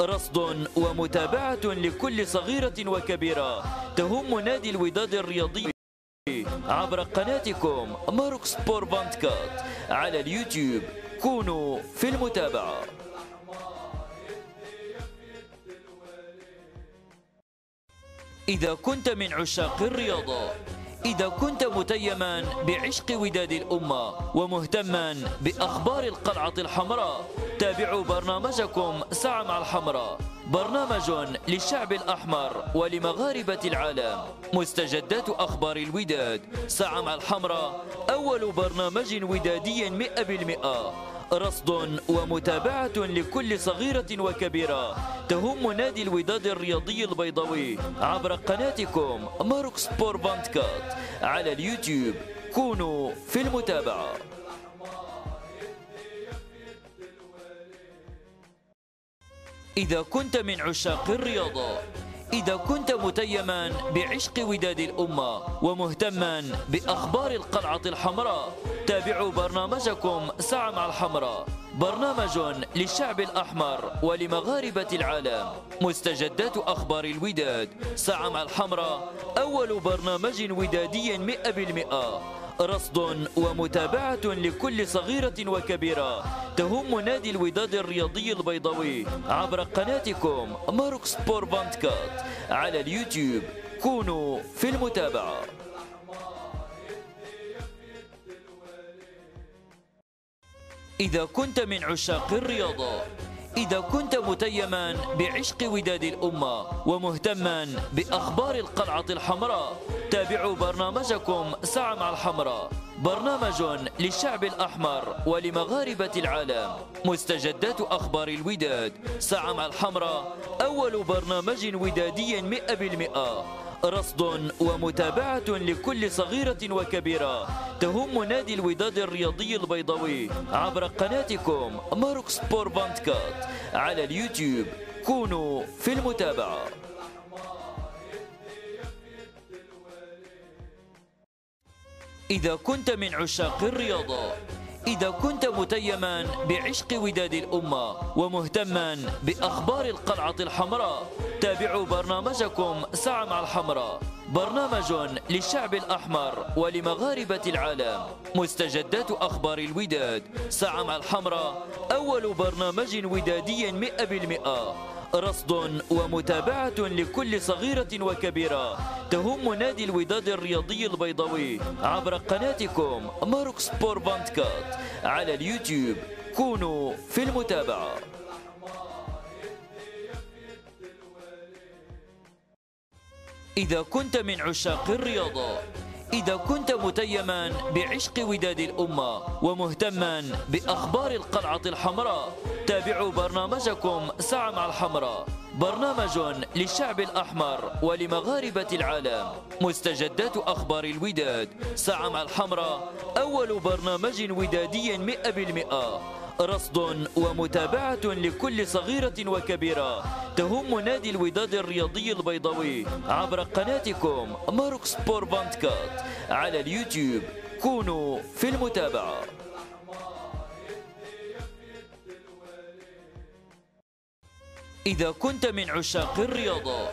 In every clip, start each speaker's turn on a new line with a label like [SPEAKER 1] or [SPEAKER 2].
[SPEAKER 1] رصد ومتابعة لكل صغيرة وكبيرة تهم نادي الوداد الرياضي عبر قناتكم ماروك سبور بانتكات على اليوتيوب. كونوا في المتابعة. إذا كنت من عشاق الرياضة إذا كنت متيما بعشق وداد الأمة ومهتما بأخبار القلعة الحمراء تابعوا برنامجكم ساعة مع الحمراء. برنامج للشعب الأحمر ولمغاربة العالم. مستجدات أخبار الوداد. ساعة مع الحمراء. أول برنامج ودادي مئة بالمئة. رصد ومتابعة لكل صغيرة وكبيرة. تهم نادي الوداد الرياضي البيضاوي عبر قناتكم ماروك سبور بانتكات على اليوتيوب. كونوا في المتابعة. إذا كنت من عشاق الرياضة إذا كنت متيما بعشق وداد الأمة ومهتما بأخبار القلعة الحمراء تابعوا برنامجكم ساعة مع الحمراء. برنامج للشعب الأحمر ولمغاربة العالم. مستجدات أخبار الوداد. ساعة مع الحمراء أول برنامج ودادي مئة بالمئة. رصد ومتابعة لكل صغيرة وكبيرة تهم نادي الوداد الرياضي البيضاوي عبر قناتكم ماروك سبور بانتكات على اليوتيوب. كونوا في المتابعة. إذا كنت من عشاق الرياضة إذا كنت متيما بعشق وداد الأمة ومهتما بأخبار القلعة الحمراء تابعوا برنامجكم ساعة مع الحمراء. برنامج للشعب الأحمر ولمغاربة العالم. مستجدات أخبار الوداد. ساعة مع الحمراء أول برنامج ودادي مئة بالمئة. رصد ومتابعة لكل صغيرة وكبيرة تهم نادي الوداد الرياضي البيضاوي عبر قناتكم Maroc Sport vingt-quatre على اليوتيوب. كونوا في المتابعة. إذا كنت من عشاق الرياضة إذا كنت متيما بعشق وداد الأمة ومهتما بأخبار القلعة الحمراء تابعوا برنامجكم ساعة مع الحمراء. برنامج للشعب الأحمر ولمغاربة العالم. مستجدات أخبار الوداد. ساعة مع الحمراء أول برنامج ودادي مئة بالمئة. رصد ومتابعة لكل صغيرة وكبيرة تهم نادي الوداد الرياضي البيضاوي عبر قناتكم Maroc Sport vingt-quatre على اليوتيوب. كونوا في المتابعة. إذا كنت من عشاق الرياضة إذا كنت متيما بعشق وداد الأمة ومهتما بأخبار القلعة الحمراء تابعوا برنامجكم ساعة مع الحمراء. برنامج للشعب الأحمر ولمغاربة العالم. مستجدات أخبار الوداد. ساعة مع الحمراء أول برنامج ودادي مئة بالمئة. رصد ومتابعة لكل صغيرة وكبيرة تهم نادي الوداد الرياضي البيضاوي عبر قناتكم Maroc Sport vingt-quatre على اليوتيوب. كونوا في المتابعة. إذا كنت من عشاق الرياضة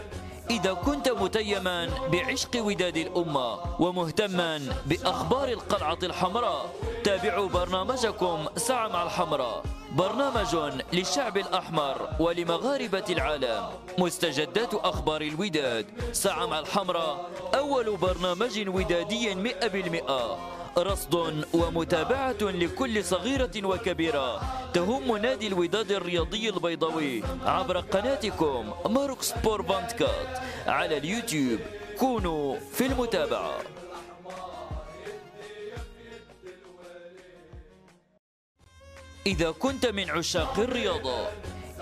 [SPEAKER 1] إذا كنت متيما بعشق وداد الأمة ومهتما بأخبار القلعة الحمراء تابعوا برنامجكم ساعة مع الحمراء. برنامج للشعب الأحمر ولمغاربة العالم. مستجدات أخبار الوداد. ساعة مع الحمراء أول برنامج ودادي مئة بالمئة. رصد ومتابعة لكل صغيرة وكبيرة تهم نادي الوداد الرياضي البيضاوي عبر قناتكم Maroc Sport vingt-quatre على اليوتيوب. كونوا في المتابعة. إذا كنت من عشاق الرياضة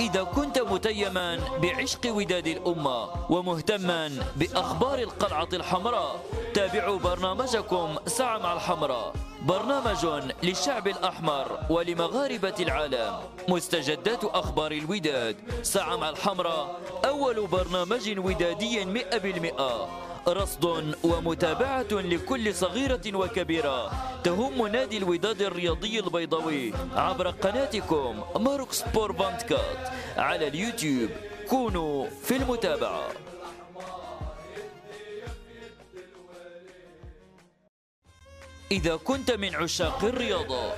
[SPEAKER 1] إذا كنت متيما بعشق وداد الأمة ومهتما بأخبار القلعة الحمراء تابعوا برنامجكم ساعة مع الحمراء. برنامج للشعب الأحمر ولمغاربة العالم. مستجدات أخبار الوداد. ساعة مع الحمراء أول برنامج ودادي مئة بالمئة. رصد ومتابعة لكل صغيرة وكبيرة تهم نادي الوداد الرياضي البيضاوي عبر قناتكم Maroc Sport vingt-quatre على اليوتيوب. كونوا في المتابعة. إذا كنت من عشاق الرياضة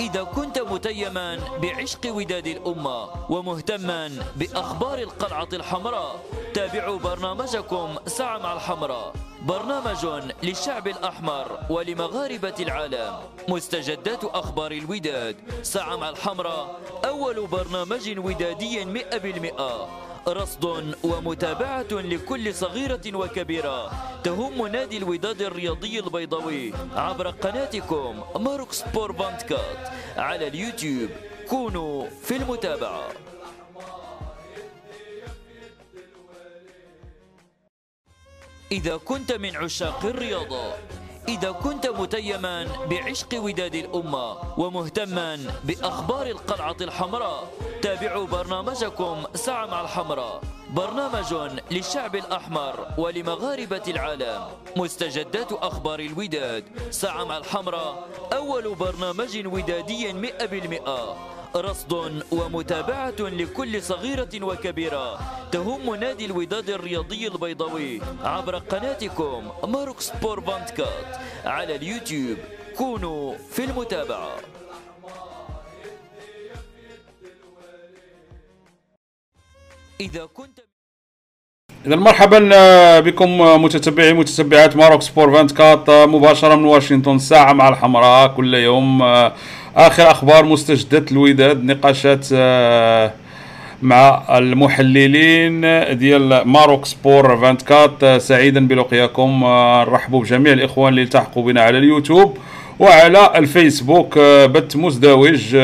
[SPEAKER 1] إذا كنت متيما بعشق وداد الأمة ومهتما بأخبار القلعة الحمراء تابعوا برنامجكم ساعة مع الحمراء. برنامج للشعب الأحمر ولمغاربة العالم. مستجدات أخبار الوداد. ساعة مع الحمراء أول برنامج ودادي مئة بالمئة. رصد ومتابعة لكل صغيرة وكبيرة تهم نادي الوداد الرياضي البيضاوي عبر قناتكم Maroc Sport vingt-quatre على اليوتيوب. كونوا في المتابعة. إذا كنت من عشاق الرياضة إذا كنت متيما بعشق وداد الأمة ومهتما بأخبار القلعة الحمراء تابعوا برنامجكم ساعة مع الحمراء. برنامج للشعب الأحمر ولمغاربة العالم. مستجدات أخبار الوداد. ساعة مع الحمراء أول برنامج ودادي مئة بالمئة. رصد ومتابعة لكل صغيرة وكبيرة تهم نادي الوداد الرياضي البيضاوي عبر قناتكم Maroc Sport vingt-quatre على اليوتيوب. كونوا في المتابعة. إذا كنت
[SPEAKER 2] إذا مرحبا آه، بكم آه، متتبعي متتبعات Maroc Sport 24 آه، مباشره من واشنطن ساعة مع الحمراء كل يوم آخر أخبار مستجدات الوداد نقاشات مع المحللين ديال Maroc Sport 24 سعيدا بلقياكم. نرحبوا بجميع الإخوان اللي التحقوا بنا على اليوتيوب وعلى الفيسبوك. بث مزدوج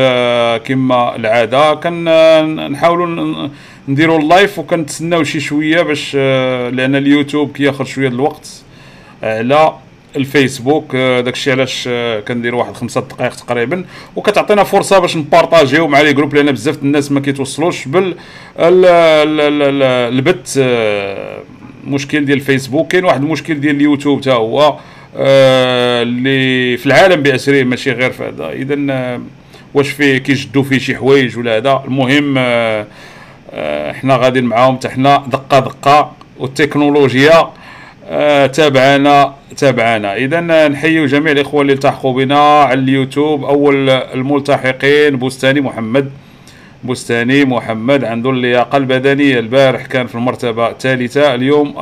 [SPEAKER 2] كما العادة. كنحاولوا نديروا ال live وكنتسناو شي شوية باش آه، لأن اليوتيوب كياخذ شوية الوقت على الفيسبوك آه، داكشي علاش آه، كندير واحد خمسة دقائق تقريبا. وكتعطينا فرصة باش نبارطاجيو مع les groupes لأن بزاف الناس ما كيتوصلوش بال البث المشكل ديال الفيسبوك. كاين واحد المشكل ديال اليوتيوب حتى هو اللي في العالم باسره ماشي غير في هذا. اذا واش فيه كيجدوا فيه شي حوايج ولا هذا؟ المهم آه، حنا غاديين معاهم حتى حنا دقة دقة والتكنولوجيا آه، تابعنا تابعنا. اذا نحيي جميع الإخوة اللي التحقوا بنا على اليوتيوب. أول الملتحقين بستاني محمد. بستاني محمد عنده اللياقة البدنية. البارح كان في المرتبة الثالثة اليوم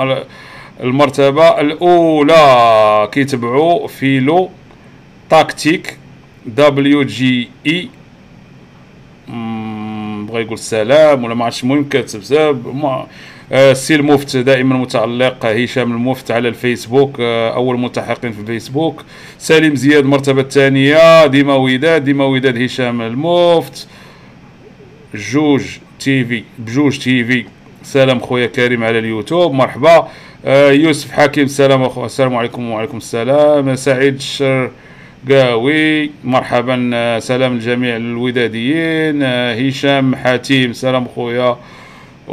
[SPEAKER 2] المرتبة الأولى. كيتبعوا فيلو تاكتيك دبليو جي إي. بغى يقول السلام ولا ما عرفتش المهم كاتب ما آه سي المفت دائما متعلق هشام المفت على الفيسبوك آه أول ملتحقين في الفيسبوك. سليم زياد المرتبه الثانية ديما وداد ديما وداد هشام المفت جوج تي في بجوج تي في. سلام خويا كريم على اليوتيوب مرحبا. آه يوسف حكيم سلام أخو السلام عليكم وعليكم السلام. سعيد الشر قاوي مرحبا سلام الجميع الوداديين. هشام حاتيم سلام خويا.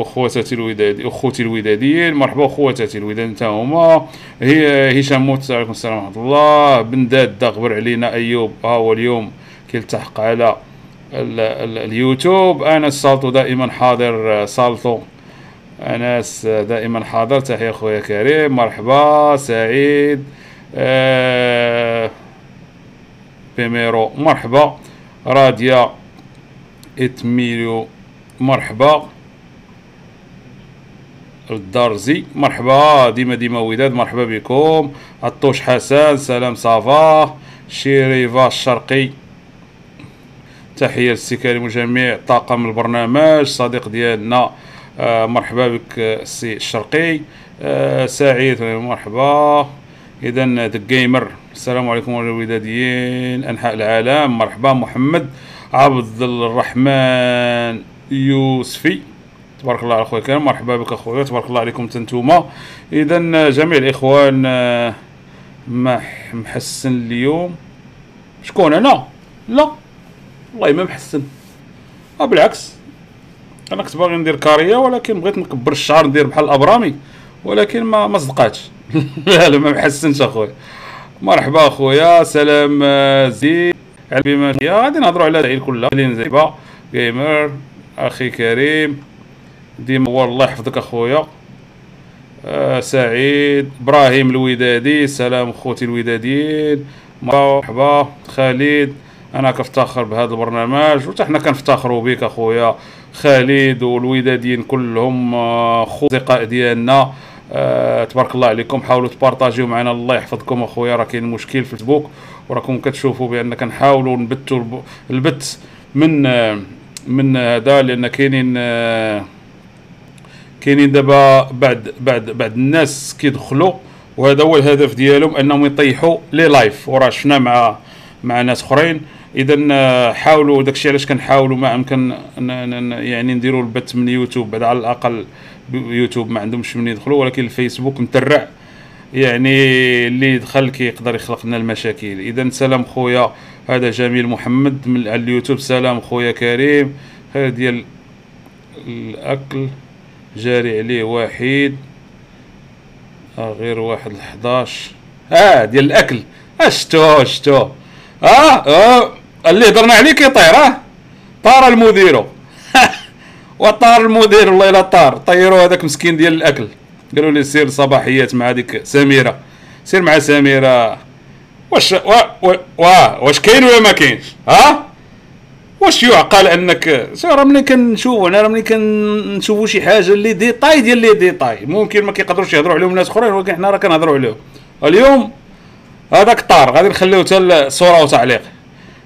[SPEAKER 2] أخواتي الودادي أخوتي الوداديين مرحبا أخواتي الوداد أنت هما. هي هشام موت عليكم السلام ورحمة الله. بنداد دغبر علينا. أيوب ها هو اليوم كيلتحق على ال ال اليوتيوب. أنس سالتو دائما حاضر سالتو. أنس دائما حاضر تحية خويا كريم. مرحبا سعيد. آه بيميرو مرحبا. راديا اتميلو مرحبا. الدارزي مرحبا ديما ديما وداد مرحبا بكم. عطوش حسن سلام ça va. شيريفا الشرقي. تحية للسي كريم وجميع طاقم البرنامج صديق ديالنا. آه مرحبا بك السي الشرقي. آه سعيد مرحبا. اذا The Gamer السلام عليكم الوداديين أنحاء العالم. مرحبا محمد عبد الرحمن يوسفي. تبارك الله على خويا مرحبا بك اخويا تبارك الله عليكم تنتوما. إذا جميع الإخوان ما محسن اليوم. شكون أنا؟ لا. والله ما محسن. آه بالعكس. أنا كنت باغي ندير كاريه ولكن بغيت نكبر الشعر ندير بحال الابرامي ولكن ما ما صدقاتش. لا لا ما محسنش أخويا. مرحبا اخويا سلام آه، زين بما غادي نهضروا على العيل كلها زيبا جيمر. أخي كريم. ديما الله يحفظك أخويا. آه سعيد إبراهيم الودادي سلام خوتي الوداديين مرحبا خالد. أنا كنفتخر بهذا البرنامج وحتى حنا كنفتخروا بك أخويا. خالد والوداديين كلهم آه، أصدقاء ديالنا. آه تبارك الله عليكم. حاولوا تبارطاجيو معنا الله يحفظكم أخويا. راه كاين مشكل في الفيسبوك وراكم كتشوفوا بان كنحاولوا نبثوا البث من آه من هذا لأن كاينين آه كاينين دابا بعد بعد بعد الناس كيدخلوا وهذا هو الهدف ديالهم أنهم يطيحوا لي live وراه شفنا مع مع ناس أخرين. اذا آه، حاولوا داكشي علاش كنحاولوا ما أمكن يعني نديروا البث من يوتيوب بعد على الأقل يوتيوب ما عندهمش من يدخلوا ولكن الفيسبوك مترع يعني اللي دخل كيقدر يخلق لنا المشاكل. اذا سلام خويا هذا جميل محمد من اليوتيوب سلام خويا كريم. هذا ديال الأكل. جاري عليه واحد آه غير واحد الحداش. آه ديال الأكل. اشتو شتو آه آه اللي هضرنا عليه كيطير آه. طار المدير. وطار المدير والله إلا طار. طيروا هذاك مسكين ديال الأكل. قالوا لي سير صباحيات مع ديك سميرة. سير مع سميرة. واش وا وا واش كاين ولا ما كاينش؟ ها واش يعقل انك راه ملي كنشوف أنا راه ملي كنشوفوا شي حاجة اللي ديطاي ديال لي ديطاي ممكن ما كيقدروش يهضروا عليهم ناس اخرين ولكن حنا راه كنهضروا عليهم. اليوم هذاك طار غادي نخليو حتى الصورة وتعليق.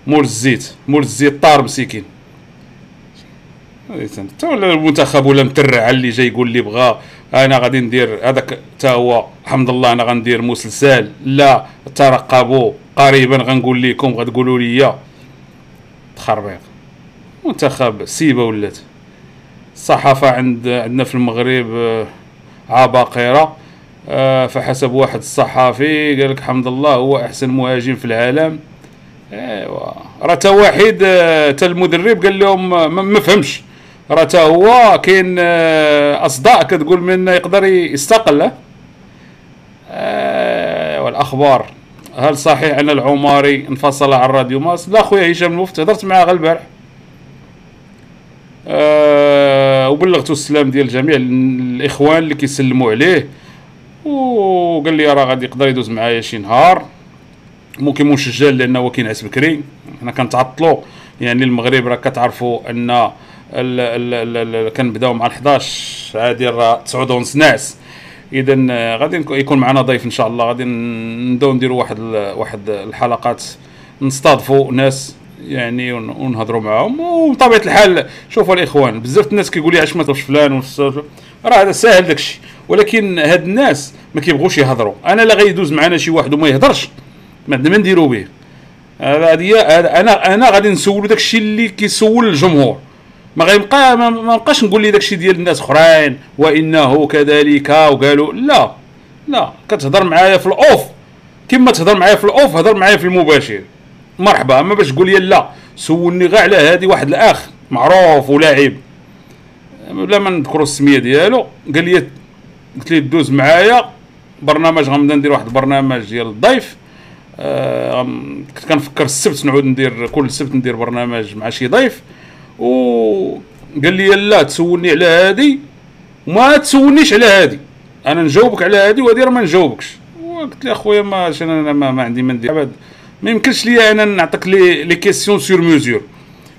[SPEAKER 2] مول الزيت مول الزيت طار مسكين. حتى ولا المنتخب ولا مترع اللي جاي يقول لي بغا أنا غادي ندير هذاك حتى هو الحمد لله أنا غندير مسلسل لا ترقبوا. قريبا غنقول لكم غتقولوا لي تخربيق. منتخب سيبه ولات. الصحافه عند عندنا في المغرب آه، عباقره آه، فحسب واحد الصحافي قال لك الحمد لله هو أحسن مهاجم في العالم. أيوا. راه تا واحد تا المدرب قال لهم ما فهمش. راه تا هو كاين آه، أصداء كتقول من يقدر يستقل. آه والأخبار هل صحيح أن العماري انفصل عن راديو ماس؟ لا خويا هشام المفت هضرت معاه غير البارح. آه وبلغت السلام ديال جميع الإخوان اللي كيسلموا عليه. وقال لي راه غادي يقدر يدوز معايا شي نهار. ممكن مشجل لأنه هو كينعس بكري. حنا كنتعطلوا يعني المغرب راه كتعرفوا أن كنبداو مع 11 عادي راه 9 ونص ناعس اذا غادي يكون معنا ضيف إن شاء الله. غادي نبداو نديروا واحد واحد الحلقات نستضفوا ناس يعني ونهضروا معاهم. وبطبيعة الحال شوفوا الإخوان بزاف الناس كيقول لي علاش ما تهضرش فلان راه هذا ساهل داكشي. ولكن هاد الناس ما كيبغوش يهضروا أنا لا غيدوز معنا شي واحد وما يهضرش. ما عندنا ما نديروا به. هذا أنا أنا غادي نسولو داكشي اللي كيسول الجمهور. ما غيبقى ما نبقاش نقول لي داكشي ديال الناس أخرين وإنه كذلك وقالوا لا لا كتهضر معايا في الأوف. كما تهضر معايا في الأوف هضر معايا في المباشر. مرحبا اما باش تقول لي لا. سولني غير على هذه واحد الأخ معروف ولاعب. بلا ما نذكروا السمية ديالو. قال لي قلت لي دوز معايا برنامج غنبدا ندير واحد البرنامج ديال الضيف. آه كنت كنفكر السبت نعود ندير كل سبت ندير برنامج مع شي ضيف. وقال لي لا تسولني على هادي وما تسولنيش على هادي. أنا نجاوبك على هادي وهادي راه ما نجاوبكش. قلت له أخويا ما أنا ما, ما عندي ما ندير ما يمكنش ليا أنا نعطيك لي les questions sur mesure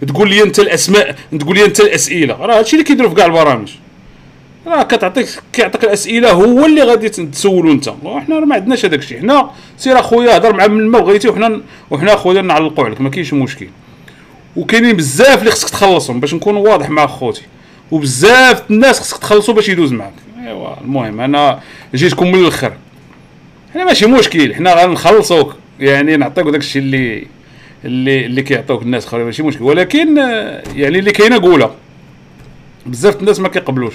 [SPEAKER 2] تقول لي أنت الاسماء تقول لي أنت الأسئلة. راه هادشي اللي كيديروا في كاع البرامج. راه كتعطيك كيعطيك الأسئلة هو اللي غادي تسولو أنت. وحنا ما عندناش هذاك الشيء. حنا سير أخويا هضر مع من ما بغيتي وحنا وحنا أخويا نعلقوا عليك. ما كاينش مشكل. وكاينين بزاف اللي خصك تخلصهم باش نكون واضح مع خوتي. وبزاف الناس خصك تخلصوا باش يدوز معاك. ايوا المهم أنا جيتكم من الآخر حنا ماشي مشكل حنا غنخلصوك. يعني نعطيك داك الشيء اللي اللي اللي كيعطوك الناس اخرين ماشي مشكل. ولكن يعني اللي كاينة قولها بزاف الناس ما كيقبلوش.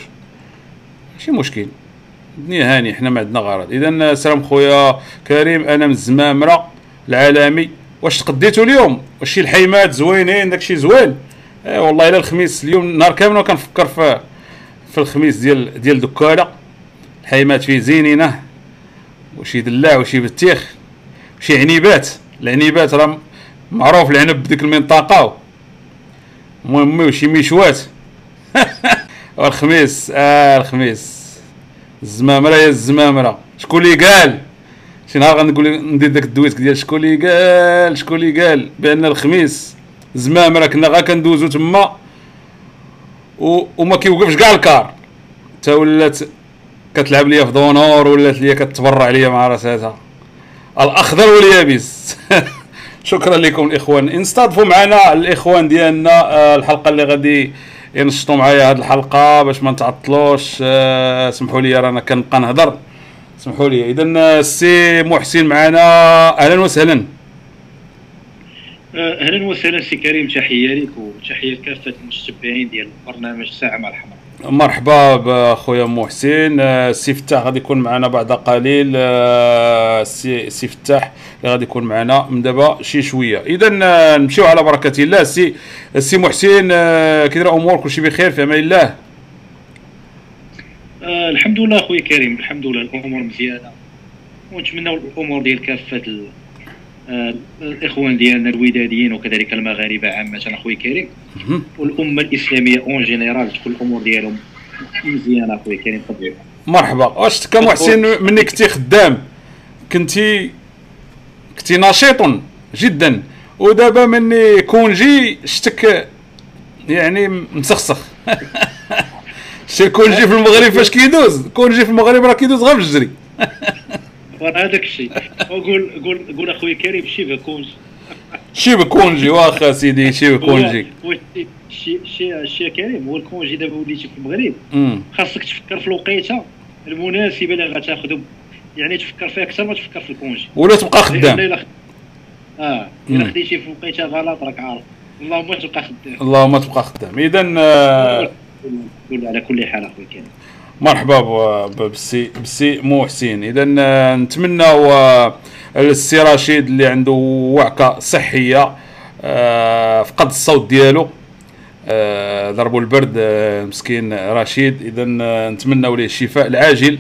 [SPEAKER 2] ماشي مشكل. الدنيا هاني حنا ما عندنا غرض. اذا سلام خويا كريم أنا من الزمامرة العالمي. واش تقديتوا اليوم؟ واش شي الحيمات زوينين داكشي زوين. اي والله إلا الخميس اليوم نهار كامل كنفكر في في الخميس ديال ديال دكاله الحيمات فيه زينينة وشي دلاع وشي بتيخ وشي عنيبات. العنيبات راه معروف العنب بديك المنطقة. المهم وشي ميشوات. والخميس آه الخميس. الزمامرة يا الزمامرة. شكون اللي قال؟ شي نهار غنقول ندير داك الدويت ديال شكون اللي قال شكون اللي قال. بأن الخميس زمامره كنا غا كندوزو تما. وما كيوقفش كاع الكار. تا ولات كتلعب ليا في دونور ولات ليا كتبرع ليا مع راساتها. الأخضر واليابس. شكرا لكم الإخوان. انستضفوا معنا الإخوان ديالنا آه، الحلقة اللي غادي ينشطوا معايا هذه الحلقة باش ما نتعطلوش. آه، سمحوا لي رانا كنبقى نهضر سمحوا لي. اذا السي محسن معنا. أهلا وسهلا.
[SPEAKER 3] آه، أهلا وسهلا سي كريم. تحية لك وتحية لكافة المتتبعين ديال برنامج ساعة مع الحمراء
[SPEAKER 2] مرحبا بخويا محسن. آه، سي فتاح غادي يكون معنا بعد قليل. آه، سي سي فتاح اللي غادي يكون معنا من دابا شي شوية. اذا نمشيو على بركة الله. سي السي محسن كي داير امور كلشي بخير في أمان الله.
[SPEAKER 3] آه الحمد لله اخويا كريم الحمد لله الأمور مزيانة. ونتمنى الأمور ديال كافة آه الإخوان ديالنا الوداديين وكذلك المغاربة عامة اخويا كريم. والأمة الإسلامية en général تكون الأمور ديالهم مزيانة اخويا كريم طبيعي
[SPEAKER 2] مرحبا. واش تكا محسن مني كنتي خدام. كنتي كنتي نشيط جدا. ودابا مني congé شتك يعني مسخسخ شتي congé في المغرب فاش كيدوز. congé في المغرب راه كيدوز غير بالجري
[SPEAKER 3] ورا هذاك الشيء. وقول قول قول اخويا كريم شي كونجي
[SPEAKER 2] شي بكونجي واخا سيدي شي بكونجي
[SPEAKER 3] هو- هو شي شي شي كريم هو ال congé دابا وليتي في المغرب. خاصك تفكر في الوقيته المناسبة اللي غتاخذو يعني تفكر فيها أكثر ما تفكر في ال congé
[SPEAKER 2] ولا تبقى خدام. آه.
[SPEAKER 3] إلا خديتي في وقيته غلط راك عارف. اللهم تبقى خدام.
[SPEAKER 2] اللهم تبقى خدام. اذا
[SPEAKER 3] قول على كل حال اخويا كريم.
[SPEAKER 2] مرحبا ب- ب- بالسي بالسي محسن. إذا آه، السي رشيد اللي عنده وعكة صحية آه، فقد الصوت ديالو آه، ضربوا البرد آه، مسكين رشيد. إذا نتمناو ليه الشفاء العاجل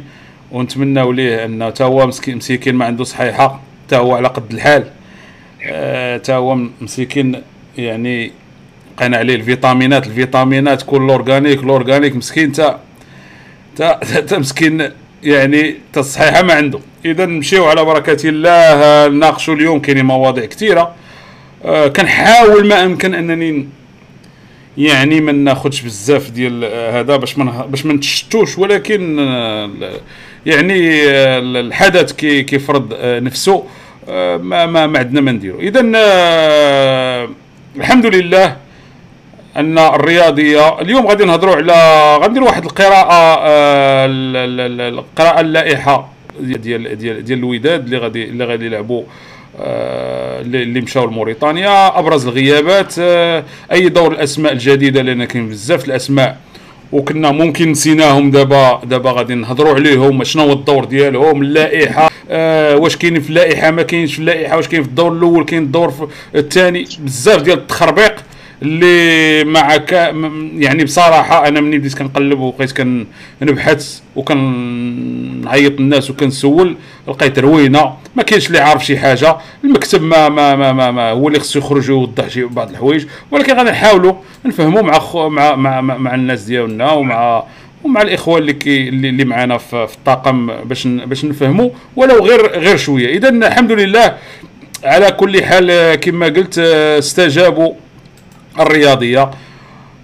[SPEAKER 2] ونتمناو ليه انه تا هو مسكين ما عنده صحيحة تا هو على قد الحال تا هو مسكين يعني قنا عليه الفيتامينات. الفيتامينات كل أورغانيك الأورغانيك مسكين تا تا تا مسكين يعني تا الصحيحه ما عنده. إذا نمشيو على بركة الله نناقشوا اليوم. كاينين مواضيع كثيرة. آه، كنحاول ما أمكن أنني يعني ما ناخذش بزاف ديال آه، هذا باش ما باش ما نتشتوش. ولكن آه، يعني آه، الحدث كي كيفرض نفسه ما ما عندنا ما نديرو. اذا الحمد لله أن الرياضية اليوم غادي نهضروا على غندير واحد القراءة آه، ال- ال- ال- القراءة اللائحة ديال ديال ديال الوداد اللي غادي اللي غادي يلعبوا آه، اللي مشاو لموريتانيا. أبرز الغيابات آه، أي دور الأسماء الجديدة لأن كاين بزاف الأسماء وكنا ممكن نسيناهم دابا دابا غادي نهضروا عليهم. شنو هو الدور ديالهم؟ اللائحة آه واش كاين في اللائحة ما كاينش في اللائحة واش كاين في الدور الأول كاين الدور الثاني. بزاف ديال التخربيق اللي مع كا يعني بصراحة أنا مني بديت كنقلب وبقيت كنبحث وكنعيط الناس وكنسول لقيت روينة. ما كاينش اللي عارف شي حاجة. المكتب ما ما ما, ما, ما هو اللي خصو يخرج ويوضح شي بعض الحوايج. ولكن غادي نحاولوا نفهموا مع خو مع, مع مع مع الناس ديالنا ومع ومع الاخوان اللي كي اللي, معنا في, الطاقم باش باش نفهموا ولو غير غير شوية. اذا الحمد لله على كل حال كما قلت آه، استجابوا. الرياضية.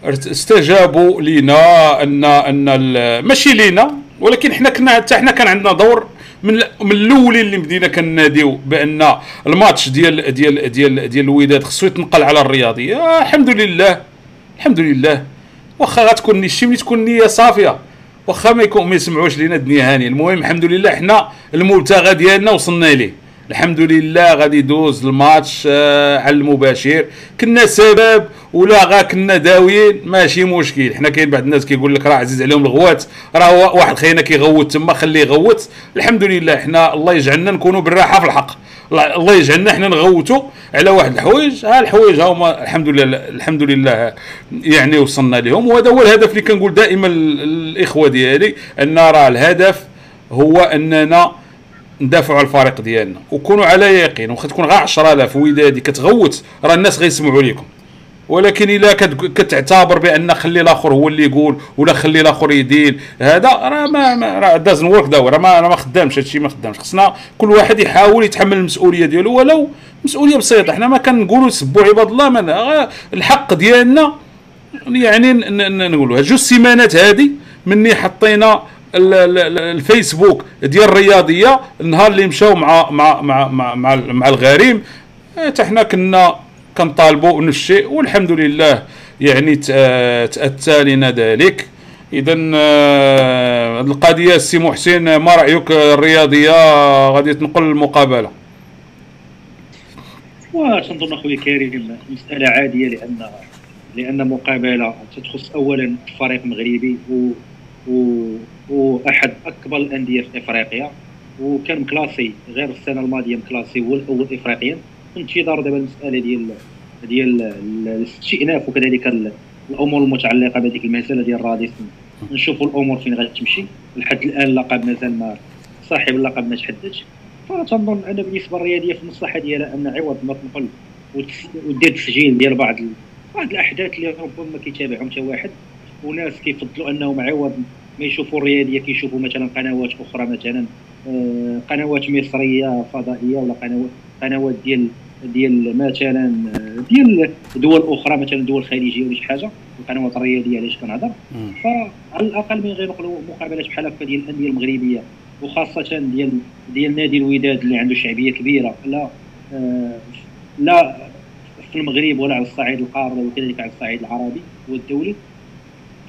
[SPEAKER 2] استجابوا لينا ان أن ماشي لينا ولكن حنا كنا حتى حنا كان عندنا دور من من الأولين اللي بدينا كناديو بأن الماتش ديال ديال ديال ديال الوداد خصو يتنقل على الرياضية. الحمد لله الحمد لله. واخا غتكون شي ملي تكون النيه صافية. واخا ما يكون ما يسمعوش لينا الدنيا هانيه المهم الحمد لله حنا المبتغى ديالنا وصلنا ليه الحمد لله غادي يدوز الماتش آه على المباشر. كنا سبب ولا غا كنا داويين ماشي مشكل. حنا كاين بعض الناس كيقول لك راه عزيز عليهم الغوات. راه وا- واحد خينا كيغوت تما خليه يغوت. الحمد لله حنا الله يجعلنا نكونوا بالراحة في الحق. الله يجعلنا حنا نغوتوا على واحد الحوايج. ها الحوايج ها هما الحمد لله الحمد لله يعني وصلنا لهم. وهذا هو الهدف اللي كنقول دائما ال- الإخوة ديالي أن راه الهدف هو أننا ندافعوا على الفريق ديالنا وكونوا على يقين واخا تكون غير 10000 ودادي كتغوت راه الناس غيسمعوا لكم ولكن إلا كتعتبر بأن خلي الآخر هو اللي يقول ولا خلي الآخر يدير هذا راه ما, ما راه دازن ورك دا راه ما, ما خدامش هادشي ما خدامش. خصنا كل واحد يحاول يتحمل المسؤولية ديالو ولو مسؤولية بسيطة. حنا ما كنقولوا سبوا عباد الله من الحق ديالنا يعني نقولوا جوج سيمانات هذه مني حطينا الفيسبوك ديال الرياضية النهار اللي مشاو مع مع مع مع, مع, مع الغريم حتى حنا كنا كنطالبوا نفس الشيء والحمد لله يعني تأتى لنا ذلك. اذا آه، القضية السي محسن ما رأيك الرياضية؟ غادي تنقل المقابلة.
[SPEAKER 3] وتنظن اخويا كريم مسألة عادية لأن لأن مقابلة تتخص اولا فريق مغربي و, و وأحد أكبر الأندية في إفريقيا وكان مكلاسي غير السنة الماضية مكلاسي هو الأول إفريقيا. انتظار دابا المسألة ديال ديال الاستئناف وكذلك الأمور المتعلقة بهذيك المسألة ديال راديس نشوفوا الأمور فين غتمشي. لحد الآن اللقب مازال ما صاحب اللقب ما تحددش فتنظن أنا بالنسبة للرياضيه في المصلحة ديالها أن عوض ما تنقل ودير تسجيل ديال بعض بعض الأحداث اللي ربما كيتابعهم حتى واحد. وناس كيفضلوا أنهم عوض ما يشوفوا الرياضية كيشوفوا مثلا قنوات أخرى مثلا آه، قنوات مصرية فضائية ولا قنوات قنوات ديال ديال مثلا ديال دول أخرى مثلا دول خليجية ولا شي حاجة القنوات الرياضيه علاش كنهضر. فعلى الأقل من غير نقولوا مقابلات بحال هكا ديال الأندية المغربية وخاصة ديال ديال نادي الوداد اللي عنده شعبية كبيرة لا آه لا في المغرب ولا على الصعيد القاري وكذلك على الصعيد العربي والدولي.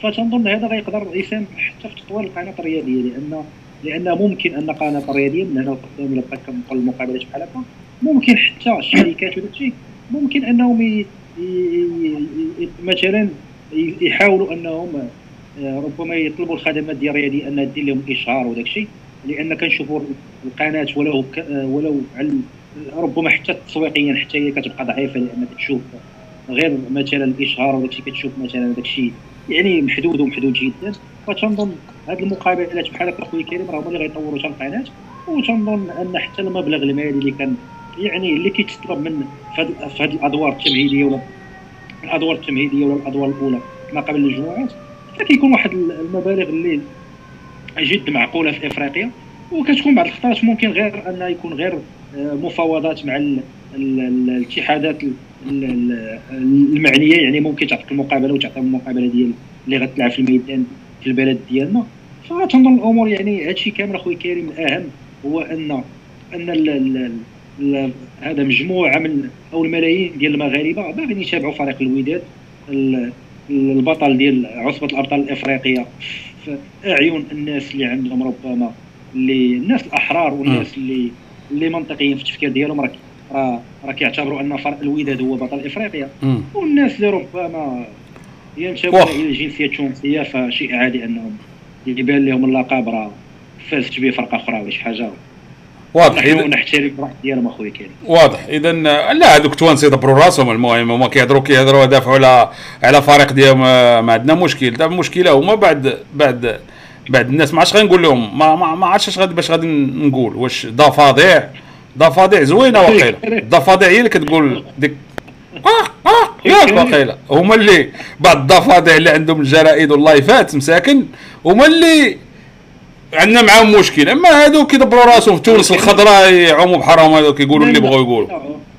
[SPEAKER 3] فتنظن هذا غيقدر يساهم حتى في تطوير القناة الرياضية لأن لأن ممكن أن قناة الرياضية من هنا وقدام إلى بقات كنقل المقابلات بحال هكا ممكن حتى الشركات وداك ممكن أنهم. مثلا يحاولوا أنهم آه، ربما يطلبوا الخدمات ديال الرياضيه انها دير لهم إشهار وداك الشيء لأن كنشوفوا القناة ولو. آه، ولو على ربما حتى تسويقيا حتى هي كتبقى ضعيفة لأن كتشوف غير مثلا الإشهار وداك الشيء كتشوف مثلا داك الشيء يعني محدود ومحدود جدا. فتنظن هذه المقابلات بحال هكا خويا كريم راه هما اللي غيطوروا حتى القناة. وتنظن أن حتى المبلغ المالي اللي كان يعني اللي كيتطلب من في هذه الأدوار التمهيدية ولا الأدوار التمهيدية ولا الأدوار الأولى ما قبل المجموعات فكيكون واحد المبالغ اللي جد معقولة في إفريقيا. وكتكون بعض الخطرات ممكن غير أن يكون غير آه، مفاوضات مع الاتحادات المعنية يعني ممكن تعطيك المقابلة وتعطي المقابلة ديال اللي غتلعب في الميدان في البلد ديالنا. فتنظن الأمور يعني هادشي كامل اخويا كريم. الأهم هو ان أن هذا مجموعة من أو الملايين ديال المغاربة باغيين يتابعوا فريق الوداد. البطل ديال عصبة الأبطال الإفريقية. في اعين الناس اللي عندهم ربما اللي الناس الأحرار والناس اللي اللي منطقيين في التفكير ديالهم. راه راه راه كيعتبروا أن فرق الوداد هو بطل إفريقيا. والناس اللي ربما ينتموا إلى الجنسيه التونسيه فشيء عادي أنهم يبان لهم اللقب راه فازت به فرقة أخرى ولا شي حاجة.
[SPEAKER 2] واضح.
[SPEAKER 3] نحن نحترم الراي ديالهم أخويا كريم.
[SPEAKER 2] واضح. اذا لا هذوك التوانسه يدبروا راسهم. المهم هما كيهضروا كيهضروا يدافعوا على على فريق ديالهم ما عندنا مشكل. دابا المشكلة هما بعد بعد بعد الناس. ما عادش غنقول لهم ما ما, ما عادش غادي باش غادي نقول واش ضفادع ضفادع زوينة واقيلا ضفادع هي اللي كتقول ديك آه آه ياك واقيلا هما اللي بعض الضفادع اللي عندهم الجرائد واللايفات مساكن هما اللي عندنا معاهم مشكل. أما هادو كيدبروا راسهم في تونس الخضراء يعوموا بحرام هذوك يقولوا اللي بغاو يقولوا.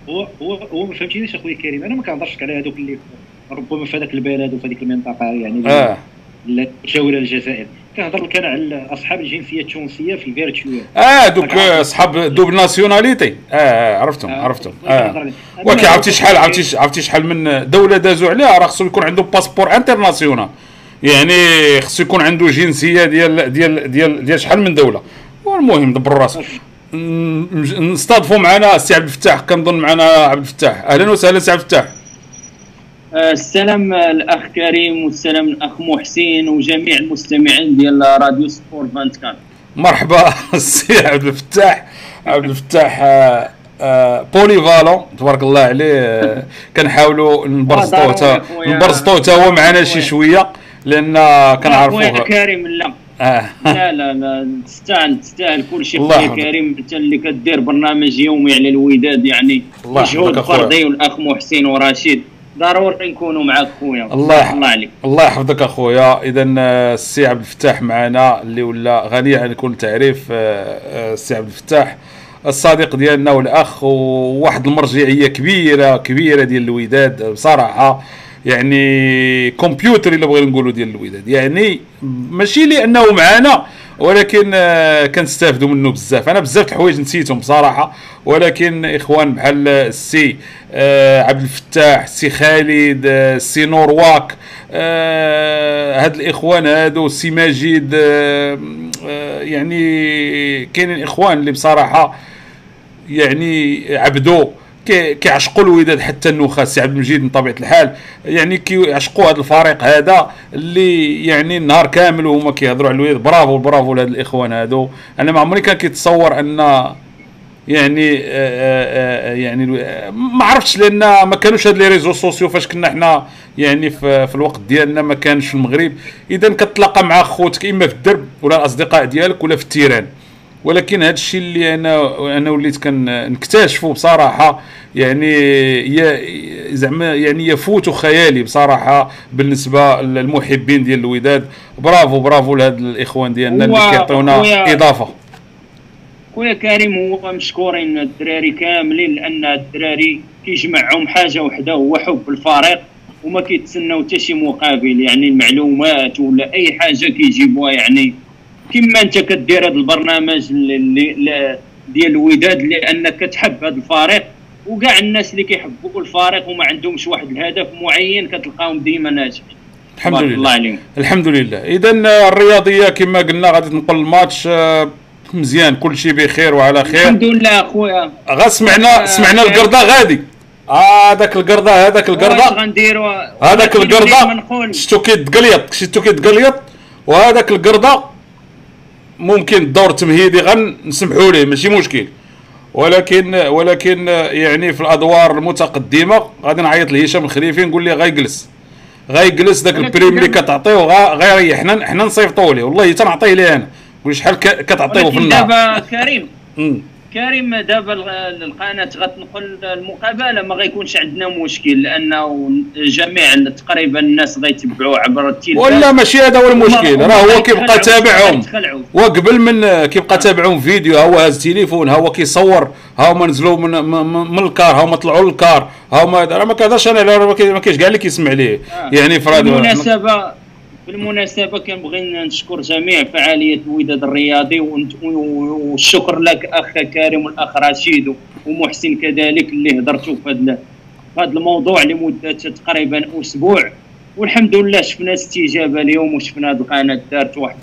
[SPEAKER 3] هو هو هو ما فهمتينيش أخويا كريم؟ أنا ما كنهضرش على هذوك اللي ربما في هذاك البلد وفي هذيك المنطقة يعني
[SPEAKER 2] آه.
[SPEAKER 3] مجاوره للجزائر كنهضر لك أنا على أصحاب الجنسية التونسية في ال
[SPEAKER 2] virtuel آه دوك أصحاب double nationalité. آه, آه عرفتهم آه عرفتهم. آه. ولكن عرفتي شحال عرفتي عرفتي شحال من دولة دازوا عليها؟ راه خصو يكون عنده passeport international. يعني خصو يكون عنده جنسية ديال ديال ديال ديال شحال من دولة. والمهم دبر راسك نستضفوا معنا السي عبد الفتاح. كنظن معنا عبد الفتاح. أهلا وسهلا سي عبد الفتاح.
[SPEAKER 4] السلام الأخ كريم والسلام الأخ محسن وجميع المستمعين ديال راديو Sport 24
[SPEAKER 2] مرحبا السي عبد الفتاح. عبد الفتاح آه، آه، بولي فالون تبارك الله عليه آه، كنحاولوا نبرزطوه نبرزطوه حتى هو معنا شي شوية لأن كنعرفوه.
[SPEAKER 4] كريم لا. لا لا لا تستاهل تستاهل. كل شيء خويا. كريم انت اللي كدير برنامج يومي على الوداد يعني مجهود. فردي والأخ محسن ورشيد. ضروري نكونوا معك خويا.
[SPEAKER 2] الله
[SPEAKER 4] الله عليك.
[SPEAKER 2] الله يحفظك أخويا. اذا آه، السي عبد الفتاح معنا اللي ولا غني عن كل تعريف آه، آه، السي عبد الفتاح. الصديق ديالنا والأخ وواحد المرجعية كبيرة كبيرة ديال الوداد بصراحة يعني كمبيوتر إلا بغينا نقولوا ديال الوداد. يعني ماشي لأنه معنا ولكن آه، كنستافدوا منه بزاف. أنا بزاف الحوايج نسيتهم بصراحة. ولكن إخوان بحال السي آه، عبد الفتاح السي خالد آه، السي نورواك آه، هاد الإخوان هادو السي ماجد آه، آه، يعني كاينين إخوان اللي بصراحة يعني عبدو. كي- كيعشقوا الوداد حتى النخاع سي عبد المجيد من طبيعة الحال. يعني كيعشقوا هذا الفريق هذا اللي يعني النهار كامل وهما كيهضروا على الوداد bravo bravo لهاد الإخوان هادو. أنا ما عمري كان كيتصور أن يعني آه آه آه يعني ما عرفتش لأن ما كانوش هاد les réseaux sociaux فاش كنا حنا يعني في, في الوقت ديالنا ما كانش في المغرب. إذا كتلاقى مع خوتك إما في الدرب ولا الأصدقاء ديالك ولا في التيران. ولكن هذا الشيء اللي أنا أنا وليت كنكتشفه بصراحة يعني ي- زعما يعني يفوت خيالي بصراحة بالنسبة للمحبين ديال الوداد. برافو برافو لهاد الإخوان ديالنا اللي كيعطيونا إضافة.
[SPEAKER 4] خويا كريم هو مشكورين الدراري كاملين لأن الدراري كيجمعهم حاجة وحدة هو حب الفريق وما كيتسناو حتى شي مقابل يعني المعلومات ولا أي حاجة كيجيبوها يعني كما انت كدير هذا البرنامج اللي ديال الوداد لأنك كتحب هذا الفريق وكاع الناس اللي كيحبوا الفريق وما عندهمش واحد الهدف معين كتلقاهم ديما ناجحين.
[SPEAKER 2] الحمد لله.
[SPEAKER 4] الله عليهم.
[SPEAKER 2] الحمد لله. اذا الرياضية كما قلنا غادي تنقل الماتش آه، مزيان. كل شيء بخير وعلى خير.
[SPEAKER 4] الحمد لله أخويا.
[SPEAKER 2] غا سمعنا سمعنا القرده غادي. هذاك القرده هذاك
[SPEAKER 4] واش
[SPEAKER 2] القرده
[SPEAKER 4] غنديروا
[SPEAKER 2] هذاك القرده
[SPEAKER 4] منقول
[SPEAKER 2] شتو كيتقليط شتو كيتقليط وهذاك القرده ممكن الدور التمهيدي غنسمحوا ليه ماشي مشكل. ولكن ولكن يعني في الأدوار المتقدمة غادي نعيط لهشام الخليفي نقول ليه غيجلس. غيجلس داك البريم اللي كتعطيه غيريح حنا حنا نصيفطوا ليه. والله حتى نعطيه ليه أنا. قول شحال كتعطيه في النهار
[SPEAKER 4] دابا كريم. كريم دابا القناة غتنقل المقابلة ما غيكونش عندنا مشكل لأنه جميع تقريبا الناس غيتبعوا عبر التلفاز
[SPEAKER 2] ولا ماشي هذا هو المشكل راه هو كيبقى تابعهم. وقبل من كيبقى تابعهم فيديو ها هو هاز تليفون ها هو كيصور ها هما نزلوا من من الكار ها هما طلعوا للكار ها هما راه ما كهضرش أنا ما كاين- ما كاينش كاع اللي كيسمع ليه
[SPEAKER 4] آه.
[SPEAKER 2] يعني في هذا
[SPEAKER 4] بالمناسبه بالمناسبة كنبغي نشكر جميع فعالية الوداد الرياضي والشكر لك أخ كريم والأخ رشيد ومحسن كذلك اللي هضرتوا في هذا هذا الموضوع لمدة تقريبا أسبوع. والحمد لله شفنا استجابة اليوم وشفنا هذه القناة دارت واحد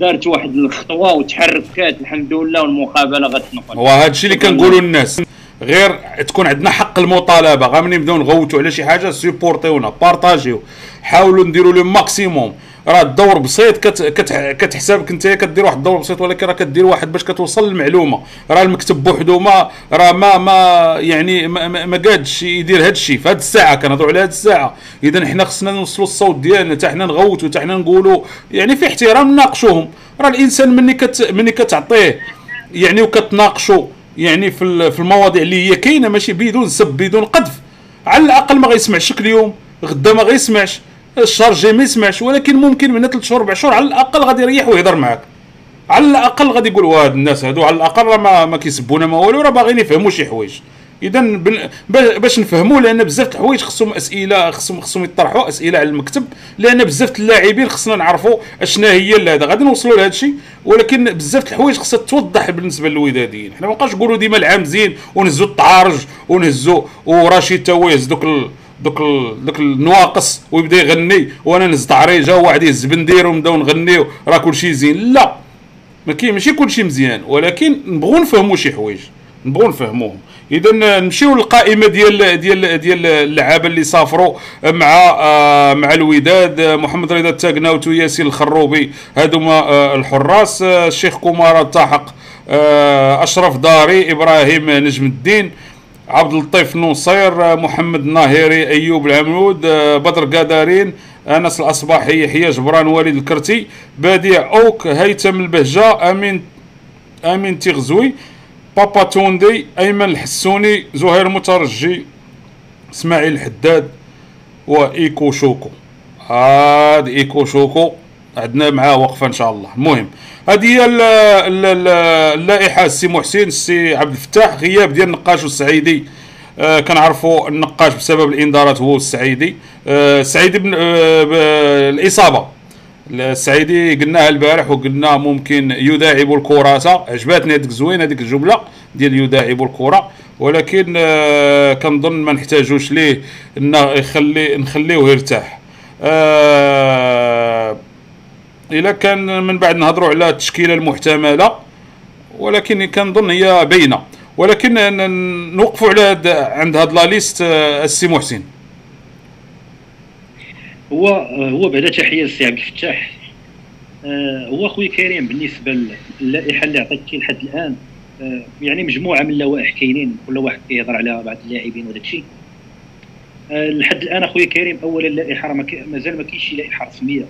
[SPEAKER 4] دارت واحد الخطوة وتحركات الحمد لله والمقابلة غتنقل.
[SPEAKER 2] وهذا الشيء اللي كنقولوا للناس غير تكون عندنا حق المطالبة. غير ملي نبداو نغوتوا على شي حاجة سيبورتيونا بارطاجيو. حاولوا نديروا le maximum. راه الدور بسيط كت كت كتحسابك انت كدير واحد الدور بسيط ولكن راه كدير واحد باش كتوصل للمعلومه راه المكتب بوحدو ما راه ما ما يعني ما, ما, ما قادش يدير هذا الشيء. في هذه الساعة كنهضروا على هذه الساعة. إذا حنا خصنا نوصلوا الصوت ديالنا حتى حنا نغوتوا حتى حنا نقولوا يعني في احترام نناقشوهم. راه الإنسان مني كت مني كتعطيه يعني وكتناقشوا يعني في في المواضيع اللي هي كاينة ماشي بدون سب بدون قذف. على الأقل ما غيسمعش كل يوم غدا ما غيسمعش الشهر الجاي ما يسمعش ولكن ممكن من ثلاث شهور أربع شهور على الأقل غادي يريح ويهضر معاك. على الأقل غادي يقول واه الناس هادو على الأقل ما, ما كيسبونا ما والو راه باغيين يفهموا شي حوايج. إذا باش نفهموا لأن بزاف الحوايج خصهم أسئلة خصهم خصهم يطرحوا أسئلة على المكتب لأن بزاف اللاعبين خصنا نعرفوا أشنا هي هذا. غادي نوصلوا لهذا الشيء ولكن بزاف الحوايج خصها توضح بالنسبة للوداديين حنا ما بقاش نقولوا ديما العام زين ونهزوا التعارج ونهزوا ورشيد تا هو يهز دوك ال... دوك ال... دوك النواقص ويبدا يغني وأنا نهز تعريجه وواحد يهز بندير ونبدأو نغنيو راه كلشي زين. لا ما كاين ماشي كلشي مزيان ولكن نبغوا نفهموا شي حوايج. نبغوا نفهموهم. إذا نمشيو للقائمة ديال ديال ديال اللعابة اللي سافروا مع آه مع الوداد آه، محمد رضا التاقناوت وياسين الخروبي. هذوما آه الحراس. الشيخ كومارا التحق آه أشرف داري إبراهيم نجم الدين عبد اللطيف نصير محمد الناهيري أيوب العمود بدر قادرين أنس الأصباحي يحيى جبران وليد الكرتي بديع أووك هيثم البهجة امين آمين تيغزوي بابا توندي أيمن الحسوني زهير المترجي إسماعيل الحداد وإيكو شوكو. هاد إيكو شوكو عندنا معاه وقفة إن شاء الله. المهم هذه هي ال- ال- ال- اللائحة السي محسن السي عبد الفتاح غياب ديال النقاش والسعيدي آه كنعرفوا النقاش بسبب الإنذارات هو السعيدي. آه السعيدي بن آه الإصابة. السعيدي قلناها البارح وقلنا ممكن يداعب الكرة عجباتني هذيك زوينة هذيك الجملة ديال يداعب الكرة. ولكن آه كنظن ما نحتاجوش ليه إنه يخلي نخليوه يرتاح. آه إلا كان من بعد نهضروا على التشكيلة المحتملة ولكن كنظن هي باينة. ولكن نوقفوا على عند هاد لا ليست آه، السي محسن.
[SPEAKER 3] هو هو بعدا تحية للسي عبد الفتاح. آه، هو خويا كريم بالنسبة للائحة اللي عطيتي لحد الآن. آه، يعني مجموعة من اللوائح كاينين كل واحد كيهضر على بعض اللاعبين وداك الشيء. آه، لحد الآن أخويا كريم اولا اللائحة مازال ما كاينش شي لائحة رسمية.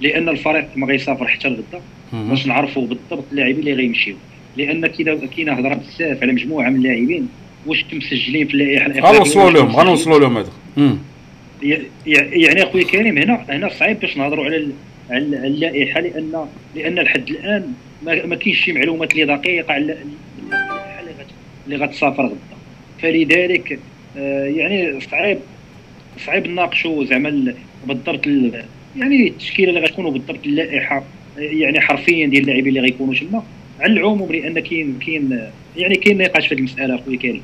[SPEAKER 3] لأن الفريق ما غيسافر حتى لغدا باش نعرفوا بالضبط اللاعبين اللي غيمشيو. لأن كاينة هضره بزاف على مجموعة من اللاعبين. واش مسجلين في اللائحة الافريقيه
[SPEAKER 2] غنوصلوا لهم. غنوصلوا لهم هذا.
[SPEAKER 3] يعني اخويا كريم هنا هنا صعيب باش نهضروا على على ال- اللائحة لأن لأن لحد الآن ما, كاينش شي معلومات اللي دقيقة على ال- اللائحه اللي غت- اللي غتسافر غدا. فلذلك آه، يعني صعيب صعيب نناقشوا زعما ال- بالضبط ال- يعني التشكيلة اللي غتكون بالضبط اللائحة يعني حرفيا ديال اللاعبين اللي غيكونوا تما. على العموم لأن كاين كاين يعني كاين نقاش في هذه المسألة اخويا كريم.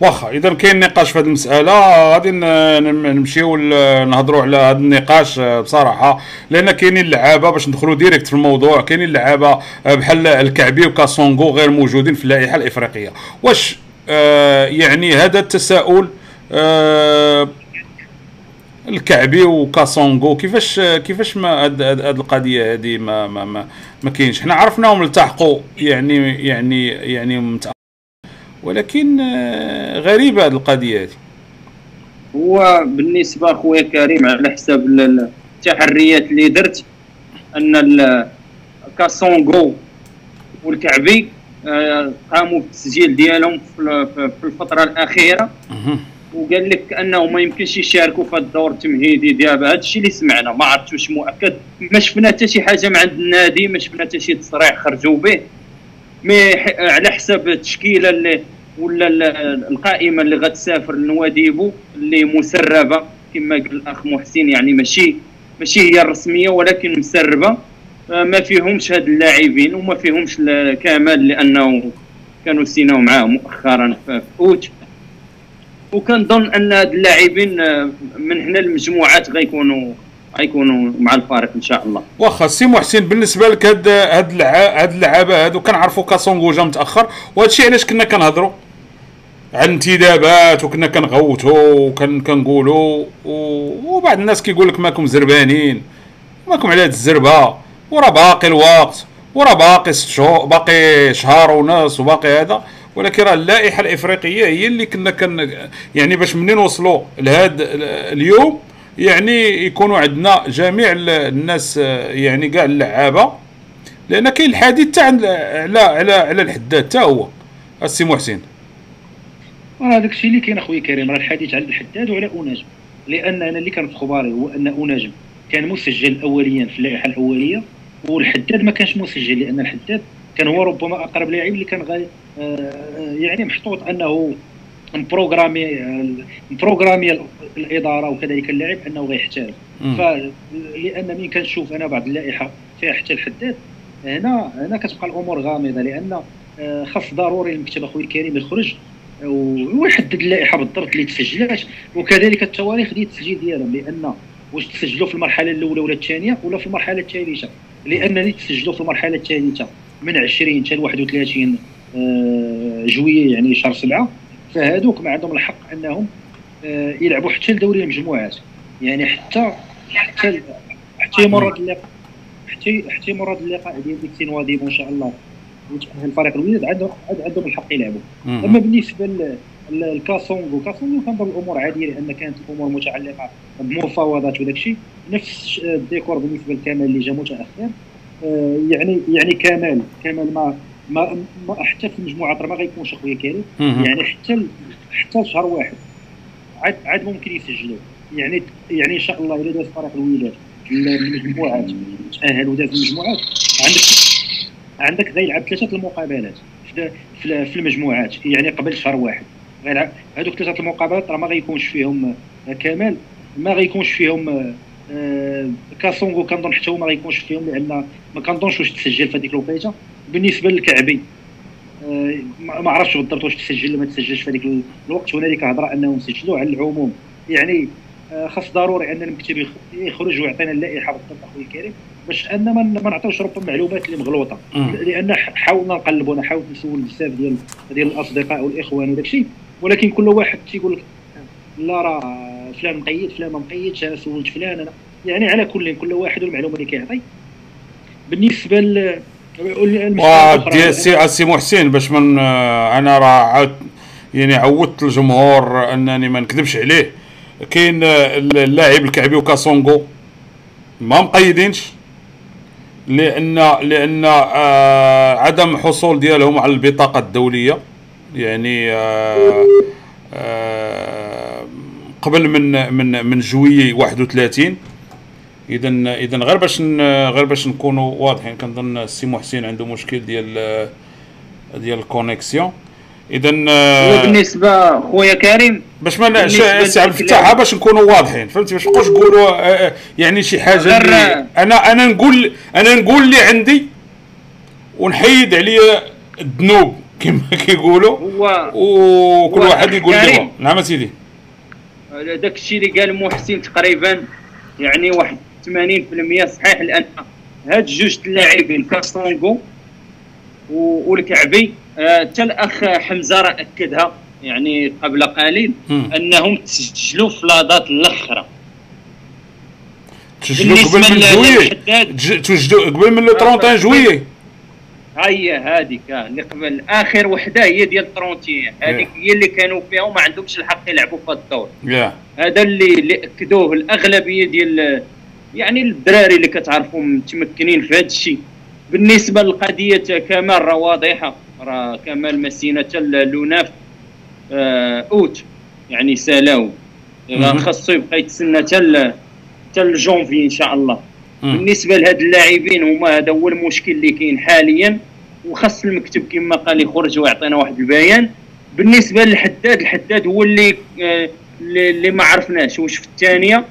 [SPEAKER 2] واخا إذا كاين نقاش في هذه المسألة غادي نمشيو نهضروا على هذا النقاش آه، بصراحة. لأن كاينين لعابه باش ندخلوا ديريكت في الموضوع كاينين لعابه آه، بحال الكعبي وكاسونغو غير موجودين في اللائحة الإفريقية. واش آه يعني هذا التساؤل آه الكعبي وكاسونغو كيفاش كيفاش ما هاد القضية هذه ما ما ما, ما كاينش؟ حنا عرفناهم التحقوا يعني يعني يعني. ولكن آه، غريبه هذه القضية هذه.
[SPEAKER 4] هو بالنسبة خويا كريم على حساب ال- ال- التحريات اللي درت أن كاسونغو والكعبي آه، قاموا بالتسجيل ديالهم في ال- في- في الفترة
[SPEAKER 2] الأخيرة.
[SPEAKER 4] وقال لك أنه ما يمكنش يشاركوا في الدور التمهيدي ديال هذا الشيء اللي سمعنا ما عرفتش واش مؤكد. ما شفنا حتى شي حاجة من عند النادي ما شفنا حتى شي تصريح خرجوا به. مي على حساب التشكيلة اللي ولا ال- القائمة اللي غتسافر لنواديبو اللي مسربة. كما قال الأخ محسن يعني ماشي ماشي هي الرسمية ولكن مسربة. آه، ما فيهمش هاد اللاعبين وما فيهمش ال- كمال لأنه كانوا سيناو معاه مؤخرا في في اوت وكنظن أن هاد اللاعبين آه، من هنا المجموعات غيكونوا غيكونوا مع الفريق إن شاء الله.
[SPEAKER 2] واخا سي محسن بالنسبة لك هاد هاد هاد اللعابة هادو كنعرفوا كاسونغو جا متأخر وهذا الشيء علاش كنا كنهضروا عن انتدابات وكنا كنغوتوا وكن كنقولوا وبعض الناس كيقول لك ماكم زربانين ماكم على هاد الزربة وراه باقي الوقت وراه باقي ست شهور باقي شهر ونص وباقي هذا ولكن راه اللائحة الإفريقية هي اللي كنا كن يعني باش منين وصلوا لهاد ال- اليوم؟ يعني يكونوا عندنا جميع ال- الناس آه، يعني كاع اللعابة. لأن كاين الحديث تاع على على على الحداد حتى هو. السي محسن.
[SPEAKER 3] راه داك الشيء اللي كاين أخويا كريم راه الحديث على الحداد وعلى أناجم. لأن أنا اللي كان في خباري هو أن أناجم كان مسجل اوليا في اللائحة الأولية والحداد ما كانش مسجل لأن الحداد كان هو ربما أقرب لاعب اللي كان غاي آه، يعني محطوط أنه مبروغرامي مبروغرامي الإدارة وكذلك اللاعب أنه غيحترف
[SPEAKER 2] مم.
[SPEAKER 3] فلان مين كنشوف أنا بعض اللائحة فيها حتى الحداد هنا هنا كتبقى الأمور غامضة لأن آه، خاص ضروري المكتب اخويا الكريم يخرج ويحدد اللائحة بالضبط اللي تسجلات وكذلك التواريخ ديال التسجيل ديالهم لأن واش تسجلوا في المرحلة الأولى ولا الثانية ولا في المرحلة الثالثة؟ لأن اللي تسجلوا في المرحلة الثالثة من 20 حتى ل 31 آه، جويي يعني شهر سبعة. فهذوك ما عندهم الحق انهم آه، يلعبوا حتى لدوري المجموعات. يعني حتى حتى حتى هذا اللقاء حتى حتى هذا اللقاء ديال ديك سين واديب ان شاء الله ويتاهل الفريق الوداد عندهم عندهم الحق يلعبوا. أما بالنسبة الكاسونغو كاسونغو كنظن الأمور عادية لأن كانت الأمور متعلقة بمفاوضات وداك الشيء. نفس الديكور بالنسبة لكمال اللي جا متأخر آه، يعني يعني كمال كمال ما ما, ما حتى في المجموعات ما غيكونش اخويا كريم. يعني حتى حتى شهر واحد. عاد عاد ممكن يسجلوا. يعني يعني إن شاء الله إلا داز فريق الوداد المجموعات. تاهل وداز المجموعات. عندك عندك غيلعب ثلاثة المقابلات. في, في المجموعات. يعني قبل شهر واحد. غيلعب هذوك ثلاثة المقابلات راه ما غيكونش فيهم كمال. ما غيكونش فيهم آه كاسونغو كنظن حتى هو ما غيكونش فيهم لأن ما كنظنش واش تسجل في هذيك الوقيته بالنسبة للكعبي آه ما عرفتش بالضبط واش تسجل ولا ما تسجلش في هذيك الوقت هنالك هضره أنهم سجلوا على العموم. يعني آه خاص ضروري أن المكتب يخرج ويعطينا اللائحة بالضبط اخويا الكريم باش أن ما نعطيوش ربما معلومات اللي مغلوطة. لأن حاولنا نقلبوا أنا حاولت نسول بزاف ديال ديال الأصدقاء والإخوان وداك الشيء ولكن كل واحد تيقول لك لا راه فلان مقيد فلان ما مقيدش أنا سولت فلان أنا يعني على كل كل واحد والمعلومة اللي كيعطي. بالنسبة
[SPEAKER 2] ديال سي سي محسن باش من أنا راه عاد يعني عودت الجمهور أنني ما نكذبش عليه. كاين اللاعب الكعبي وكاسونغو. ما مقيدينش. لأن لأن آه عدم حصول ديالهم على البطاقة الدولية. يعني آه آه قبل من من من جويي 31 اذا اذا غير باش غير باش نكونوا واضحين كنظن السي محسن عنده مشكل ديال ديال ال connexion. اذا
[SPEAKER 4] بالنسبة خويا كريم
[SPEAKER 2] باش ما سي عبد الفتاح باش نكونوا واضحين فهمتي؟ باش نبقاوش نقولوا آه، آه، يعني شي حاجة أنا أنا نقول أنا نقول اللي عندي ونحيد عليا الذنوب كما كيقولوا. وكل واحد يقول لي نعم سيدي
[SPEAKER 4] داك الشيء اللي قال محسن تقريبا يعني واحد 80% صحيح لأن هاد جوج اللاعبين كاستونغو والكعبي حتى آه الأخ حمزة راه أكدها يعني قبل قليل أنهم تسجلوا في لاضات الأخرى.
[SPEAKER 2] تسجلوا قبل من جويي تسجلوا قبل من لو 31 جويي
[SPEAKER 4] هي هذيك اللي قبل آخر وحدة هي ديال 31 هذيك هي اللي كانوا فيها وما عندهمش الحق يلعبوا في الدور. هذا اللي اللي أكدوه الأغلبية ديال يعني الدراري اللي كتعرفوا متمكنين في هذا الشيء. بالنسبة لقضيه كمال راه واضحة. راه كمال مسينا حتى لوناف آه أوت. يعني سالاو خاصو يبقى يتسنى حتى حتى لجونفي إن شاء الله. مم. بالنسبة لهاد اللاعبين هما هذا هو المشكل اللي كاين حاليا. وخاص المكتب كما قال يخرج ويعطينا واحد البيان. بالنسبة للحداد الحداد هو اللي آه اللي ما عرفناش واش في الثانية.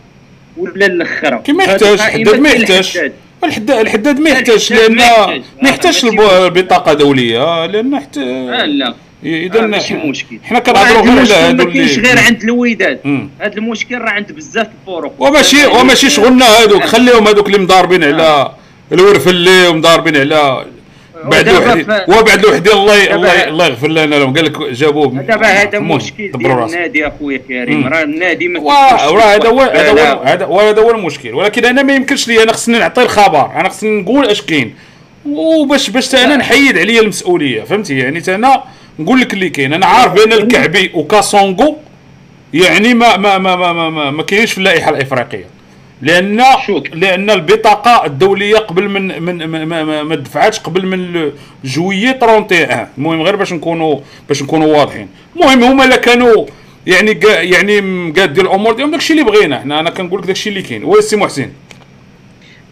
[SPEAKER 4] ولا الاخرى
[SPEAKER 2] كما يحتاج الحداد ما يحتاج. الحداد. الحداد ما يحتاج لأن ما يحتاجش البطاقة دولية لأن حتى
[SPEAKER 4] لا
[SPEAKER 2] إذا
[SPEAKER 4] ماشي مشكل.
[SPEAKER 2] حنا كنهضروا غير على
[SPEAKER 4] هادو ما كاينش غير عند الوداد هذا المشكل راه عند بزاف الفرق.
[SPEAKER 2] وماشي وماشي شغلنا هذوك خليهم هذوك اللي مضاربين على الورفلي ومضاربين على بعد الوحدين وبعد الوحدين الله الله الله يغفر لنا لهم. قال لك جابوه
[SPEAKER 4] دابا هذا مشكل ديال النادي أخويا كريم. راه النادي ما
[SPEAKER 2] راه هذا هو هذا هو هذا هو المشكل. ولكن أنا ما يمكنش لي أنا خصني نعطي الخبر. أنا خصني نقول أش كاين. وباش باش أنا نحيد عليا المسؤولية. فهمتي؟ يعني أنا نقول لك اللي كاين. أنا عارف بأن الكعبي وكاسونغو يعني ما ما ما ما ما, ما, ما كاينش في اللائحة الإفريقية. لأن لأن البطاقة الدولية قبل من من ما, ما, ما دفعاتش قبل من جويي 31 المهم غير باش نكونوا باش نكونوا واضحين. المهم هما لا كانوا يعني يعني قاد الأمور ديالهم داكشي اللي بغينا حنا أنا كنقول لك داكشي اللي كاين. oui سي محسن.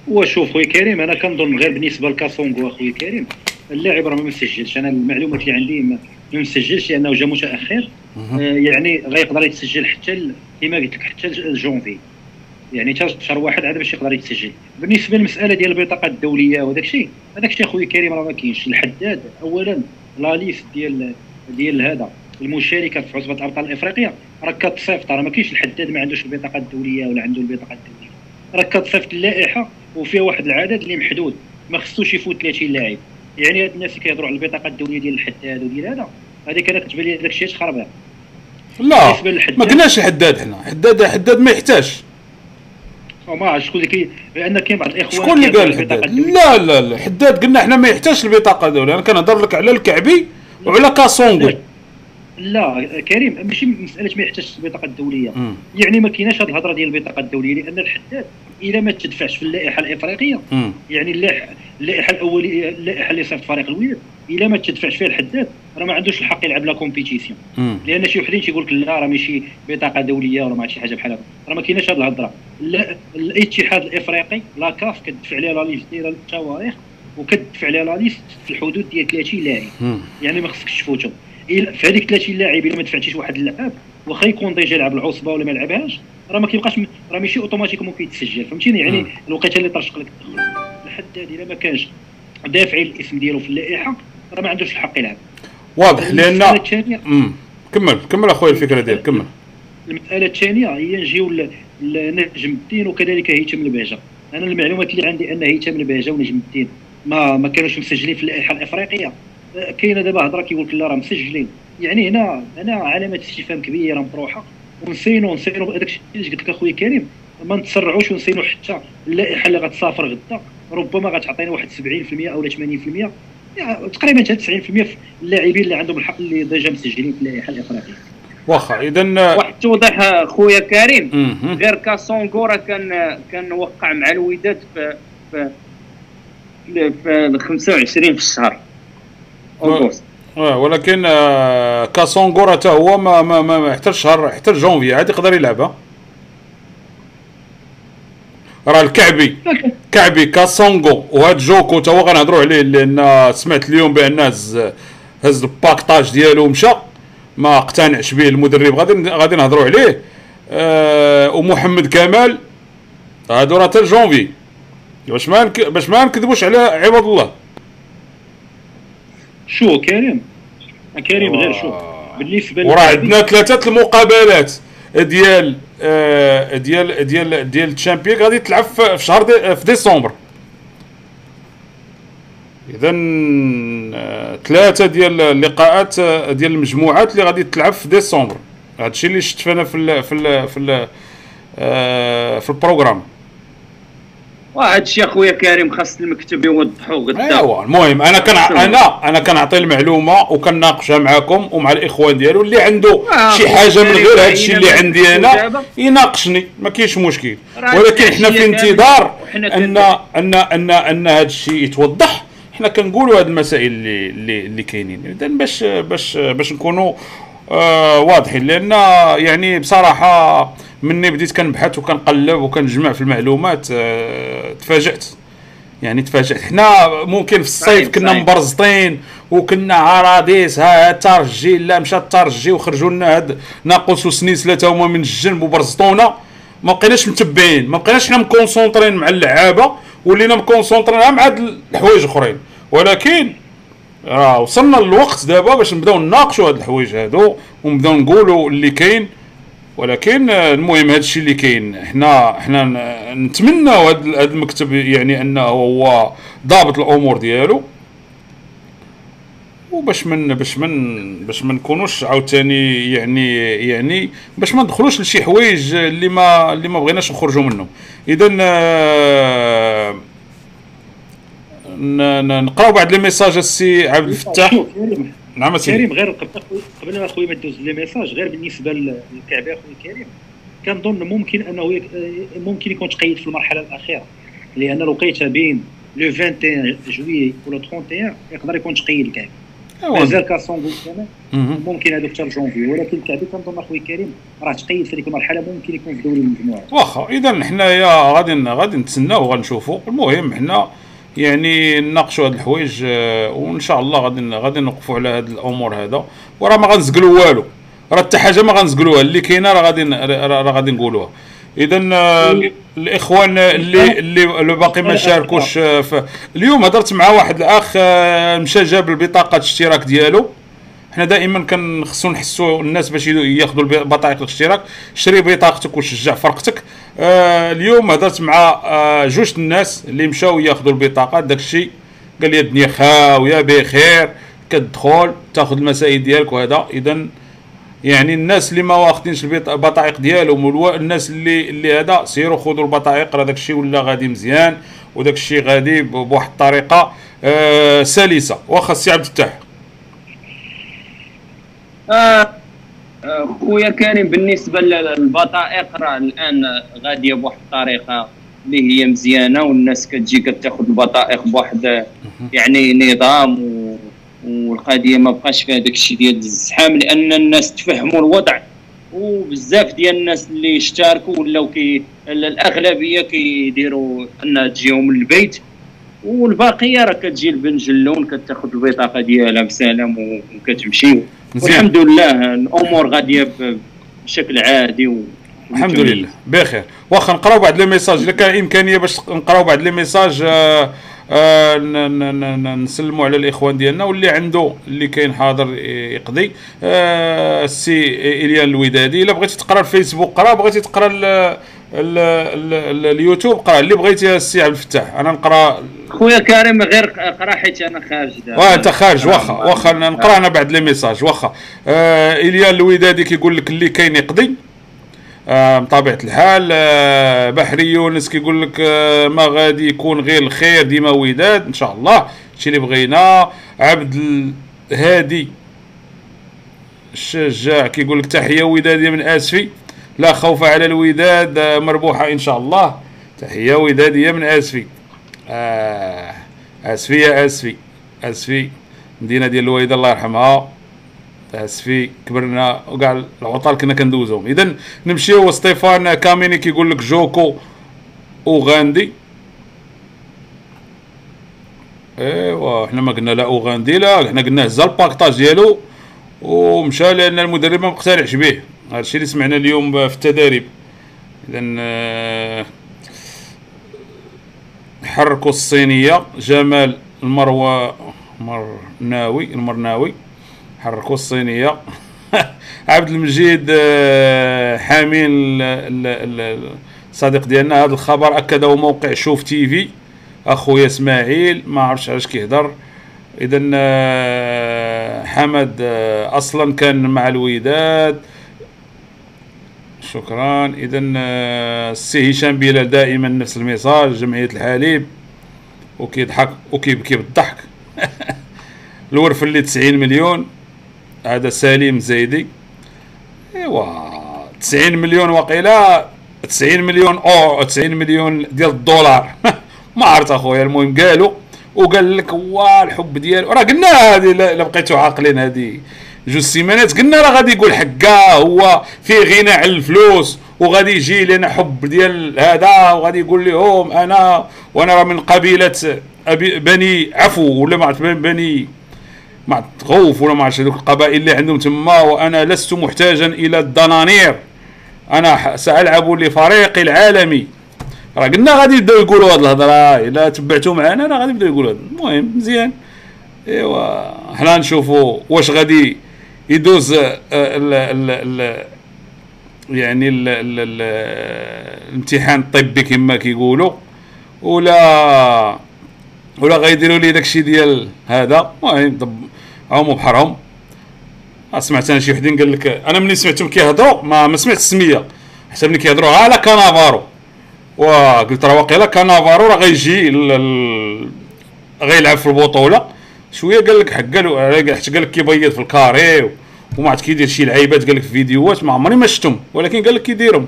[SPEAKER 3] وشوف خويا كريم أنا كنظن غير بالنسبة لكاسونغو اخويا كريم اللاعب راه ما مسجلش. أنا المعلومات اللي عندي ما مسجلش لأنه جا متأخر. آه يعني غيقدر يتسجل حتى كما قلت لك حتى الجونفي يعني حتى شهر واحد عاد باش يقدر يتسجل. بالنسبة للمسألة ديال البطاقه الدولية وداك الشيء هذاك الشيء خويا كريم راه ما كاينش. الحداد اولا لا ليست ديال ديال هذا. المشاركة في عصبه الأبطال الإفريقية راه كتصيفط راه ما كاينش الحداد ما عندوش البطاقه الدولية ولا عنده البطاقه الدولية. راه كتصيفط اللائحة وفيها واحد العدد اللي محدود. ما خصوش يفوت 30 لاعب. يعني هاد الناس اللي كيهضروا على البطاقه الدولية ديال الحداد وديال هذا هذيك أنا كتبان لي داك الشيء تخربها
[SPEAKER 2] لا ما قلناش حداد حنا حداد حداد ما يحتاج
[SPEAKER 3] ما عرفت شكون اللي لأن كاين بعض الإخوان
[SPEAKER 2] شكون اللي قال حداد؟ لا لا لا. حداد قلنا إحنا ما يحتاجش البطاقة الدولية. أنا كنهضر لك على الكعبي وعلى كاسونغو
[SPEAKER 3] لا كريم ماشي مسألة ما يحتاجش البطاقة الدولية.
[SPEAKER 2] مم.
[SPEAKER 3] يعني ما كايناش هذه الهضرة ديال البطاقة الدولية لأن الحداد اذا ما تدفعش في اللائحة الإفريقية
[SPEAKER 2] مم.
[SPEAKER 3] يعني اللائحه اللائحة الاوليه اللائحة اللي صيفط فريق الوداد إلا ما تدفعش فيها الحداد راه ما عندوش الحق يلعب لا كومبيتيسيون. لأن شي وحدين تيقول لك لا راه ماشي بطاقة دولية ولا ما شي حاجة بحال هكا. راه ما كايناش هذه الهضرة. لا- الاتحاد الإفريقي la CAF كتدفع عليها la liste ديال التواريخ وكتدفع عليها la liste في الحدود ديال 30 لاعب. يعني ما خصكش تفوتهم. في هذيك 30 لاعب إلا ما دفعتيش واحد اللاعب واخا يكون déjà لعب العصبة ولا ما لعبهاش راه ما كيبقاش راه ماشي automatiquement كيتسجل فهمتيني؟ يعني. الوقيته اللي طرشق لك الحداد إلا ما كانش دافعي الاسم ديالو في اللائحة راه ما عندوش الحق يلعب.
[SPEAKER 2] واضح لأن. كمل كمل اخويا الفكرة ديالك كمل.
[SPEAKER 3] المسألة الثانية هي نجيو لنجم الدين وكذلك هيثم البهجه أنا المعلومات اللي عندي أن هيثم البهجه ونجم الدين. ما ما كانوش مسجلين في اللائحه الإفريقية. آه، كاينة دابا هضرة كيقول لك لا راه مسجلين. يعني هنا هنا علامة استفهام كبيرة مطروحه ونسينو نسينو هذاك الشيء اللي قلت لك اخويا كريم ما نتسرعوش ونسينو حتى اللائحه اللي غتسافر غدا. ربما غتعطينا واحد 70% أو 80% يعني تقريبا حتى 90% في اللاعبين اللي عندهم الحق اللي déjà مسجلين في اللائحه الافريقيه
[SPEAKER 2] واخا اذا
[SPEAKER 4] واحد التوضيح خويا كريم. غير كاسونغو راه كان كان وقع مع الوداد في في في 25 في الشهر.
[SPEAKER 2] آه، ولكن آه، كاسونغو حتى هو ما ما ما ما حتى الشهر حتى جونفي عاد يقدر يلعبها. راه الكعبي كعبي كاسونغو. وهاد جوكو تا هو غنهضروا عليه لأن سمعت اليوم بأن هز هز الباكطاج ديالو ومشى ما اقتنعش به المدرب. غادي غادي نهضروا عليه. آه ومحمد كمال هادو راه تا جونفي. باش ما باش ما نكذبوش على عباد الله.
[SPEAKER 3] شو كريم؟ كريم غير شو.
[SPEAKER 2] آه.
[SPEAKER 3] بالنسبة
[SPEAKER 2] وراه عندنا ثلاثة المقابلات ديال ديال ديال ديال ال champions غادي تلعب في شهر دي في ديسمبر. اذا ثلاثة ديال اللقاءات آه، ديال المجموعات اللي غادي تلعب في ديسمبر. هذا الشيء اللي شفت أنا في ال في ال في ال آه، في ال programme.
[SPEAKER 4] وهذا الشيء اخويا كريم خاص المكتب يوضحوا غدا
[SPEAKER 2] أيوا المهم أنا كان أنا أنا كنعطي المعلومة وكناقشها معكم ومع الإخوان ديالو اللي عنده
[SPEAKER 4] آه،
[SPEAKER 2] شي حاجة من غير هذا الشيء اللي عندي
[SPEAKER 4] أنا.
[SPEAKER 2] يناقشني ما كاينش مشكل. ولكن إحنا في انتظار ان ان ان أن هذا الشيء يتوضح. حنا كنقولوا هذه المسائل اللي اللي, اللي كاينين. اذا باش باش باش نكونوا آه واضحين. لأن يعني بصراحة مني بديت كنبحث وكنقلب وكنجمع في المعلومات آه تفاجأت. يعني تفاجأت. حنا ممكن في الصيف كنا. مبرزطين وكنا عراديس ها ترجي لا مشى ترجي وخرجوا لنا هاد ناقص وسنيس ثلاثة هما من الجنب وبرزطونا ما بقيناش متبعين ما بقيناش حنا مكونسونطرين مع اللعابة ولينا مكونسونطرين مع هاد الحوايج أخرين. ولكن راه وصلنا للوقت دابا باش نبداو نناقشوا هاد الحوايج هادو ونبداو نقولوا اللي كاين ولكن المهم هذا الشيء اللي كاين. حنا حنا نتمناو هذا المكتب يعني أنه هو ضابط الأمور ديالو. وباش من باش من باش ما نكونوش عاوتاني يعني يعني باش ما ندخلوش لشي حوايج اللي ما اللي ما بغيناش نخرجوا منهم. اذا آه، نقراو بعض les messages السي عبد الفتاح. نعم سيدي
[SPEAKER 3] كريم غير قبل ما اخويا ما ندوز les messages غير بالنسبة للكعبي اخويا كريم. كنظن ممكن أنه ممكن يكون تقيد في المرحلة الأخيرة لأن الوقيتة بين le 21 juillet ولا 31 يقدر يكون تقيد الكعبي. مازال كاسونغو كمان
[SPEAKER 2] مهم.
[SPEAKER 3] ممكن هذوك حتى لجونفي ولكن الكعبي كنظن اخويا كريم راه تقيد في ديك المرحلة ممكن يكون في دوري المجموعات
[SPEAKER 2] واخا اذا حنايا غادي غادي نتسناو وغنشوفوا المهم حنا يعني نناقشوا هاد الحوايج آه، وإن شاء الله غادي غادي نوقفوا على هاد الأمور هذا. وراه ما غنزقلوا والو. راه حتى حاجة ما غنزقلوها اللي كاينة راه غادي راه غادي نقولوها. اذا آه، الإخوان اللي اللي باقي ما شاركوش آه، اليوم هضرت مع واحد الأخ مشى جاب البطاقة الاشتراك ديالو. حنا دائما كنخصو نحسوا الناس باش ياخذوا بطايق الاشتراك. شري بطاقتك وشجع فرقتك. آه اليوم هضرت مع آه جوج الناس اللي مشاو ياخذوا البطاقة. داك الشيء قال لي الدنيا خاوية بخير كتدخل تاخذ المسائل ديالك وهذا. إذا يعني الناس اللي ما واخدينش البط- البطايق ديالهم والوا- الناس اللي اللي هذا سيروا خذوا البطايق راه داك الشيء ولا غادي مزيان وداك الشيء غادي بواحد الطريقة آه سلسة. واخا السي عبد الفتاح.
[SPEAKER 4] آه خويا كريم بالنسبة للبطائق راه الآن غادية بواحد الطريقة اللي هي مزيانة والناس كتجي كتاخذ البطائق بواحد يعني نظام و... والقضية ما بقاش فيها داك الشيء ديال الزحام لأن الناس تفهموا الوضع. وبزاف ديال الناس اللي اشتركوا ولاو كي الأغلبية كيديروا انها تجيهم من البيت والباقية راه كتجي البنجلون كتاخذ البطاقه ديالها بسلام وكتمشي. والحمد لله الأمور غادية بشكل عادي و
[SPEAKER 2] الحمد لله. بخير. واخا نقراو بعض les messages. إلا كان إمكانية باش نقراو بعض les messages آه آه نسلموا على الإخوان ديالنا واللي عنده اللي كاين حاضر يقضي. آه السي إليان الودادي. إلا بغيتي تقرا الفيسبوك قرا بغيتي تقرا ال ال ال اليوتيوب قرا اللي بغيتي السي عبد الفتاح أنا نقرأ.
[SPEAKER 4] خويا كريم غير قرأ حيت أنا خارج
[SPEAKER 2] واه أنت خارج واخا واخا نقرأ أنا بعد les messages واخا. آه اليان الودادي كيقول لك اللي كاين يقضي. آه بطبيعة الحال آه بحري يونس كيقول لك آه ما غادي يكون غير الخير ديما وداد إن شاء الله. هادشي اللي بغينا عبد الهادي الشجاع كيقول لك تحية وداديه من آسفي. لا خوف على الوداد آه مربوحة إن شاء الله. تحيه ودادية من آسفي. آه آسفي يا آسفي. آسفي مدينة ديال الويده الله يرحمها. آسفي كبرنا وكاع العطال كنا كندوزهم. اذا نمشيو ستيفان كاميني كيقول لك جوكو أوغاندي. إيوا حنا ما قلنا لا أوغاندي لا حنا قلنا هزا الباكطاج ديالو. ومشى لأن المدرب ما مقتنعش به. هذا الشيء اللي سمعنا اليوم في التدريب اذا آه، حركوا الصينية جمال المروة مرناوي المرناوي. حركوا الصينية. عبد المجيد آه، حامين الصديق ديالنا. هذا الخبر اكده موقع شوف تي في. أخويا إسماعيل ما عرفتش علاش كيهضر. اذا آه، حمد أصلا كان مع الوداد. شكرا. اذا السي هشام بلال دائما نفس ال message جمعية الحليب. وكيضحك وكيبكي بالضحك. الورف اللي 90 مليون. هذا سليم زيدي. إيوا 90 مليون وقيلا 90 مليون أو 90 مليون ديال الدولار. ما عرفت أخويا المهم قالوا وقال لك هو الحب ديالو راه قلنا هذه الا بقيتوا عاقلين هذه. جوج سيمانات قلنا راه غادي يقول حكا هو فيه غنى على الفلوس وغادي يجي لنا حب ديال هذا وغادي يقول لهم أنا وأنا راه من قبيلة أبي بني عفو ولا ما عرفت بني مع التغوف ولا ما عرفتش هذوك القبائل اللي عندهم تما وأنا لست محتاجا إلى الدنانير أنا سألعب لفريقي العالمي. راه قلنا غادي يبداو يقولوا هاد الهضرة إلا تبعتوا معنا راه غادي يبداو يقولوا المهم مزيان. إيوا حنا نشوفوا واش غادي يدوز ال ال ال يعني ال ال ال الامتحان الطبي كما كيقولوا ولا ولا غيديروا لي داكشي ديال هذا. المهم هما بحرهم. سمعت أنا شي وحدين قال لك أنا ملي سمعتهم كيهضروا ما, ما سمعت السمية. حتى ملي كيهضروا على كانافارو. وقلت راه واقيلا كانافارو راه غيجي غيلعب في البطولة. شوية قال لك حق قالوا حتى قال لك كيبيض في الكاري وما عرفت كيدير شي لعيبات قال لك في فيديوهات ما عمري ما شفتهم ولكن قال لك كيديرهم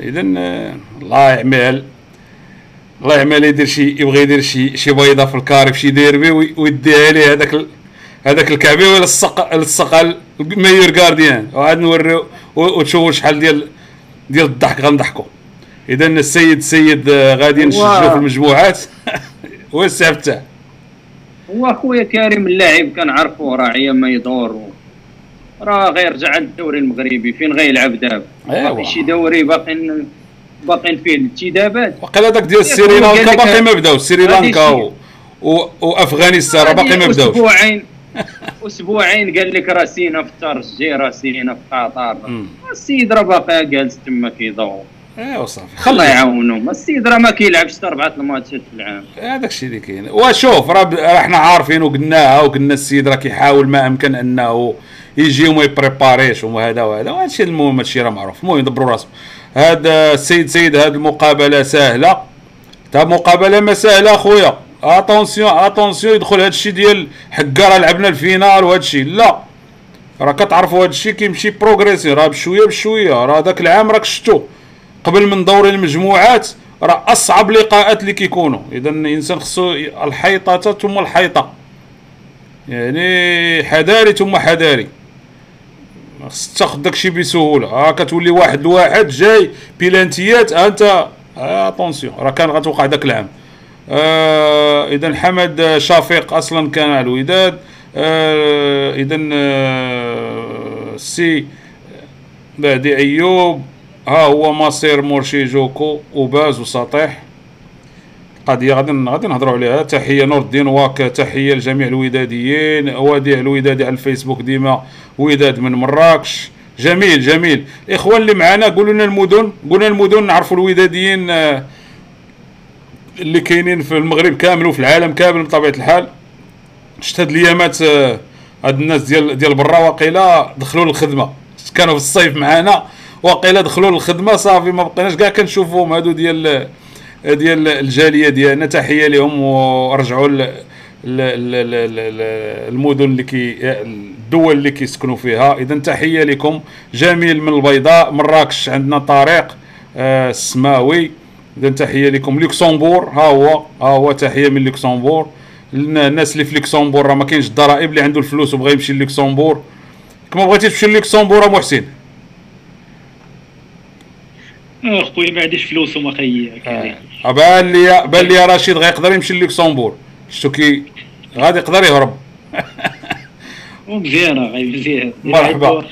[SPEAKER 2] اذا آه، الله يعمل الله يعمل يدير شي يبغي يدير شي شي بيضة في الكاري في شي ديربي ويديها ليه هذاك هذاك الكعبي ولا السق السق ال meilleur gardien وعاد نوريو وتشوفوا شحال ديال ديال الضحك غنضحكوا اذا السيد سيد آه، غادي نشجعوا في المجموعات. هو السي تاعه.
[SPEAKER 4] هو خويا كريم اللاعب كنعرفوه راه أيام ما يدور. راه غيرجع عند الدوري المغربي فين غيلعب دابا؟ باقي شي دوري باقي باقيين فيه الإنتدابات.
[SPEAKER 2] وقيلا داك ديال سريلانكا باقي ما بداو سريلانكا و... وأفغانستان راه باقي ما بداوش.
[SPEAKER 4] أسبوعين أسبوعين قال لك راسينا في الترجي راسينا في قطر. السيد راه باقي جالس تما كيدور.
[SPEAKER 2] ايوا صافي
[SPEAKER 4] الله يعاونهم. السيد راه ما كيلعبش حتى اربعه الماتشات في العام.
[SPEAKER 2] هذاك الشيء اللي كاين. وشوف راه إحنا عارفين وقلناها وقلنا السيد راه كيحاول ما أمكن أنه يجي وما يبريباريش وهذا وهذا. وهذا الشيء المهم هذا الشيء راه معروف. المهم يدبروا راسهم. هذا السيد سيد هذه المقابلة سهلة. تا مقابلة ما سهلة أخويا. attention attention يدخل هذا الشيء ديال حكا راه لعبنا ال finale وهذا الشيء. لا. راه كتعرفوا هذا الشيء كيمشي progressif راه بشوية بشوية. راه ذاك العام راك شفتو. قبل من دوري المجموعات راه أصعب لقاءات اللي كيكونوا. اذا الإنسان خصو الحيطة ثم الحيطة. يعني حذاري ثم حذاري. خص تاخذ داكشي بسهولة. ها كتولي واحد لواحد جاي بيلانتيات أنت اتونسيون راه كان غتوقع داك العام. آه اذا حمد شفيق أصلا كان على الوداد. آه اذا آه سي بعدي أيوب. ها هو مصير مرشي جوكو وباز وسطيح. قضيه غادي غادي نهضروا عليها. تحية نور الدين واك تحية لجميع الوداديين. وديع الودادي على الفيسبوك ديما وداد من مراكش. جميل جميل. الاخوان اللي معنا قولوا لنا المدن. قولوا لنا المدن نعرفوا الوداديين آه، اللي كاينين في المغرب كامل وفي العالم كامل بطبيعة الحال. شفت هاد الأيامات آه، هاد الناس ديال ديال برا واقيلا دخلوا للخدمة. كانوا في الصيف معانا. واقيلا دخلوا للخدمة صافي ما بقيناش كاع كنشوفوهم هادو ديال ديال الجالية ديالنا تحية لهم ورجعوا المدن اللي كي الدول اللي كيسكنوا فيها. اذا تحية لكم جميل من البيضاء مراكش عندنا طريق آه، السماوي. اذا تحية لكم. لوكسمبور ها هو ها هو تحية من لوكسمبور الناس اللي في لوكسمبور راه ما كاينش الضرائب اللي عنده الفلوس وبغى يمشي لوكسمبور كما بغيتي تمشي لوكسمبور محسن.
[SPEAKER 3] آه خويا ما عنديش فلوس وما خي
[SPEAKER 2] آه. بان لي بان لي رشيد غيقدر يمشي للوكسمبور شتو كي غادي يقدر يهرب.
[SPEAKER 3] مزيانه غير مزيان.
[SPEAKER 2] مرحبا.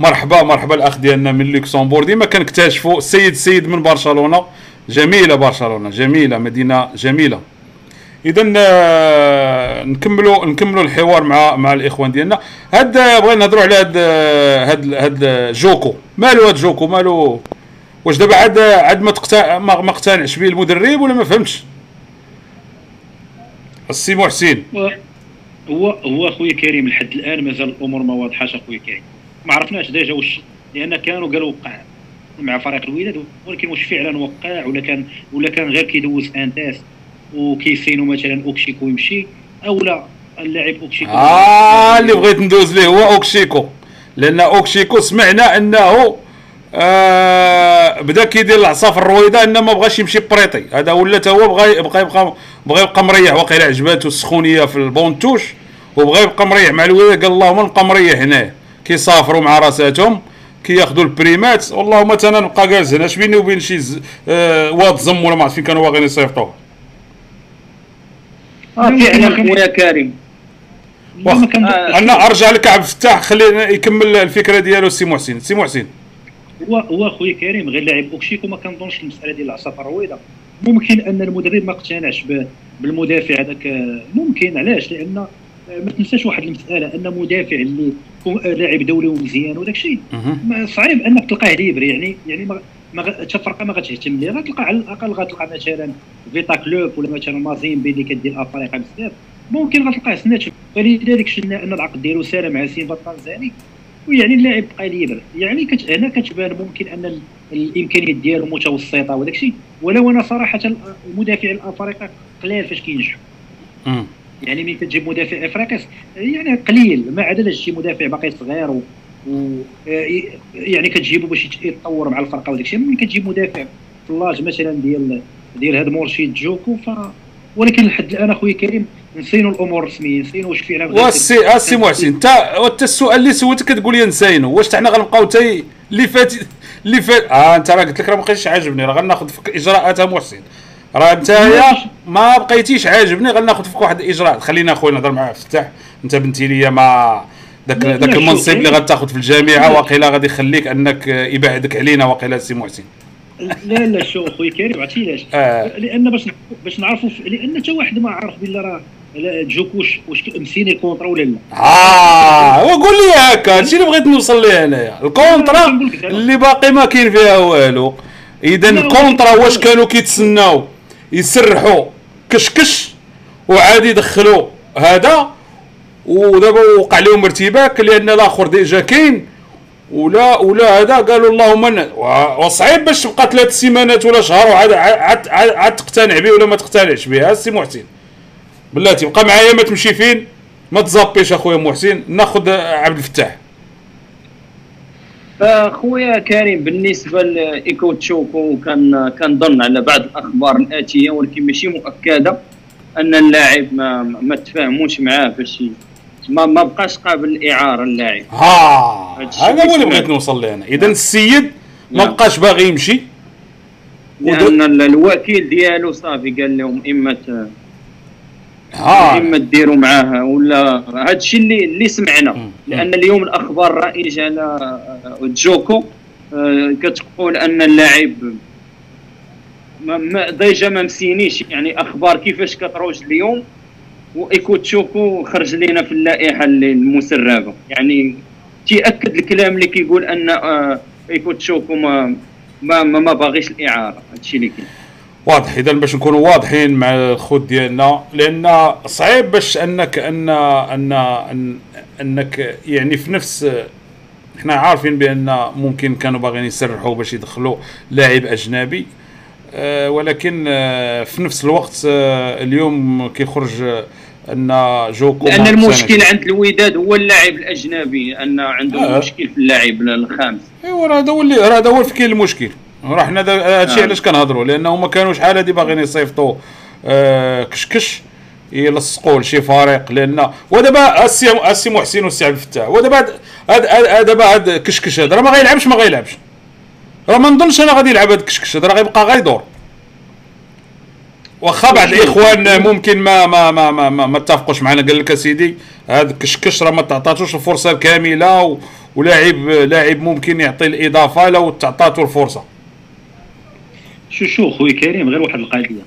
[SPEAKER 2] مرحبا مرحبا الأخ ديالنا من لوكسمبور ديما كنكتشفوا السيد السيد من برشلونة. جميلة برشلونة جميلة مدينة جميلة. اذا آه، نكملوا نكملوا الحوار مع مع الإخوان ديالنا. هاد بغينا نهضروا على هاد هاد هاد جوكو. مالو هاد جوكو؟ مالو واش دابا عاد عاد ما تقتنع ما اقتنعش به المدرب ولا ما فهمتش؟ السي محسن.
[SPEAKER 3] هو هو أخويا كريم لحد الآن مازال الأمور ما واضحاش أخويا كريم. ما عرفناش déjà واش لأن كانوا قالوا وقع مع فريق الوداد ولكن واش فعلا وقع ولا كان ولا كان غير كيدوز un test وكيسينو مثلا أوكشيكو يمشي أو لا اللاعب أوكشيكو.
[SPEAKER 2] آه اللي بغيت ندوز ليه هو أوكشيكو. لأن أوكشيكو سمعنا أنه آه بدأ كيدير العصا في الرويضه إنه ما بغاش يمشي prêté. هذا ولا تا هو بغى يبقى يبقى بغى يبقى مريح. وقيلا عجباتو السخونية في ال banc de touche وبغى يبقى مريح. مع الولاية قال اللهم نبقى مريح هنا. كيسافروا مع راساتهم كياخذوا البريمات. والله أنا نبقى جالس هنا. اش بيني وبين شي آه واد زم ولا ما عرفت فين كانوا باغيين يصيفطوه.
[SPEAKER 4] آه فعلا. خويا كريم.
[SPEAKER 2] أنا أرجع لك عبد الفتاح خلينا يكمل الفكرة ديالو. سي محسن سي محسن.
[SPEAKER 3] هو هو خويا كريم غير لاعب اوكشيكو ما كنظنش المسألة ديال العصا الرويضه ممكن أن المدرب ما اقتنعش بالمدافع هذاك ممكن علاش؟ لأن ما تنساش واحد المسألة أن مدافع اللي لاعب دولي ومزيان وداك الشيء. صعيب أنك تلقاه libre يعني يعني ما ما تفرقه ما غتهتم ليه. غتلقى على الأقل غتلقى مثلا فيتا كلوب ولا مثلا مازيمبي اللي كدير أفريقيا بزاف ممكن غتلقاه سناتش فلذلك شفنا أن العقد ديالو سال مع سيمبا التنزاني ويعني اللاعب بقى libre يعني كت... هنا كتبان ممكن أن الامكانيات ديالو متوسطة وداك الشيء ولو أنا صراحة المدافع الأفريقي قليل فاش كينجحوا. يعني ملي كتجيب مدافع افريقي يعني قليل ما عدا شي مدافع باقي صغير و... و يعني كتجيبو باش يتطور مع الفرقة وداك الشيء ملي كتجيب مدافع في l'âge مثلا ديال ديال هاد مورشيد جوكو ف ولكن لحد الآن أخويا كريم نسينو الأمور الرسميه نسينو واش فعلا
[SPEAKER 2] واسي اسي محسن انت انت السؤال اللي سولتك كتقول لي نسينو واش حنا غنبقاو تي اللي فات اللي فات آه أنت راه قلت لك راه ما بقيتش عاجبني راه غناخذ فيك اجراءات محسن. راه أنت ما بقيتيش عاجبني غناخذ فيك واحد الاجراءات خلينا أخويا نهضر معاه فتح أنت بنتي لي ما داك داك المنصب اللي غتاخذ في الجامعة واقيلا غادي يخليك أنك يبعدك علينا واقيلا سي محسن.
[SPEAKER 3] لا لا شو خويا كريم عرفتي علاش؟ آه. لأن باش باش نعرفوا لأن حتى واحد ما عرف بلا راه جوك واش واش مسيني contrat ولا لا؟
[SPEAKER 2] آه وقول لي هكا هادشي اللي بغيت نوصل ليه انايا ال contrat اللي باقي ما كاين فيها والو. إذا ال contrat واش كانوا كيتسناو؟ يسرحوا كشكش وعادي يدخلوا. هذا ودابا وقع لهم ارتباك لأن الآخر ديجا كاين. ولا ولا هذا قالوا اللهم وصعيب باش تبقى ثلاث سيمانات ولا شهر وعاد عاد عاد تقتنع به ولا ما تقتنعش به السي محسن. بلاتي بقى معايا ما تمشي فين؟ ما تزابيش أخويا محسن ناخذ عبد الفتاح.
[SPEAKER 4] أخويا كريم بالنسبة لإيكو تشوكو كان كنظن على بعض الأخبار الآتية ولكن ماشي مؤكدة أن اللاعب ما ما تفاهموش معاه باش ما ما بقاش قابل للاعاره اللاعب.
[SPEAKER 2] ها هذا هو اللي بغيت نوصل له أنا اذا السيد ما
[SPEAKER 4] نعم.
[SPEAKER 2] بقاش باغي يمشي.
[SPEAKER 4] لأن ال- الوكيل ديالو صافي قال لهم إما
[SPEAKER 2] ها.
[SPEAKER 4] اما ديروا معاه ولا هذا الشيء اللي اللي سمعنا. لأن اليوم الأخبار الرائجه على آه، جوكو آه، كتقول أن اللاعب ما ما déjà ما مسينيش. يعني أخبار كيفاش كتروج اليوم وإيكو تشوكو خرج لنا في اللائحة اللي- المسربة. يعني تيأكد الكلام اللي كيقول أن آه، إيكو تشوكو ما ما ما, ما باغيش الإعارة. هادشي اللي كاين.
[SPEAKER 2] واضح إذا باش نكونوا واضحين مع الخوت ديالنا لأن صعيب باش انك ان ان أن أنك يعني في نفس إحنا عارفين بأن ممكن كانوا باغيين يسرحوا باش يدخلوا لاعب أجنبي آه، ولكن آه، في نفس الوقت آه، اليوم كيخرج أن جوكو لأن
[SPEAKER 4] المشكل. عند الوداد هو اللاعب الأجنبي أن عندهم
[SPEAKER 2] آه.
[SPEAKER 4] مشكل في اللاعب الخامس
[SPEAKER 2] إيوا راه هذا هو اللي راه هذا هو كاين المشكل راه حنا هادشي
[SPEAKER 4] آه.
[SPEAKER 2] علاش كنهضروا؟ لأنه ما كانوا شحال هادي باغيين يصيفطوا؟ آه كشكش يلصقوا لشي فريق لأن ودابا السي السي محسن والسي عبد الفتاح ودابا هاد- هاد هاد- هاد دابا هاد كشكش هذا راه ما غيلعبش ما غيلعبش. راه ما نظنش أنا غادي يلعب هاد الكشكش هذا راه غيبقى غير يدور واخا بعض الإخوان ممكن ما ما ما ما, ما, ما اتفقوش معنا. قال لك أسيدي هذا الكشكش راه ما تعطاتوش الفرصة الكاملة. ولاعب لاعب ممكن يعطي الإضافة لو تعطاتو الفرصة.
[SPEAKER 3] شو شو خويا كريم غير واحد القضية.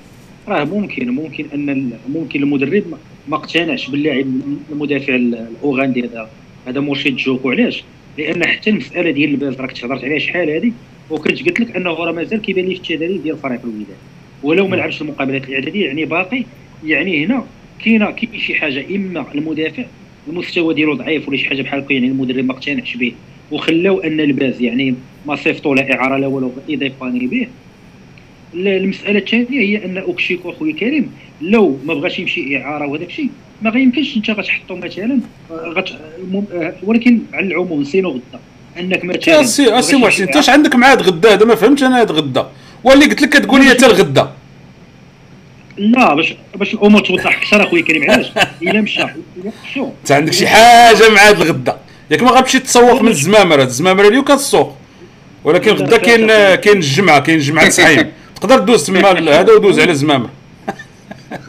[SPEAKER 3] راه ممكن ممكن أن ممكن المدرب ما- اقتنعش باللاعب المدافع ال- الأوغندي هذا. هذا مرشد جوكو. علاش؟ لأن حتى المسألة ديال الباز راك تهضرت عليها شحال هذه؟ وكنت قلت لك أنه راه مازال كيبان لي في التدريب ديال فريق الوداد. ولو ما لعبش المقابلات الإعدادية يعني باقي. يعني هنا كاينة كاين شي حاجة إما المدافع المستوى ديالو ضعيف ولا شي حاجة بحال هكا يعني المدرب ما اقتنعش به. وخلاو أن الباز يعني ما صيفطوا لا إعارة لا والو اضافاني به المسألة الثانية هي أن اوكشيكو أخويا كريم لو ما بغاش يمشي إعارة وهذاك الشيء ما غيمكنش أنت غتحطو مثلا غت... ولكن على العموم نسينو غدا أنك مثلا
[SPEAKER 2] يا سي سي محسن انت اش عندك مع هاد غدا؟ هذا ما فهمتش أنا هاد غدا. واللي قلت لك كتقول لي حتى الغدا.
[SPEAKER 3] لا باش باش الأمور توضح أكثر أخويا كريم علاش؟ إلا مشى. شو؟
[SPEAKER 2] أنت عندك شي حاجة مع هاد الغدا. ياك ما غتمشي تسوق من الزمامرة. الزمامرة اليوم كتسوق ولكن غدا كاين. كاين الجمعة كاين الجمعه نسعيم تقدر دوز تما هذا ودوز على الزمامره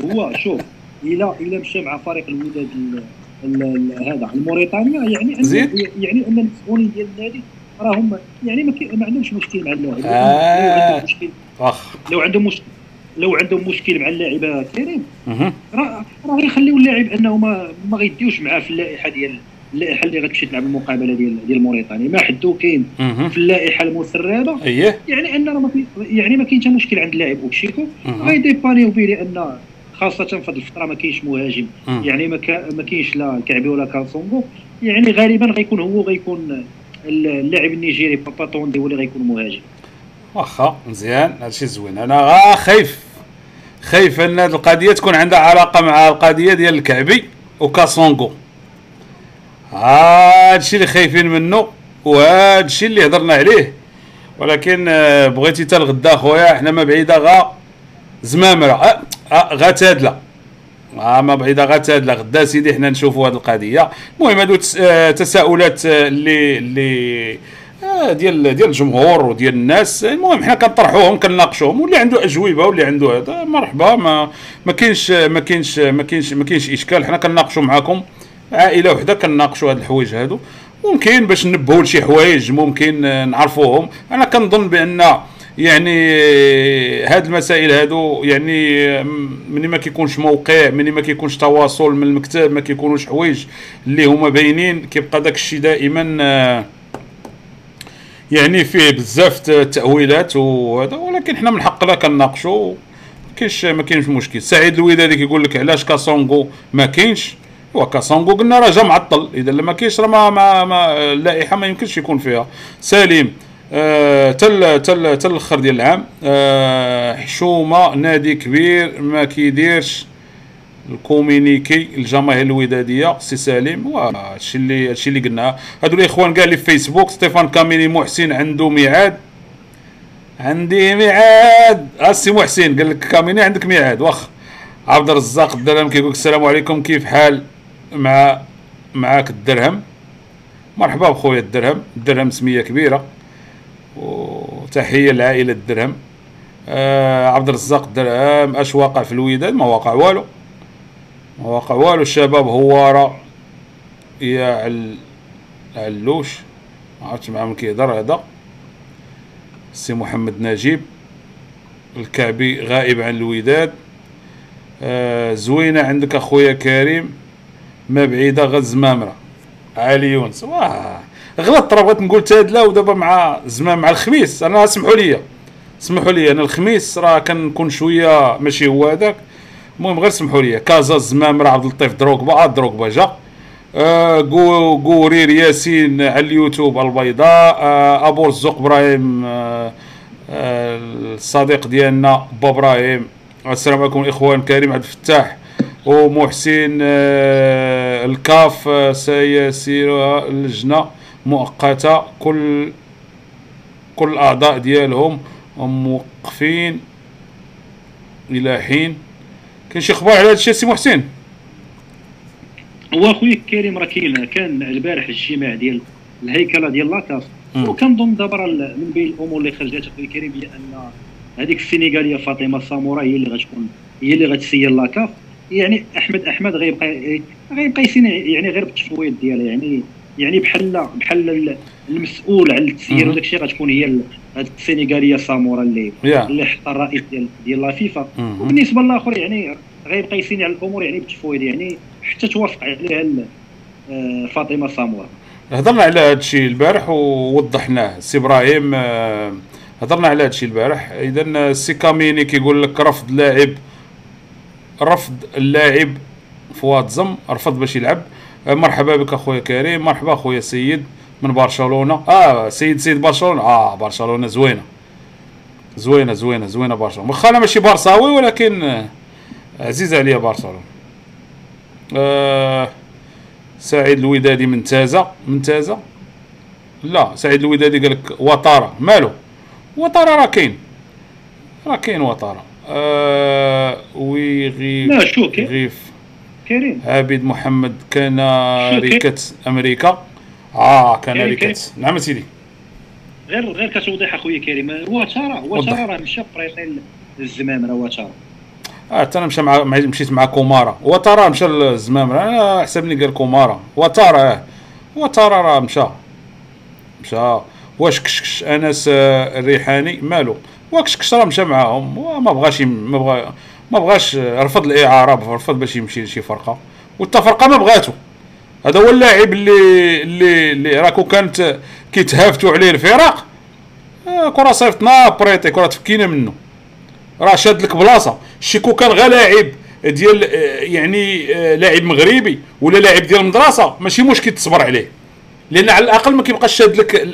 [SPEAKER 3] هو شوف إلا إلا مشى مع فريق الوداد ال- ال- ال- هذا الموريتانيا يعني
[SPEAKER 2] زيد.
[SPEAKER 3] يعني أن المسؤولين ديال النادي راهم يعني ما, عندهمش مشكل مع اللاعب
[SPEAKER 2] آه.
[SPEAKER 3] لو عندهم مشكل لو عندهم مشكل مع اللاعب كريم. راه راه يخليو اللاعب أنه ما ما غيديوش معاه في اللائحة ديال اللائحه اللي غتمشي تلعب المقابلة ديال ديال موريتانيا ما حدو كاين. في اللائحة المسربة.
[SPEAKER 2] اييه
[SPEAKER 3] يعني أن ما في يعني ما كاين حتى مشكل عند اللاعب اوكشيكو. غيديبانيو به لأن خاصة في هذه الفترة ما كاينش مهاجم.
[SPEAKER 2] مم.
[SPEAKER 3] يعني ما كا- ما كاينش لا الكعبي ولا كاسونغو يعني غالبا غيكون هو غيكون اللاعب النيجيري باباتوندي هو اللي غيكون مهاجم.
[SPEAKER 2] واخا مزيان. هادشي زوين. أنا غا خايف. خايف أن هاد القضية تكون عندها علاقة مع القضية ديال الكعبي وكاسونغو. هادشي اللي خايفين منه وهادشي اللي هضرنا عليه. ولكن آه، بغيتي حتى الغدا خويا حنا ما بعيدة غا زمامره آه آه غا تادلة. آه ما بعيدة غا تادلة. غدا سيدي حنا نشوفوا هاد القضية. المهم هادو آه، تساؤلات آه، اللي اللي ديال ديال الجمهور وديال الناس. المهم حنا كنطرحوهم كنناقشوهم. واللي عنده أجوبة واللي عنده هذا مرحبا ما ما كاينش ما كاينش ما كاينش ما كاينش إشكال. حنا كنناقشوا معاكم. عائلة وحدة كنناقشوا هاد الحوايج هادو. ممكن باش ننبهوا لشي حوايج ممكن نعرفوهم. أنا كنظن بأن يعني هاد المسائل هادو يعني ملي ما كيكونش موقع ملي ما كيكونش تواصل من المكتب ما كيكونوش حوايج اللي هما باينين. كيبقى داك الشيء دائما يعني فيه بزاف ت- تأويلات وهذا. ولكن حنا من حقنا كنناقشوا. كاينش ما كاينش مشكل. سعيد الودادي كيقول لك علاش كاسونغو ما كاينش. هو كاسونغو قلنا راه جا معطل. إذا لما كاينش راه ما, ما, ما اللائحة ما يمكنش يكون فيها. سليم. آه تل تل تل الآخر ديال العام. آه حشومة نادي كبير ما كيديرش ال communiqué الجماهير الودادية سي سليم. وهادشي اللي هادشي اللي قلناه هادو الإخوان كاع اللي في فيسبوك ستيفان كاميني محسن عنده ميعاد. عندي ميعاد. السي محسن قال لك كاميني عندك ميعاد. واخ عبد الرزاق الدرهم كيقول السلام عليكم كيف حال؟ مع معاك الدرهم. مرحبا بخويا الدرهم. الدرهم سمية كبيرة. وتحية لعائلة الدرهم. آه عبد الرزاق الدرهم أش واقع في الوداد ما واقع والو. ما واقع والو. الشباب هواره يا عل علوش. ما عرفتش معاه من كيهضر هذا. سي محمد نجيب. الكعبي غائب عن الوداد آه زوينة عندك أخويا كريم. ما بعيدة غير الزمامره علي يونس. واه. غلطت راه بغيت نقول تادله ودابا مع زمام مع الخميس. أنا اسمحوا لي. اسمحوا لي. أنا الخميس راه كنكون شوية ماشي هو هذاك. المهم غير سمحوا لي. كازا الزمام عبد اللطيف دروغبا. عاد دروغبا جا. آه قورير ياسين على اليوتيوب البيضاء. آه أبو رزق إبراهيم. آه آه الصديق ديالنا با إبراهيم السلام عليكم الاخوان كريم عبد الفتاح. ومحسن آه الكاف آه سيسير اللجنة مؤقتة. كل كل الاعضاء ديالهم موقفين إلى حين. كاين شي إخبار على هذا الشيء سي محسن؟
[SPEAKER 3] هو أخويا كريم راه كاين كان البارح الاجتماع ديال الهيكلة ديال لاكاس وكنظن دابا من بين الأمور اللي خرجت أخويا كريم هي أن هذيك السينيغاليه فاطمة سامورا هي اللي غتكون هي اللي غتسير لاكاف يعني احمد أحمد غيبقى غيبقى يعني غير بالتفويض ديالها يعني يعني بحال بحال المسؤول على التسيير وداك الشيء غتكون هي هذيك السينيغالية سامورا اللي yeah. اللي حط الرئيس ديال ديال لا فيفا. وبالنسبة للآخر يعني غيبقى يسيني على الأمور يعني بالتفويض يعني حتى توافق عليها آه، فاطمة سامورا.
[SPEAKER 2] هضرنا على هذا الشيء البارح ووضحناه. سي إبراهيم آه، هضرنا على هذا الشيء البارح. اذا سي كاميني كيقول لك رفض لاعب رفض اللاعب فؤاد زم رفض باش يلعب. آه، مرحبا بك اخويا كريم مرحبا اخويا سيد من برشلونة. آه سيد سيد برشلونة. آه برشلونة زوينة. زوينة زوينة زوينة برشلونة. واخا أنا ماشي برصاوي ولكن آه، عزيز عليا برشلونة. آه سعيد الودادي من تازا لا سعيد الودادي قال لك وطارة. مالو؟ وطارة راه كاين. راه كاين وطارة. آه ويغيف
[SPEAKER 3] لا شو
[SPEAKER 2] غيف
[SPEAKER 3] كريم.
[SPEAKER 2] عابد محمد كان ريكت أمريكا. آه كان ريكت. نعم سيدي.
[SPEAKER 3] غير غير كتوضيح اخويا كريم. هو ترى هو ترى راه مشى فريقين للزمام راه هو ترى
[SPEAKER 2] آه أنا مشى مع مشيت مع كومارا. وترى مشى للزمام. أنا حسبني قال كومارا. وترى آه. وترى راه مشى. مشى. واش كشكش أنس الريحاني؟ مالو. وكشكش راه مشى معاهم وما بغاش ما بغا ما بغاش رفض الإعارة رفض باش يمشي لشي فرقة. والتفرقه ما بغاتو. هذا هو اللاعب اللي اللي اللي راكو كانت كيتهافتوا عليه الفرق آه كون راه صيفطنا prêté كون راه تفكينا منه راه شاد لك بلاصة. شيكو كان غير لاعب ديال آه، يعني آه، لاعب مغربي ولا لاعب ديال المدرسة ماشي مشكل تصبر عليه. لأن على الأقل ما كيبقاش شاد لك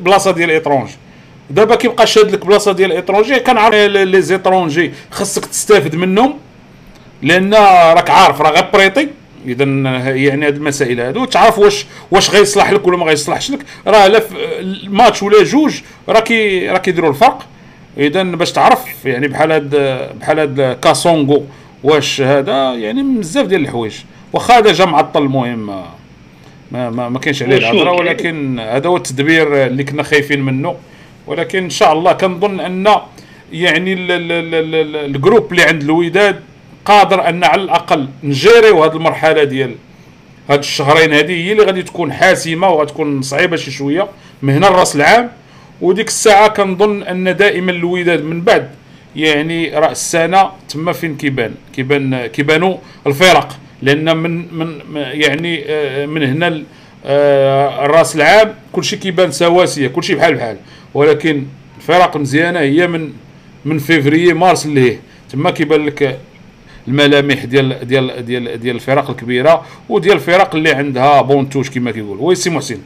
[SPEAKER 2] بلاصة ديال étranger دابا كيبقى شاد لك بلاصة ديال ال étranger كنعرف les étrangers خاصك تستافد منهم لأن راك عارف راه غير prêté. اذا يعني هاد المسائل هادو. تعرف واش واش غيصلح لك ولا ما غيصلحش لك. راه لا الماتش ولا جوج راه كي راه كيديروا الفرق. اذا باش تعرف يعني بحال هاد بحال هاد كاسونغو واش هذا يعني بزاف ديال الحوايج. واخا هذا جا معطل المهم ما ما, ما كاينش عليه الهضره ولكن هذا هو التدبير اللي كنا خايفين منه. ولكن إن شاء الله كنظن أن يعني ال groupe اللي عند الوداد قادر أن على الأقل نجيريو هذه المرحلة ديال هاد الشهرين هذه هي اللي غادي تكون حاسمة وغتكون صعيبة شي شوية من هنا لرأس العام. وديك الساعة كنظن أن دائما الوداد من بعد يعني رأس السنة تما فين كيبان؟ كيبان كيبانوا الفرق. لأن من من يعني آه، من هنا آه، رأس العام كلشي كيبان سواسية كلشي بحال بحال. ولكن الفرق مزيانة. هي من من فيفري مارس اللي تما كيبان لك الملامح ديال ديال ديال ديال الفرق الكبيرة وديال الفرق اللي عندها banc touche كما كيقول oui سي محسن.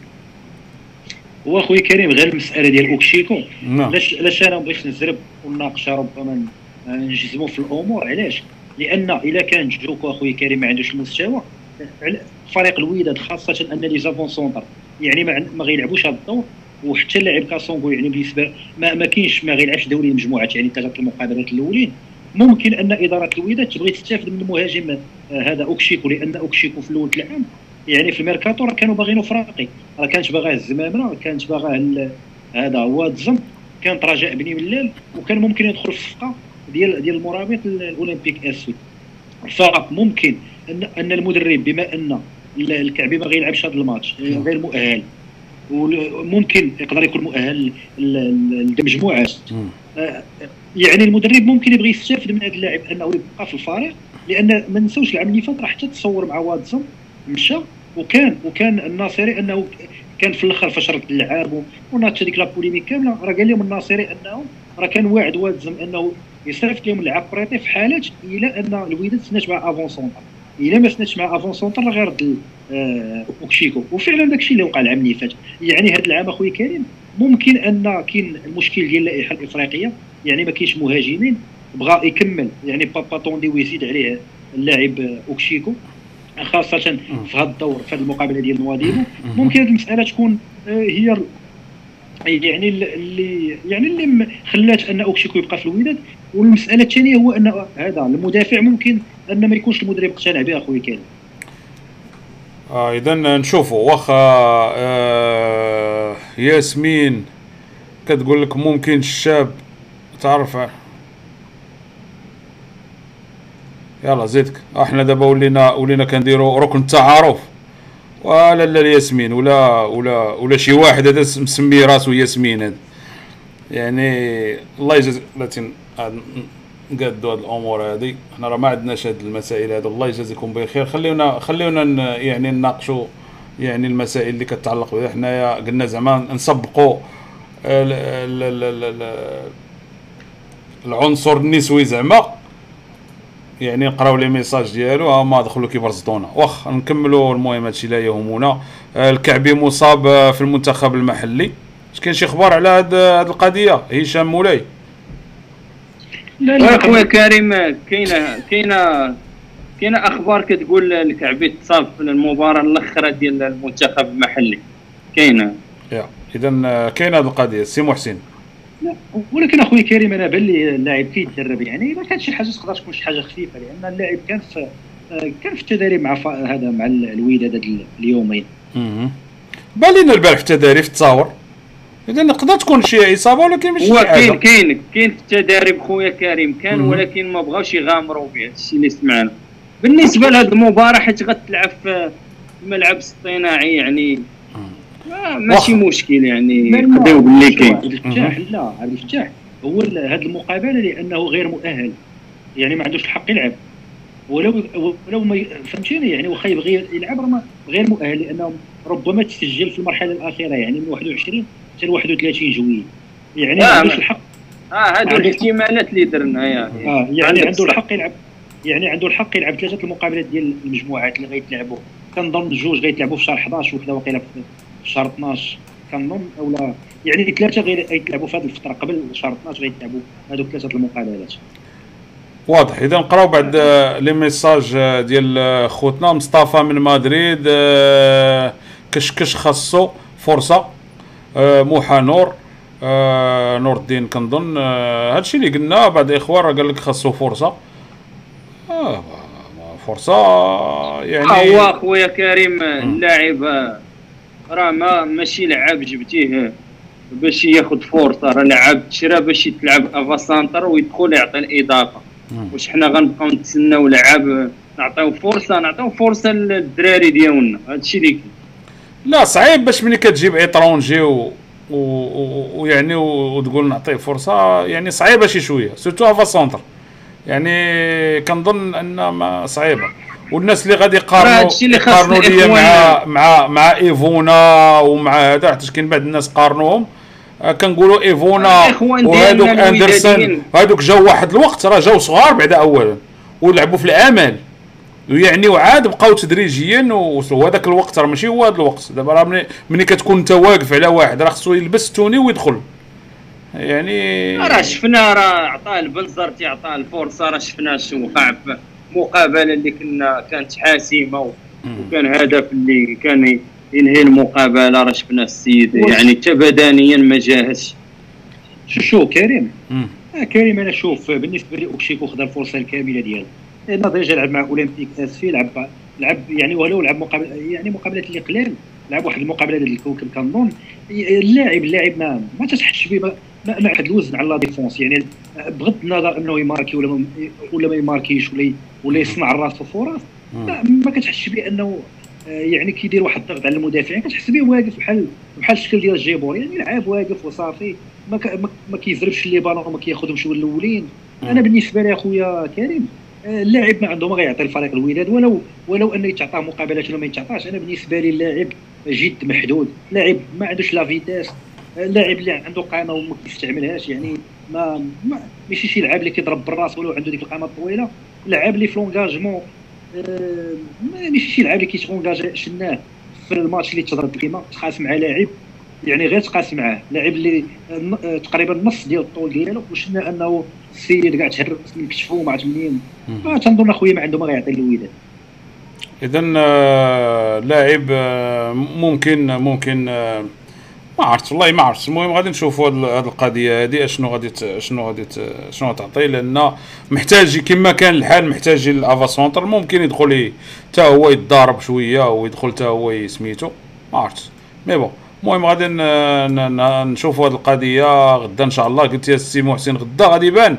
[SPEAKER 3] هو اخويا كريم غير المسألة ديال اوكشيكو علاش علاش أنا بغيت نزرب ونناقشها ربما نجزموا في الأمور؟ علاش؟ لأن اذا كان جوكو اخويا كريم ما عندوش المستوى فريق الوداد خاصة أن les avant-centres يعني ما, ما غيلعبوش هذا الدور. وحتى اللاعب كاسونغو يعني بالنسبة ما, ما كاينش ما غيلعبش دوري المجموعات يعني ثلاثة المقابلات الأولين. ممكن أن إدارة الوداد تبغي تستافد من المهاجم آه، هذا أوكشيكو لأن أوكشيكو في الأول العام يعني في الميركاتو راه كانوا باغينو فراقي راه كانت باغاه الزمامره كانت باغاه هذا وادزم كانت رجاء بني ملال وكان ممكن يدخل في الصفقة ديال ديال المرابط الأولمبيك أسود. فممكن ان أن المدرب بما أن الكعبي ما غيلعبش هذا الماتش. غير مؤهل وممكن يقدر يكون مؤهل للمجموعات آه، يعني المدرب ممكن يبغي يستافد من هذا اللاعب أنه يبقى في الفريق لأن ما نساوش العام اللي فات راه حتى تصور مع وادزم مشى وكان وكان الناصري أنه كان في الأخر فاش رد اللعاب وناضت هذيك la polémique كاملة راه قال لهم الناصري أنه راه كان واعد وادزم أنه يصيفط لهم اللعاب prêté في حالات إلى أن الوداد سنات مع avant-centre إلا ما سناتش مع avant-centre غيرد آه، اوكشيكو وفعلا داكشي اللي وقع العام اللي فات. يعني هذا العام أخويا كريم ممكن أن كاين المشكل ديال اللائحه الإفريقية. يعني ما كاينش مهاجمين بغى يكمل. يعني بابا طوندي ويزيد عليه اللاعب اوكشيكو خاصة في هذا الدور في هذه المقابلة ديال نواديبو ممكن هذه المسألة تكون آه، هي يعني اللي يعني اللي خلات أن اوكشيكو يبقى في الوداد. والمسألة الثانية هو أن هذا المدافع ممكن أن ما يكونش المدرب اقتنع به أخويا كريم
[SPEAKER 2] آه إذا نشوفوا. واخا آه ياسمين كتقول لك ممكن الشاب تعرف؟ يلا زيدك. أحنا دابا ولينا ولينا كنديروا ركن التعارف. ولا لا الياسمين ولا ولا ولا شي واحد هذا مسمي راسو ياسمين يعني الله يجازي لكن نقادوا هذه الأمور هذه حنا راه ما عندناش هذه المسائل هذه الله يجازيكم بخير. خليونا خليونا يعني نناقشوا يعني المسائل اللي كتعلق بها. حنايا قلنا زعما نسبقوا العنصر النسوي زعما. يعني نقراو لي ميساج ديالو. هما دخلوا كيبرزطونا واخ نكملوا المهم هادشي لا يهمنا الكعبي مصاب في المنتخب المحلي. اش كاين شي أخبار على هاد القضية؟ هشام مولاي.
[SPEAKER 4] لا لا اخويا كريم كاينة كاينة كاينة أخبار كتقول الكعبي تصاب في المباراة الاخرى ديال المنتخب المحلي. كاينة.
[SPEAKER 2] اذا كاينة هذه القضية سي محسن.
[SPEAKER 3] ولكن اخويا كريم أنا بان لي اللاعب كيتدرب يعني ما كانت شي حاجة تقدر تكون شي حاجة خفيفة لأن اللاعب كان في كان في التدريب مع هذا مع الوداد هذا اليومين.
[SPEAKER 2] بان لينا البارح في التدريب في التصاور إذا نقدر تكون شي اصابه ولكن ماشي
[SPEAKER 4] هو كاين كاين كاين في التدريب خويا كريم كان ولكن ما بغاوش يغامروا به الشيء اللي سمعنا. بالنسبة لهذه المباراة حيت غتلعب في الملعب الاصطناعي يعني ماشي مشكل يعني نقدر نقول لك
[SPEAKER 3] عبد الفتاح لا عبد الفتاح هو هذه المقابلة لأنه غير مؤهل. يعني ما عندوش الحق يلعب. ولو ولو ما فهمتيني؟ يعني واخا يبغي يلعب غير مؤهل لأنه ربما تسجل في المرحلة الأخيرة يعني من 21 حتى 31 جويل يعني ما آه عندوش الحق.
[SPEAKER 4] آه هادو الاحتمالات اللي درنا يعني
[SPEAKER 3] آه يعني عنده الحق يلعب يعني عنده الحق يلعب ثلاثة المقابلات ديال المجموعات اللي غيتلعبوا كنظن جوج غيتلعبوا في شهر 11 وكذا وقيله في شهر 12 كنظن اولا يعني ثلاثة غيتلعبوا في هذه الفترة قبل شهر 12 غيتلعبوا هذوك ثلاثة المقابلات.
[SPEAKER 2] واضح. إذا نقراو بعد لي ميساج ديال خوتنا مصطفى من مدريد كشكش خاصو فرصة. موحى نور. نور الدين كنظن. هادشي اللي قلنا بعد إخوان راه قال لك خاصو فرصة. فرصة يعني
[SPEAKER 4] هو أخويا كريم اللاعب راه ما ماشي لعاب جبتيه. باش ياخذ فرصة راه لعاب تشرى باش تلعب أفا سانتر ويدخل يعطي الإضافة. واش حنا غنبقاو نتسناو لعاب نعطيو فرصة نعطيو فرصة للدراري ديالنا. هادشي اللي
[SPEAKER 2] لا صعيب باش ملي كتجيب étranger و ويعني وتقول نعطيه فرصة يعني صعيبة شي شوية surtout avant-centre يعني كنظن ان ما صعيبة. والناس اللي غادي يقارنوا يقارنوا ليا مع مع مع إيفونا ومع هذا حيت كاين بعض الناس قارنوهم؟ آه، كنقولوا إيفونا وهذوك أندرسون. هذوك جاو واحد الوقت راه جاو صغار بعدا اولا ولعبوا في الأمل. ويعني وعاد بقاو تدريجيا وصلوا هذاك الوقت راه ماشي هو هذا الوقت. دابا راه ملي كتكون انت واقف على واحد راه خصو يلبس توني ويدخل. يعني
[SPEAKER 4] راه شفنا راه عطاه البلزر تيعطاه الفرصة راه شفنا شنو وقع مقابلة اللي كنا كانت حاسمة وكان هدف اللي كان ينهي المقابلة راه شفنا السيد. يعني حتى بدنيا ما جاهزش
[SPEAKER 3] شو شو كريم. آه كريم أنا شوف بالنسبة لي اوكشيكو خذ الفرصة الكاملة ديالو. déjà لعب مع أولمبيك اسفي لعب لعب يعني ولو لعب مقابل يعني مقابلات اللي قلال لعب واحد المقابلة ديال الكوكب كنظن اللاعب اللاعب ما ما تتحسش به ما ما عاد الوزن على la défense. يعني بغض النظر أنه يماركي ولا ما ولا ما يماركيش ولا ولا يصنع راسو فرص ما, ما كتحسش بانه آه، يعني كيدير واحد الضغط على المدافعين كتحس به واقف بحال بحال الشكل ديال الجيبور يعني لعاب واقف وصافي ما ك- ما- كيزربش les ballons وما كياخذهمش الأولين. أنا بالنسبة لي أخويا كريم. اللاعب ما عنده ما غيعطي الفريق الوداد ولو ولو أنه يتعطاه مقابلات ولا ما يتعطاش. أنا بالنسبة لي اللاعب جد محدود. لاعب ما عندوش la vitesse. اللاعب اللي عنده قامة وما كيستعملهاش يعني ما, ما ماشي شي لعاب اللي كيضرب بالراس ولو عنده ديك القامة الطويلة. لعاب اللي في l'engagement آه، ما- ماشي شي لعاب اللي كيتونجاجي شناه في الماتش اللي تضرب كيما تقاس مع لاعب. يعني غير تقاس معاه. لاعب اللي آه، تقريبا النص ديال الطول ديالو وشنا أنه السيد كاع تهرس من كتفو ما عرفت منين. ما تنظن اخويا ما عنده ما غيعطي الوداد
[SPEAKER 2] اذا آه، لاعب آه، ممكن ممكن آه، ما عرفت والله ما عرفت. المهم غادي نشوفوا هذه القضية هذه أشنو غادي شنو غادي شنو تعطي لأن محتاج كما كان الحال محتاج ال avant-centre. ممكن يدخل حتى هو يتضارب شوية ويدخل حتى هو سميتو ما عرفت. mais bon. المهم غادي نشوفوا هذه القضية غدا إن شاء الله. قلت يا سي محسن غدا غادي يبان.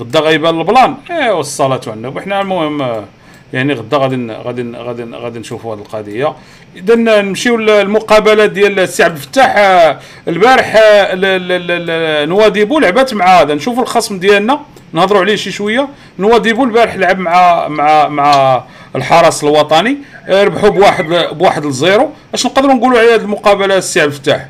[SPEAKER 2] غدا غيبان ال plan. ايوا الصلاه النبي وحنا المهم آه، يعني غدا غادي غادي غادي غادي نشوفوا هذه القضية. إذا نمشيو للمقابله ديال السي عبد الفتاح آه، البارح آه، نواديبو لعبات مع هذا. نشوفوا الخصم ديالنا. نهضروا عليه شي شوية. نواديبو البارح لعب مع مع مع الحرس الوطني ربحوا بواحد بواحد ل zéro. اش نقدروا نقولوا على هذه المقابلة السي عبد الفتاح؟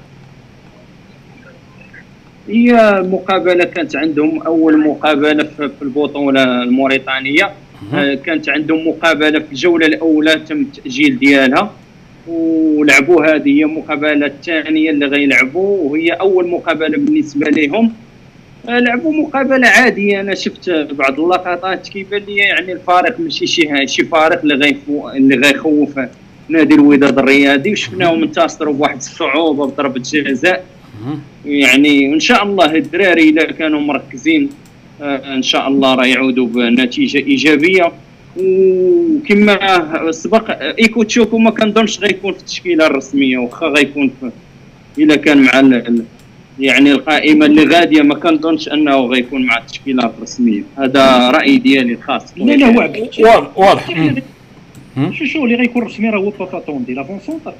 [SPEAKER 4] هي المقابله كانت عندهم أول مقابلة في البطولة الموريتانية. آه، كانت عندهم مقابلة في الجولة الأولى تم التأجيل ديالها. ولعبوا هذه هي المقابلة الثانية اللي غيلعبوا وهي أول مقابلة بالنسبة لهم. لعبوا مقابلة عادية. أنا شفت بعض اللقطات كيبان لي يعني الفارق ماشي شي شي فارق اللي غيفو اللي غيخوف نادي الوداد الرياضي وشفناهم انتصروا بواحد الصعوبة بضربة جزاء. يعني إن شاء الله الدراري إذا كانوا مركزين آه، إن شاء الله راه يعودوا بنتيجة إيجابية. وكما سبق آه، إيكو تشوكو ما كنظنش غيكون في التشكيلة الرسمية واخا غيكون في إذا كان مع يعني القائمة اللي غادية ما كنظنش أنه غيكون مع التشكيله الرسميه هذا رأي ديالي الخاص.
[SPEAKER 3] لا لا.
[SPEAKER 2] واضح. واضح.
[SPEAKER 3] شو شو اللي غيكون رسمي راه هو بابا توندي. l'avant-centre.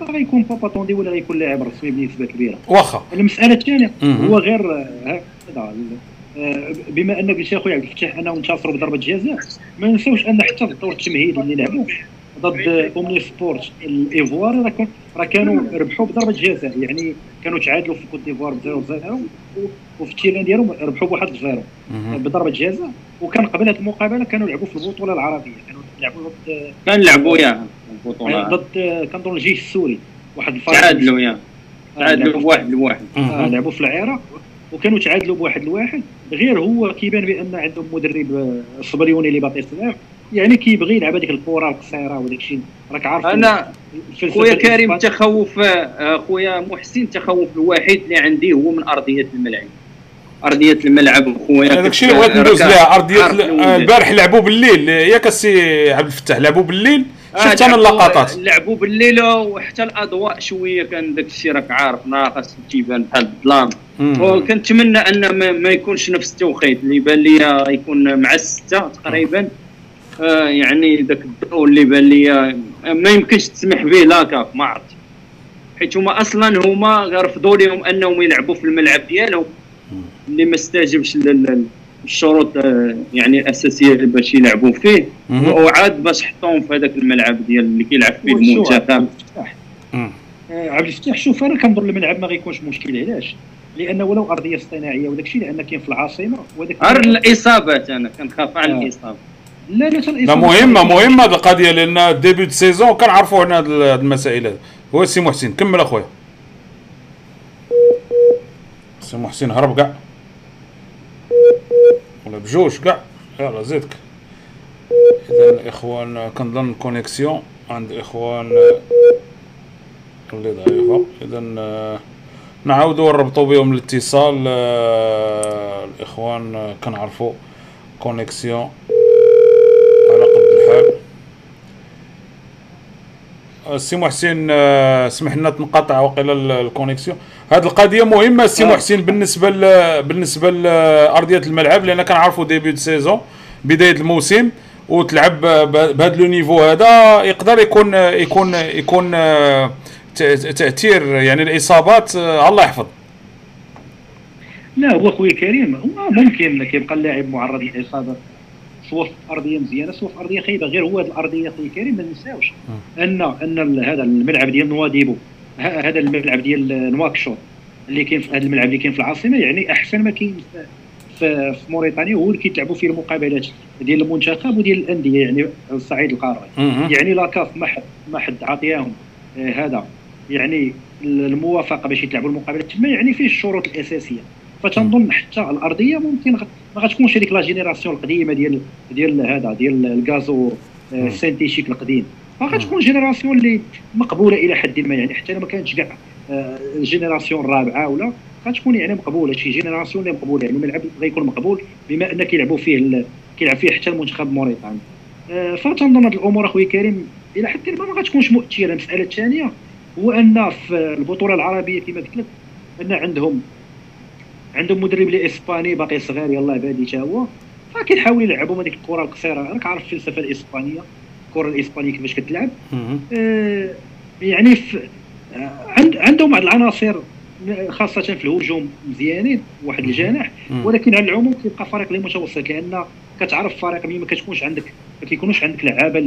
[SPEAKER 3] راه غيكون بابا توندي ولا غيكون لاعب رسمي بنسبة كبيرة.
[SPEAKER 2] واخا.
[SPEAKER 3] المسألة
[SPEAKER 2] الثانية.
[SPEAKER 3] هو غير آه، هكذا. آه، بما انك قلت يا خويا عبد الفتاح انهم انتصروا بضربة جزاء ما نساوش أن حتى في الدور التمهيدي اللي لعبوا ضد اومني سبورت الايفوار راه كان- كانوا ربحوا بضربة جزاء يعني كانوا تعادلوا في كوت ديفوار ب 0 0 وفي ال terrain ديالهم ربحوا بواحد 0
[SPEAKER 2] مم.
[SPEAKER 3] بضربة جزاء. وكان قبل هذه المقابلة كانوا لعبوا في البطولة العربية كانوا لعبوا ضد
[SPEAKER 4] كنلعبوا ياها البطولة.
[SPEAKER 3] ضد كنظن الجيش السوري واحد الفريق.
[SPEAKER 4] تعادلوا ياها
[SPEAKER 3] آه،
[SPEAKER 4] تعادلوا
[SPEAKER 3] لعبوا-
[SPEAKER 4] بواحد لواحد.
[SPEAKER 3] آه،. لعبوا في العراق وكانوا تعادلوا بواحد لواحد. غير هو كيبان بأن عندهم مدرب آه، الصبليوني اللي باطي صغير يعني كيبغي يلعب هذيك الكرة القصيرة وداك الشيء. راك عارف أنا
[SPEAKER 4] خويا كريم
[SPEAKER 3] الإسبان-
[SPEAKER 4] تخوف آه، خويا محسن التخوف الوحيد اللي عندي هو من أرضية الملعب. أرضية الملعب خويا
[SPEAKER 2] هذاك الشيء اللي بغيت ندوز لها
[SPEAKER 4] أرضية.
[SPEAKER 2] آه، البارح لعبوا بالليل. ياك السي عبد الفتاح لعبوا بالليل؟
[SPEAKER 4] آه،
[SPEAKER 2] شفت
[SPEAKER 4] أنا
[SPEAKER 2] اللقطات.
[SPEAKER 4] لعبوا بالليل وحتى الأضواء شوية كان داك الشيء راك عارف ناقص تيبان بحال الظلام.
[SPEAKER 2] مم.
[SPEAKER 4] وكنتمنى أن ما, ما يكونش نفس التوقيت اللي بان لي يكون مع الستة تقريبا. آه يعني ذاك الضوء اللي بان لي ما يمكنش تسمح به لا كاف ما عرفت. حيت هما أصلا هما رفضوا لهم أنهم يلعبوا في الملعب ديالهم اللي ما استجبش لل- للشروط آه، يعني الأساسية باش يلعبوا فيه. وعاد باش حطوهم في هذاك الملعب ديال اللي كيلعب فيه المنتخب.
[SPEAKER 3] عبد الفتاح.
[SPEAKER 2] مم.
[SPEAKER 3] آه، عبد الفتاح شوف أنا كنظن الملعب ما غيكونش مشكل علاش؟ لأن ولو أرضية اصطناعيه وداك الشيء لأن كاين في العاصمة وداك
[SPEAKER 4] الإصابات أنا كنخاف على
[SPEAKER 3] آه.
[SPEAKER 4] الإصابة.
[SPEAKER 3] لا لا
[SPEAKER 2] مهمة. مهمة القضية لأن début de saison كنعرفوا عن هذه المسائل. هذه هو السي محسن كمل أخويا. السي محسن هرب كاع ولا بجوج كاع يلا زيدك. إذا الاخوان كنظن connexion عند الاخوان اللي ضعيفه إذا نعاودوا نربطوا بهم الاتصال. آه، الإخوان كنعرفوا connexion على قد الحال السي محسن آه، سمح لنا تنقطع وقيلا ال connexion. هذه القضية مهمة السي محسن بالنسبة ل بالنسبة لارضيه الملعب لأن كنعرفوا début saison بداية الموسم وتلعب بهذا le niveau. هذا يقدر يكون يكون يكون تأثير يعني الإصابات الله يحفظ.
[SPEAKER 3] لا هو خويا كريم هو ممكن كيبقى اللاعب معرض للإصابة. سواء في أرضية مزيانة سواء في أرضية خايبة. غير هو هذه الأرضية خويا كريم ما ننساوش ان أن هذا الملعب ديال نواديبو هذا الملعب ديال نواكشوط اللي كاين في هذا الملعب اللي كاين في العاصمة يعني أحسن ما كاين في, في موريتانيا هو اللي كيتلعبوا فيه المقابلات ديال المنتخب وديال الأندية يعني على الصعيد القاري يعني la CAF ما حد ما حد عطياهم آه هذا. يعني الموافقة باش يتلعبوا المقابلات تما يعني فيه الشروط الأساسية. فتنظن حتى الأرضية ممكن ما غتكونش هذيك la génération القديمة ديال ديال هذا ديال ال gazon السينتيتيك آه، القديم. فغتكون génération اللي مقبولة إلى حد ما يعني حتى ما كانتش كاع آه، ال génération الرابعه ولا غتكون يعني مقبولة شي génération اللي مقبولة. يعني الملعب غيكون مقبول بما أن كيلعبوا فيه كيلعب فيه حتى المنتخب الموريتاني آه، فتنظن هذه الأمور اخويا كريم إلى حد ما ما غتكونش مؤثره المسألة الثانية هو أن في البطولة العربية كما قلت لك أن عندهم عندهم مدرب اللي اسباني باقي صغير يلاه بادي حتى هو فكيحاول يلعبوا هذيك الكره القصيره راك عارف الفلسفه الإسبانية الكرة الإسبانية كيفاش كتلعب. آه يعني في آه عند عندهم بعض العناصر خاصة في الهجوم مزيانين واحد الجناح. ولكن على العموم كيبقى فريق اللي متوسط لأن كتعرف فريق ملي ما كتكونش عندك ما كيكونوش عندك لعابة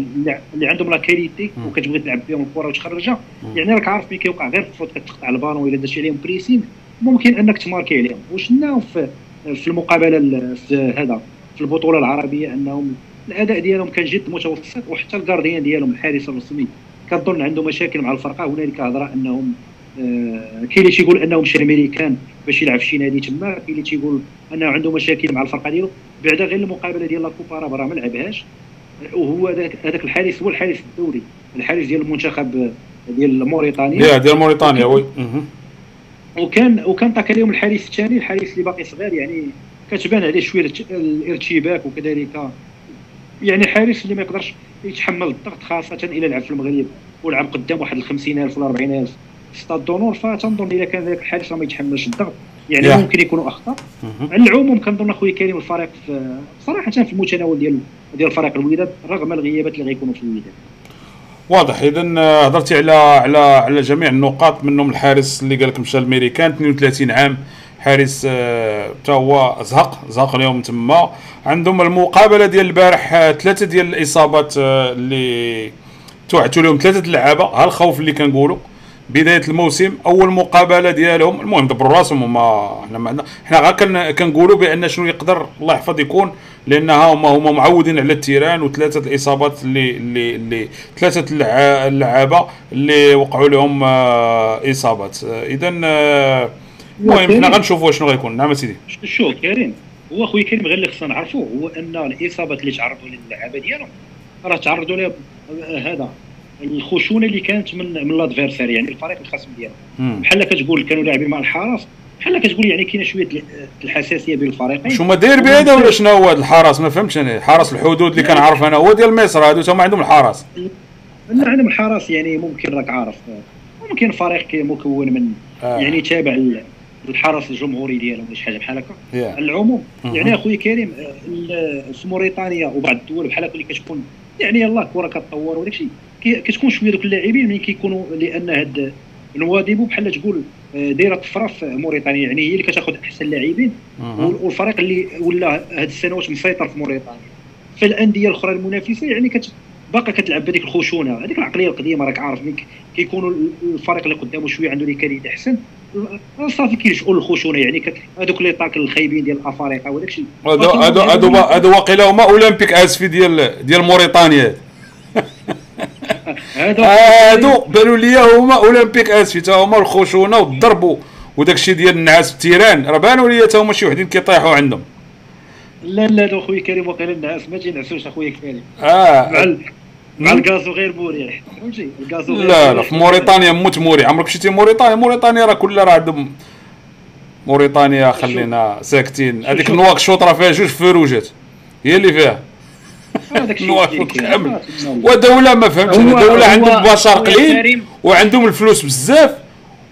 [SPEAKER 3] اللي عندهم la qualité وكتبغي تلعب بهم الكره وتخرجها يعني راك عارف ملي كيوقع غير ال faute كتقطع البالون الا درتي عليهم pressing ممكن إنك تماركي عليهم. وشنا في في المقابلة في هذا في البطولة العربية أنهم الأداء ديالهم كان جد متوسط وحتى ال gardien ديالهم الحارس الرسمي كنظن عنده مشاكل مع الفرقة. هنالك هضرة أنهم آه كاين اللي تيقول انه مشى الامريكان باش يلعب في شي نادي تما كاين اللي تيقول أنه عنده مشاكل مع الفرقة ديالو. بعدا غير المقابلة ديال la coupe راه ما لعبهاش. وهو هذاك الحارس هو الحارس الدولي الحارس ديال المنتخب ديال موريتانيا.
[SPEAKER 2] ديال موريتانيا oui.
[SPEAKER 3] وكان وكان طاك عليهم الحارس الثاني الحارس اللي باقي صغير يعني كتبان عليه شوية الارتباك وكذلك. يعني حارس اللي ما يقدرش يتحمل الضغط خاصة إلى لعب في المغرب ولعب قدام واحد ال 50000 ولا 40000 ستاد دونور فتنظن اذا كان ذاك الحارس ما يتحملش الضغط. يعني yeah. ممكن يكونوا اخطاء على العموم كنظن اخويا كريم الفريق صراحة في المتناول ديال ديال فريق الوداد رغم الغيابات اللي غيكونوا في الوداد
[SPEAKER 2] واضح. اذا آه، هضرتي على على على جميع النقاط منهم الحارس اللي قال لك مشى الامريكان 32 عام حارس حتى آه هو زهق زهق اليوم تما. عندهم المقابلة ديال البارح آه ثلاثة ديال الإصابات اللي توعدوا لهم ثلاثة اللعابة. ها الخوف اللي كنقولوا؟ بداية الموسم أول مقابلة ديالهم. المهم دبروا راسهم هما. حنا معنا حنا غير كنقولوا بأن شنو يقدر الله يحفظ يكون لأنها هما هما معودين على التيران وثلاثة الإصابات اللي اللي اللي ثلاثة اللعابة اللي وقعوا لهم آه إصابات. اذا آه المهم حنا غنشوفوا شنو غيكون. نعم سيدي.
[SPEAKER 3] شوف كريم؟ هو خويا كريم غير اللي خصنا نعرفوا هو أن الإصابات اللي تعرضوا للعابة ديالهم راه تعرضوا لها هذا. الخشونة اللي كانت من من لادفيرسير يعني الفريق الخصم ديالهم بحال كتقول كانوا لاعبين مع الحرس بحال كتقول يعني كاينة شوية الحساسية بين الفريقين.
[SPEAKER 2] شو ما داير بهذا ولا شنو هو الحرس؟ ما فهمتش أنا. حرس الحدود اللي كنعرف أنا. هو ديال مصر هادو هما عندهم الحرس.
[SPEAKER 3] لا عندهم الحرس يعني ممكن راك عارف. ممكن فريق مكون من آه. يعني تابع الحرس الجمهوري ديالهم ولا شي حاجة بحال هكا. yeah. العموم يعني اخويا كريم في موريتانيا وبعض الدول بحال هكا اللي كتكون يعني يلاه الكره كتطور وداك الشيء كتكون شوية دوك اللاعبين ملي كيكونوا لأن هاد نواديبو بحال تقول آه، دايرة طفرة في موريتانيا يعني هي اللي كتاخذ أحسن لاعبين والفريق اللي ولا هاد السنوات مسيطر في موريتانيا. فالانديه الأخرى المنافسة يعني كت باقا كتلعب بهذيك الخشونة هذيك العقلية القديمة راك عارف ملي كيكونوا الفريق اللي قدامه شوية عنده les qualités أحسن. صافي كيلجؤوا للخشونه يعني هذوك les tacles الخايبين ديال افارقه وداك الشيء
[SPEAKER 2] هادو هادو هادو هادو واقيلا هما أولمبيك أسفي ديال ديال موريتانيا. هادو بانوا لي هما أولمبيك اسفي تا هما الخشونة والضرب وداك الشيء ديال النعاس في التيران راه بانوا لي تا هما شي وحدين كيطيحوا عندهم.
[SPEAKER 3] لا لا لا خويا كريم وقيلا النعاس ما تينعسوش أخويا كريم. مع
[SPEAKER 2] آه
[SPEAKER 3] ال- مع الكازو غير مريح فهمتي؟ الكازو
[SPEAKER 2] لا لا. في موريتانيا موت موري عمرك مشيتي موريتانيا موريتانيا راه كلها راه عندهم موريتانيا خلينا ساكتين. هذيك
[SPEAKER 3] شوف.
[SPEAKER 2] نواكشوط راه فيها جوج فروجات هي اللي فيها. ودولة ما فهمتش
[SPEAKER 4] هو-
[SPEAKER 2] عندهم بشر قليل. وعندهم الفلوس بزاف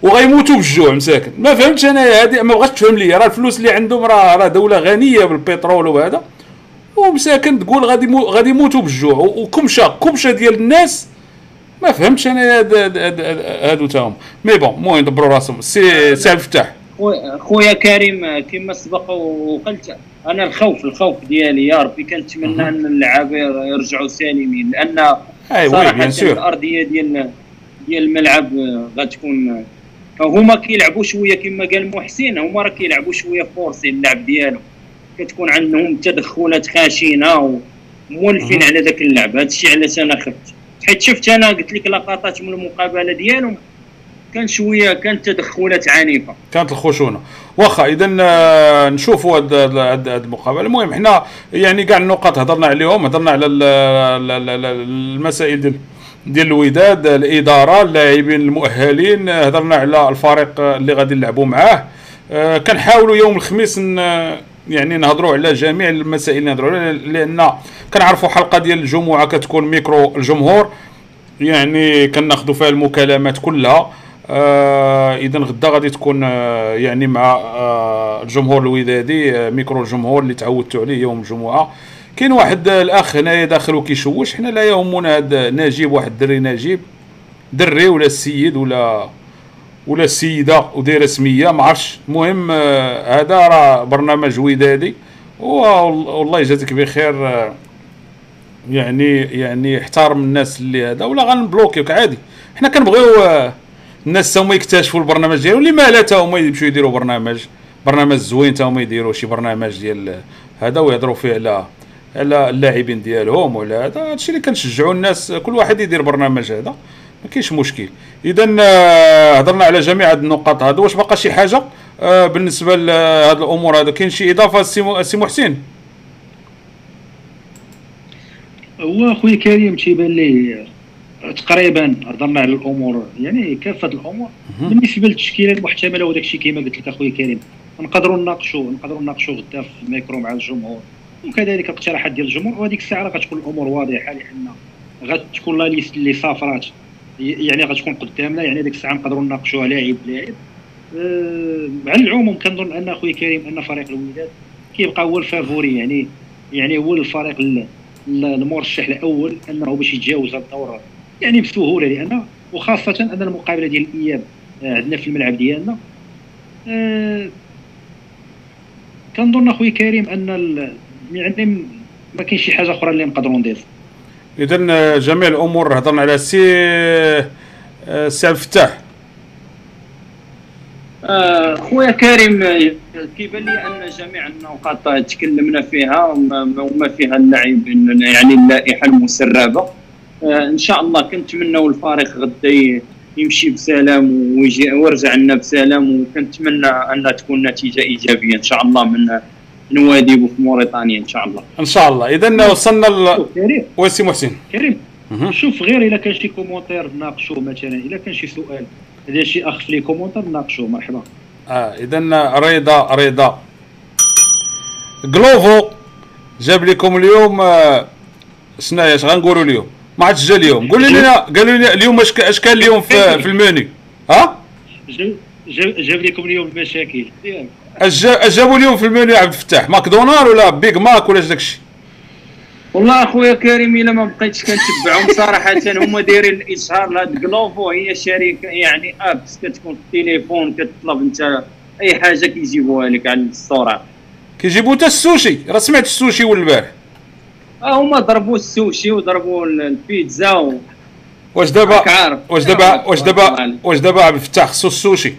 [SPEAKER 2] وغيموتوا بالجوع مساكن. ما فهمتش أنا هذه ما بغاتش تفهم لي راه الفلوس اللي عندهم راه راه دولة غنية بالبترول وهذا. ومساكن تقول غادي مو غادي يموتوا بالجوع. وكمشه كمشه ديال الناس؟ ما فهمتش أنا هاد- هاد- هاد- هاد- هادو تاهم. mais bon المهم يدبروا راسهم. سي سي عبد الفتاح.
[SPEAKER 4] خويا- كريم كما سبق وقلت أنا الخوف الخوف ديالي يا ربي كنتمنى أن اللعابه يرجعوا سالمين لأن
[SPEAKER 2] اي وي
[SPEAKER 4] صراحة
[SPEAKER 2] bien sûr
[SPEAKER 4] الأرضية ديال ديال الملعب غتكون هما كيلعبوا شوية كما قال محسن هما راه كيلعبوا شوية forcer اللعب ديالهم كتكون عندهم تدخلات خشنه ومولفين على ذاك اللعب. هذا الشيء علاش أنا خفت. حيت شفت أنا قلت لك لقطات من المقابلة ديالهم. كان شوية كانت تدخلات عنيفة.
[SPEAKER 2] كانت الخشونة. واخا إذا آه، نشوفوا هاد المقابلة. المهم حنا يعني كاع النقاط هضرنا عليهم هضرنا على ال- ال- ال- ال- المسائل ديال ديال الوداد الإدارة اللاعبين المؤهلين هضرنا على الفريق اللي غادي نلعبوا معاه. آه، كنحاولوا يوم الخميس يعني نهضروا على جميع المسائل اللي نهضروا عليها لأن كنعرفوا حلقة ديال الجمعة كتكون ميكرو الجمهور. يعني كناخذوا فيها المكالمات كلها. آه اذا غدا غادي تكون آه يعني مع آه الجمهور الودادي آه ميكرو الجمهور اللي تعودتوا عليه يوم الجمعة. كاين واحد آه، الأخ هنايا داخل وكيشوش حنا لا يهمنا هذا نجيب واحد الدري نجيب. دري ولا السيد ولا ولا السيدة ودايرة سمية ما عرفتش. المهم آه، هذا راه برنامج ودادي وال- والله يجازيك بخير آه، يعني يعني احترم الناس اللي هذا ولا غنبلوكيوك عادي. حنا كنبغيو آه، الناس تا هما يكتشفوا البرنامج ديالهم. اللي ما لا تا هما يمشيو يديروا برنامج. برنامج زوين تا هما يديروا شي برنامج ديال هذا ويهضروا فيه على على اللاعبين ديالهم ولا هذا. هادشي اللي كنشجعوا الناس كل واحد يدير برنامج هذا. ما كاينش مشكل. إذا آه، هضرنا على جميع هاد النقاط هادو واش باقا شي حاجة؟ آه، بالنسبة لهاد الأمور هذا. كاين شي إضافة سي محسن
[SPEAKER 3] هو خويا كريم تيبان لي تقريبا هضرنا على الأمور يعني كافه الأمور؟ بالنسبة للتشكيله المحتمله وداك الشيء كما قلت لك أخويا كريم. نقدروا نناقشوا نقدروا نناقشوا غدا في الميكرو مع الجمهور. وكذلك الاقتراحات ديال الجمهور. وهذيك الساعة راه غتكون الأمور واضحة لأن غتكون لا ليست اللي صافرات. يعني غتكون قدامنا يعني ديك الساعة نقدروا نناقشوها لاعب لاعب. أه على العموم كنظن أن أخويا كريم أن فريق الوداد كيبقى هو الفافوري. يعني يعني هو الفريق ال- ال- المرشح الأول أنه باش يتجاوز الدور يعني بسهولة لأن وخاصة ان المقابلة ديال الإياب آه، عندنا في الملعب ديالنا. آه، كنظن اخويا كريم أن ال- يعني ما كاينش شي حاجة أخرى اللي نقدروا ندير
[SPEAKER 2] اذا جميع الأمور هضرنا على سي آه، سي عبد الفتاح.
[SPEAKER 4] آه، خويا كريم آه، كيبان لي أن جميع النقاط تكلمنا فيها وما وما فيها اللاعبين يعني اللائحة المسربة. آه، إن شاء الله كنتمنوا الفريق غدا يمشي بسلام ويجي ويرجع لنا بسلام وكنتمنى أن تكون نتيجة إيجابية إن شاء الله من من وادي في موريتانيا إن شاء الله.
[SPEAKER 2] إن شاء الله. اذا وصلنا ل
[SPEAKER 3] شوف كريم.
[SPEAKER 2] وسي محسن.
[SPEAKER 3] كريم. شوف غير إلا كان شي commentaire ناقشوه مثلا إلا كان شي سؤال. ديال شي أخ في les commentaires ناقشوه مرحبا.
[SPEAKER 2] آه اذا رضا رضا. Glovo جاب لكم اليوم آه، شنو اش غنقولوا اليوم؟ ما عادش جا اليوم. قولوا لنا قالوا لنا اليوم اش اش كان اليوم في, في المنيو ها؟
[SPEAKER 3] جاب جاب لكم اليوم المشاكل. ياك
[SPEAKER 2] أش جا- أش جابوا اليوم في المنيو يا عبد الفتاح؟ McDonald ولا Big Mac ولا اش داكشي
[SPEAKER 4] والله أخويا كريم إلا ما بقيتش كنتبعهم صراحة هما دايرين الاشهار لهاد Glovo هي شركه يعني apps. كتكون في التليفون كتطلب أنت أي حاجة كيجيبوها لك على السرعه
[SPEAKER 2] كيجيبوا حتى السوشي. راه سمعت السوشي والبارح.
[SPEAKER 4] هما ضربوا السوشي وضربوا ال- البيتزا و...
[SPEAKER 2] واش دابا. واش دابا. واش دابا واش دابا عبد الفتاح خصو السوشي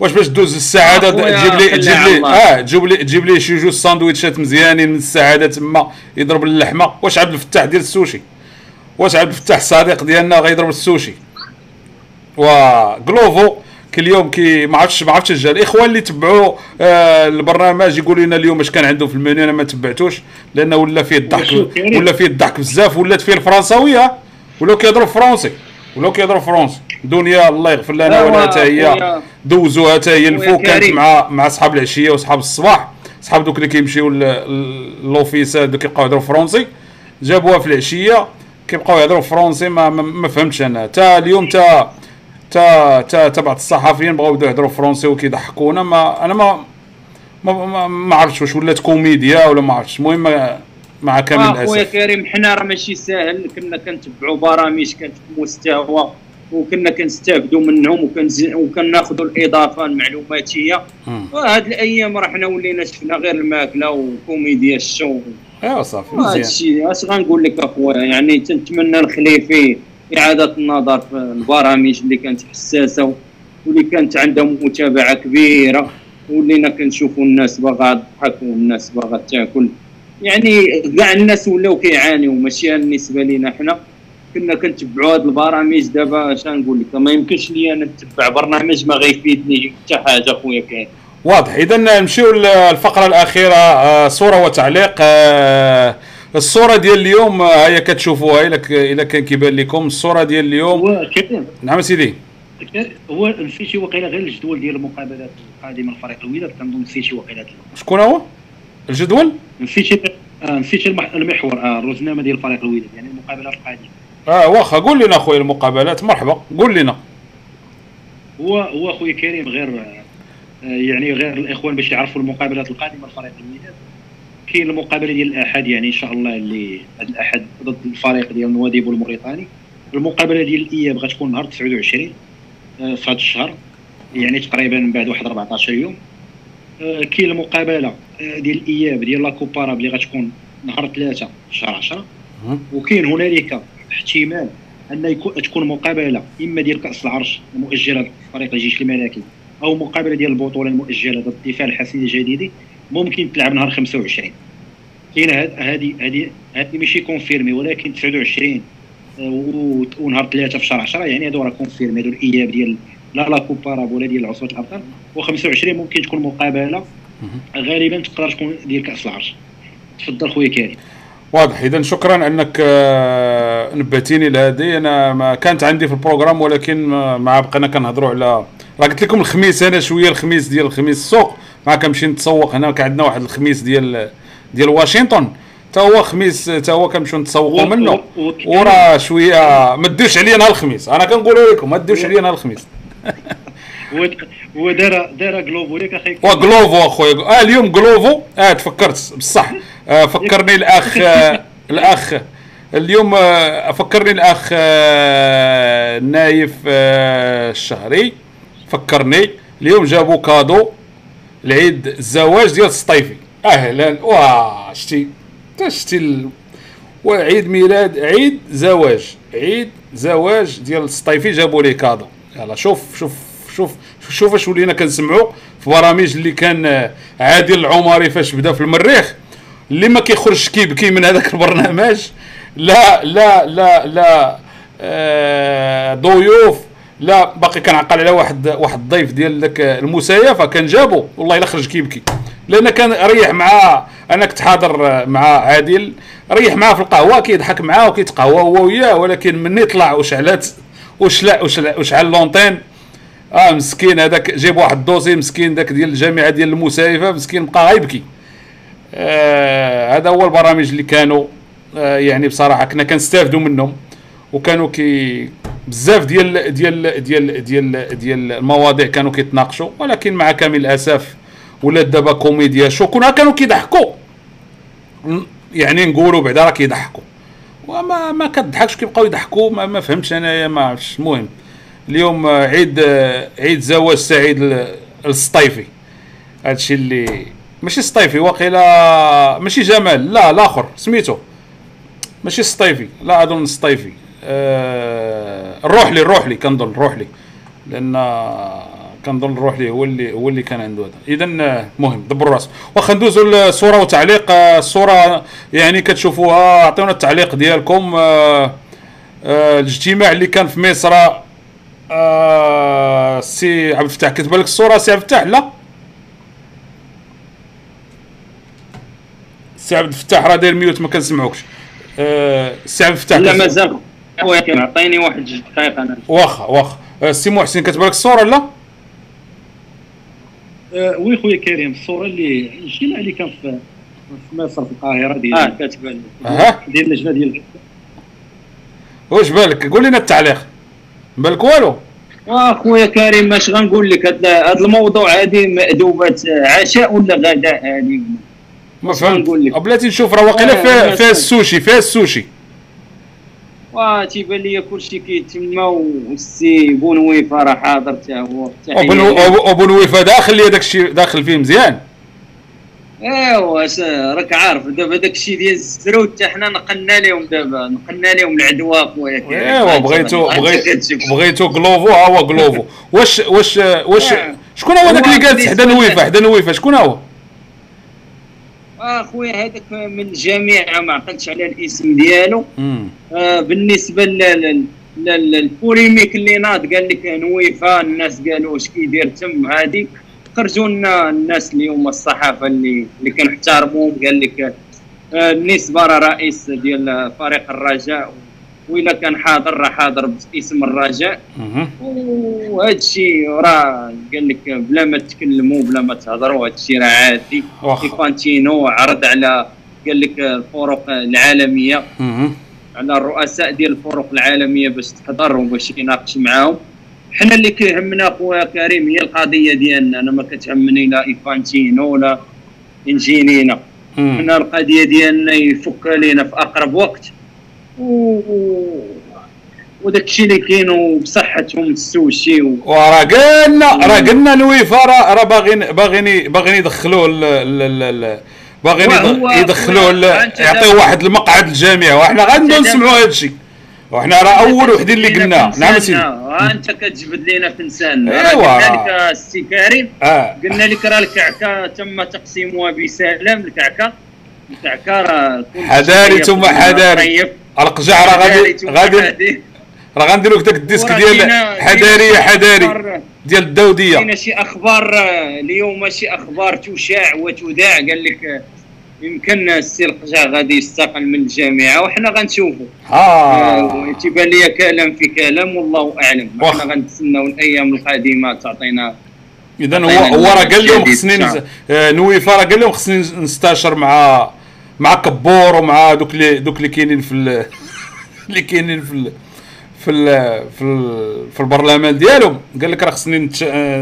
[SPEAKER 2] واش باش دوز
[SPEAKER 4] السعادة
[SPEAKER 2] تجيب لي تجيب لي. آه تجيب لي تجيب لي شي جوج ساندويتشات مزيانين من السعادة تما يضرب اللحمة واش عبد الفتاح ديال السوشي واش عبد الفتاح الصديق ديالنا غيضرب السوشي و Glovo كل يوم كي ما عرفتش ما عرفتش الاخوان اللي تبعوا آه البرنامج يقولوا لنا اليوم اش كان عنده في المنيو. أنا ما تبعتوش لأنه ولا فيه الضحك؟ ولا فيه الضحك بزاف ولات فيه الفرنساوية. ولاو كيهضروا فرونسي ولاو كيهضروا فرونسي دنيا الله يغفر لنا
[SPEAKER 4] لا،
[SPEAKER 2] ولا حتى هي. دوزوها حتى هي الفو.
[SPEAKER 4] خويا
[SPEAKER 2] كانت
[SPEAKER 4] كريم.
[SPEAKER 2] مع مع صحاب العشية وصحاب الصباح. صحاب دوك اللي كيمشيو ل- ل- لوفيسات دوك كيبقاو يهضروا فرونسي جابوها في العشية كيبقاو يهضروا فرونسي ما ما, ما فهمتش أنا. تا اليوم تا تا تا بعض الصحفيين بغاو يبداو يهضروا فرونسي وكيضحكونا. ما أنا ما ما ما, ما عرفتش واش ولات كوميديا ولا ما عرفتش. المهم مع كامل
[SPEAKER 4] آه،
[SPEAKER 2] الأسف.
[SPEAKER 4] كريم حنا راه ماشي ساهل. كنا كنتبعوا برامج كانت في مستوى وكنا كنستافدوا منهم وكناخذوا الإضافة المعلوماتيه. وهاد الأيام راه حنا ولينا شفنا غير الماكلة وكوميديا show.
[SPEAKER 2] ايوا صافي
[SPEAKER 4] هذا
[SPEAKER 2] مزيان.
[SPEAKER 4] الشيء اش غنقول لك أخويا؟ يعني تنتمنى الخليفي إعادة النظر في البرامج اللي كانت حساسة واللي كانت عندها متابعة كبيرة ولينا كنشوفوا الناس باغا تضحك والناس باغا تاكل. يعني كاع الناس ولاو كيعانيوا ماشي بالنسبة لينا حنا. كنا كنتبعوا هاد البرامج دابا اش غنقول لك؟ ما يمكنش لي أنا نتبع برنامج ما غيفيدني حتى حاجة خويا كاين.
[SPEAKER 2] واضح. اذا نمشيو للفقره الأخيرة آه، صورة وتعليق آه، الصورة ديال اليوم آه، هي كتشوفوها إلا إلا كان كيبان لكم. الصورة ديال اليوم نعم سيدي.
[SPEAKER 3] هو نسيتي وقيلة غير الجدول ديال المقابلات القادمة لفريق الوداد كنظن نسيتي وقيلة
[SPEAKER 2] شكون هو؟ الجدول؟
[SPEAKER 3] نسيتي آه نسيتي المح- المحور آه الرزنامة ديال فريق الوداد يعني المقابلات القادمة.
[SPEAKER 2] آه واخا قول لنا خويا المقابلات مرحبا قول لنا.
[SPEAKER 3] هو هو خويا كريم غير آه يعني غير الإخوان باش يعرفوا المقابلات القادمة لفريق الوداد كاين المقابلة ديال الأحد يعني إن شاء الله اللي هذا الأحد ضد الفريق ديال نواديبو الموريتاني. المقابلة ديال الإياب غتكون نهار 29 آه، في هذا الشهر يعني تقريبا من بعد واحد 14 يوم. آه، كاين المقابلة آه، ديال الإياب ديال لا كوباراب اللي غتكون نهار 3 في شهر 10
[SPEAKER 2] مهم.
[SPEAKER 3] وكاين هنالك احتمال أن يكون تكون مقابلة إما ديال كأس العرش المؤجلة فريق الجيش الملكي أو مقابلة ديال البطولة المؤجلة ضد الدفاع الحسني الجديدي. ممكن تلعب نهار 25 كاين هادي هادي هادي ماشي confirmé ولكن 29 آه، ونهار 3 في شهر 10 يعني هادو راه confirmés هادو الاياب ديال لا لا Coupe Arabe ولا ديال عصبه الأبطال. و25 ممكن تكون مقابلة. غالبا تقدر تكون ديال كأس العرش. تفضل خويا كريم.
[SPEAKER 2] واضح. اذا شكرا أنك آه، نبهتيني لهذه. أنا ما كانت عندي في ال programme ولكن ما بقينا كنهضروا على راه قلت لكم الخميس أنا شوية الخميس ديال الخميس السوق. ما كنمشي نتسوق هنا كان عندنا واحد الخميس ديال ديال واشنطن. تا هو خميس تا هو كنمشيو نتسوقوا منه. وراه شوية ما ديوش عليا نهار الخميس. أنا كنقولها لكم ما ديوش عليا نهار الخميس.
[SPEAKER 3] هو دار دار جلوبو ليك أخي.
[SPEAKER 2] وجلوفو أخويا. آه اليوم جلوفو آه تفكرت بصح. آه فكرني الأخ آه الأخ. اليوم آه فكرني الأخ آه نايف آه الشهري. فكرني. اليوم جابوا cadeau. العيد الزواج ديال السطيفي أهلا. واه شتي. شتي ال- وعيد ميلاد عيد زواج. عيد زواج ديال السطيفي جابوا لي كادو يلا شوف شوف شوف شوف اش ولينا كنسمعوا في برامج اللي كان آه، عادل العمري فاش بدا في المريخ. اللي ما كيخرجش كيبكي من هذاك البرنامج. لا لا لا لا آه ضيوف لا باقي كنعقل على واحد واحد الضيف ديال داك المسايفه كان جابو. والله إلا خرج كيبكي. لأن كان ريح مع أنا كنت حاضر مع عادل ريح معاه في القهوة كيضحك معاه وكيتقهوى هو وياه ولكن مني طلع وشعلات وشلا وشعل لونتين آه مسكين هذاك جاب واحد الدوسي مسكين داك ديال الجامعة ديال المسايفة مسكين بقى غيبكي. آه هذا هو البرامج اللي كانوا آه يعني بصراحة كنا كنستافدوا منهم. وكانوا كي بزاف ديال ديال ديال ديال ديال المواضيع كانوا كيتناقشوا ولكن مع كامل الأسف ولات دابا كوميديا شو كنا كانوا كيضحكوا. يعني نقولوا بعدا راه كيضحكوا. وما ما كتضحكش كيبقاو يضحكوا ما, ما فهمتش انايا ما عرفتش. المهم اليوم عيد عيد زواج سعيد للسطيفي هادشي اللي ماشي سطيفي واقيلا ماشي جمال لا الآخر سميتو. ماشي سطيفي لا اظن سطيفي آه الروحلي الروحلي كنظن الروحلي. لأن كنظن الروحلي هو اللي هو اللي كان عنده هذا. اذا آه، مهم دبروا راسكم واخا ندوزوا للصوره وتعليق. آه، الصورة يعني كتشوفوها أعطيونا التعليق ديالكم. الاجتماع اللي كان في مصر سي عبد الفتاح كتب لك الصورة سي عبد الفتاح؟ لا. سي عبد الفتاح راه داير mute ما كنسمعوكش. سي عبد الفتاح.
[SPEAKER 4] لا مازال. خويا كريم عطيني واحد جوج دقائق أنا.
[SPEAKER 2] واخا واخا. آه سي محسن كتب لك الصورة لا
[SPEAKER 3] آه، oui خويا كريم الصورة اللي جينا اللي كان في في مصر في القاهرة
[SPEAKER 4] آه
[SPEAKER 3] ديال
[SPEAKER 4] لي
[SPEAKER 2] ها
[SPEAKER 3] ديال اللجنه ديال
[SPEAKER 2] واش بالك؟ قول لنا التعليق. بالك والو؟
[SPEAKER 4] واخويا كريم اش غنقول لك هاد الموضوع هادي مأدوبة عشاء ولا غداء هادي؟
[SPEAKER 2] ما فهمت.
[SPEAKER 4] غنقول لك؟
[SPEAKER 2] بلاتي نشوف راه واقيلا
[SPEAKER 4] آه،
[SPEAKER 2] فيها. السوشي فيها السوشي.
[SPEAKER 4] وا تيبان لي كلشي كيتما والسي بونويفا راه حاضر حتى هو تحية
[SPEAKER 2] وبن
[SPEAKER 4] ليه.
[SPEAKER 2] وبن ويفا داخل لي داك الشيء داخل فيه مزيان
[SPEAKER 4] ايوا راك عارف دابا داك الشيء ديال الزروت حتى حنا نقلنا لهم دابا نقلنا لهم العدوى خويا.
[SPEAKER 2] ايوا بغيتو
[SPEAKER 4] أنت
[SPEAKER 2] بغيت
[SPEAKER 4] كتشوف.
[SPEAKER 2] بغيتو غلوفو ها هو غلوفو واش واش واش. شكون هو داك اللي جالس حدا نويفا حدا نويفا شكون هو
[SPEAKER 4] اخويا هذاك من الجامعة ما عقلتش على الاسم ديالو. آه، بالنسبة لل- لل- لل polémique اللي ناض قال لك نويفا الناس قالوا اش كيدير تم هادي خرجوا لنا الناس اليوم الصحافة اللي اللي كنحترمهم قال لك آه، النسبة راه رئيس ديال فريق الرجاء وإلا كان حاضر راه حاضر باسم الرجاء. وهذا الشيء راه قال لك بلا ما تكلموا بلا ما تهضروا هذا الشيء راه عادي. انفانتينو عرض على قال لك الفرق
[SPEAKER 2] العالمية.
[SPEAKER 4] على الرؤساء ديال الفرق العالمية باش تحضر وباش يناقش معاهم. حنا اللي كيهمنا خويا كريم هي القضية ديالنا. أنا ما كتهمني لا انفانتينو ولا
[SPEAKER 2] إنجينينا.
[SPEAKER 4] حنا القضية ديالنا يفك لينا في أقرب وقت. و... وداك الشيء اللي كاين بصحتهم السوشي و...
[SPEAKER 2] وراه قلنا راه قلنا نويفا راه باغيين باغيين باغيين يدخلوه ال- ال- ال- ال- باغيين يدخلوه ال-
[SPEAKER 4] أنت
[SPEAKER 2] يعطيو
[SPEAKER 4] دابا-
[SPEAKER 2] واحد المقعد للجميع وحنا غادي نسمعوا هذا الشيء. وحنا راه أول وحدين اللي قلنا. نعم سيدي.
[SPEAKER 4] ها أنت كتجبد لينا في
[SPEAKER 2] إيوا.
[SPEAKER 4] راه قلنا لك السي كريم.
[SPEAKER 2] آه.
[SPEAKER 4] قلنا لك راه الكعكة تم تقسيمها بسلام. الكعكة كل شيء
[SPEAKER 2] حذاري
[SPEAKER 4] طيب
[SPEAKER 2] ثم حذاري.
[SPEAKER 4] طيب.
[SPEAKER 2] القجع راه
[SPEAKER 4] حذاري
[SPEAKER 2] غادي غادي
[SPEAKER 4] حذاري.
[SPEAKER 2] راه غنديروا لك داك ال
[SPEAKER 4] disque
[SPEAKER 2] ديال حذاري
[SPEAKER 4] أخبار-
[SPEAKER 2] ديال الدوديه
[SPEAKER 4] كاينة شي أخبار اليوم شي أخبار تشاع وتذاع قال لك يمكن السي القجع غادي يستقل من الجامعة وحنا غنشوفوا آه، تيبان لي كلام في كلام والله أعلم
[SPEAKER 2] واخا.
[SPEAKER 4] حنا غنتسناو الأيام القادمة تعطينا
[SPEAKER 2] اذا هو هو راه قال لهم خصني آه، نويفا راه قال لهم خصني نستاشر مع مع كبور ومع دوك اللي دوك اللي كاينين في ال- اللي كاينين في ال- في ال في, ال في البرلمان ديالهم. قال لك راه خصني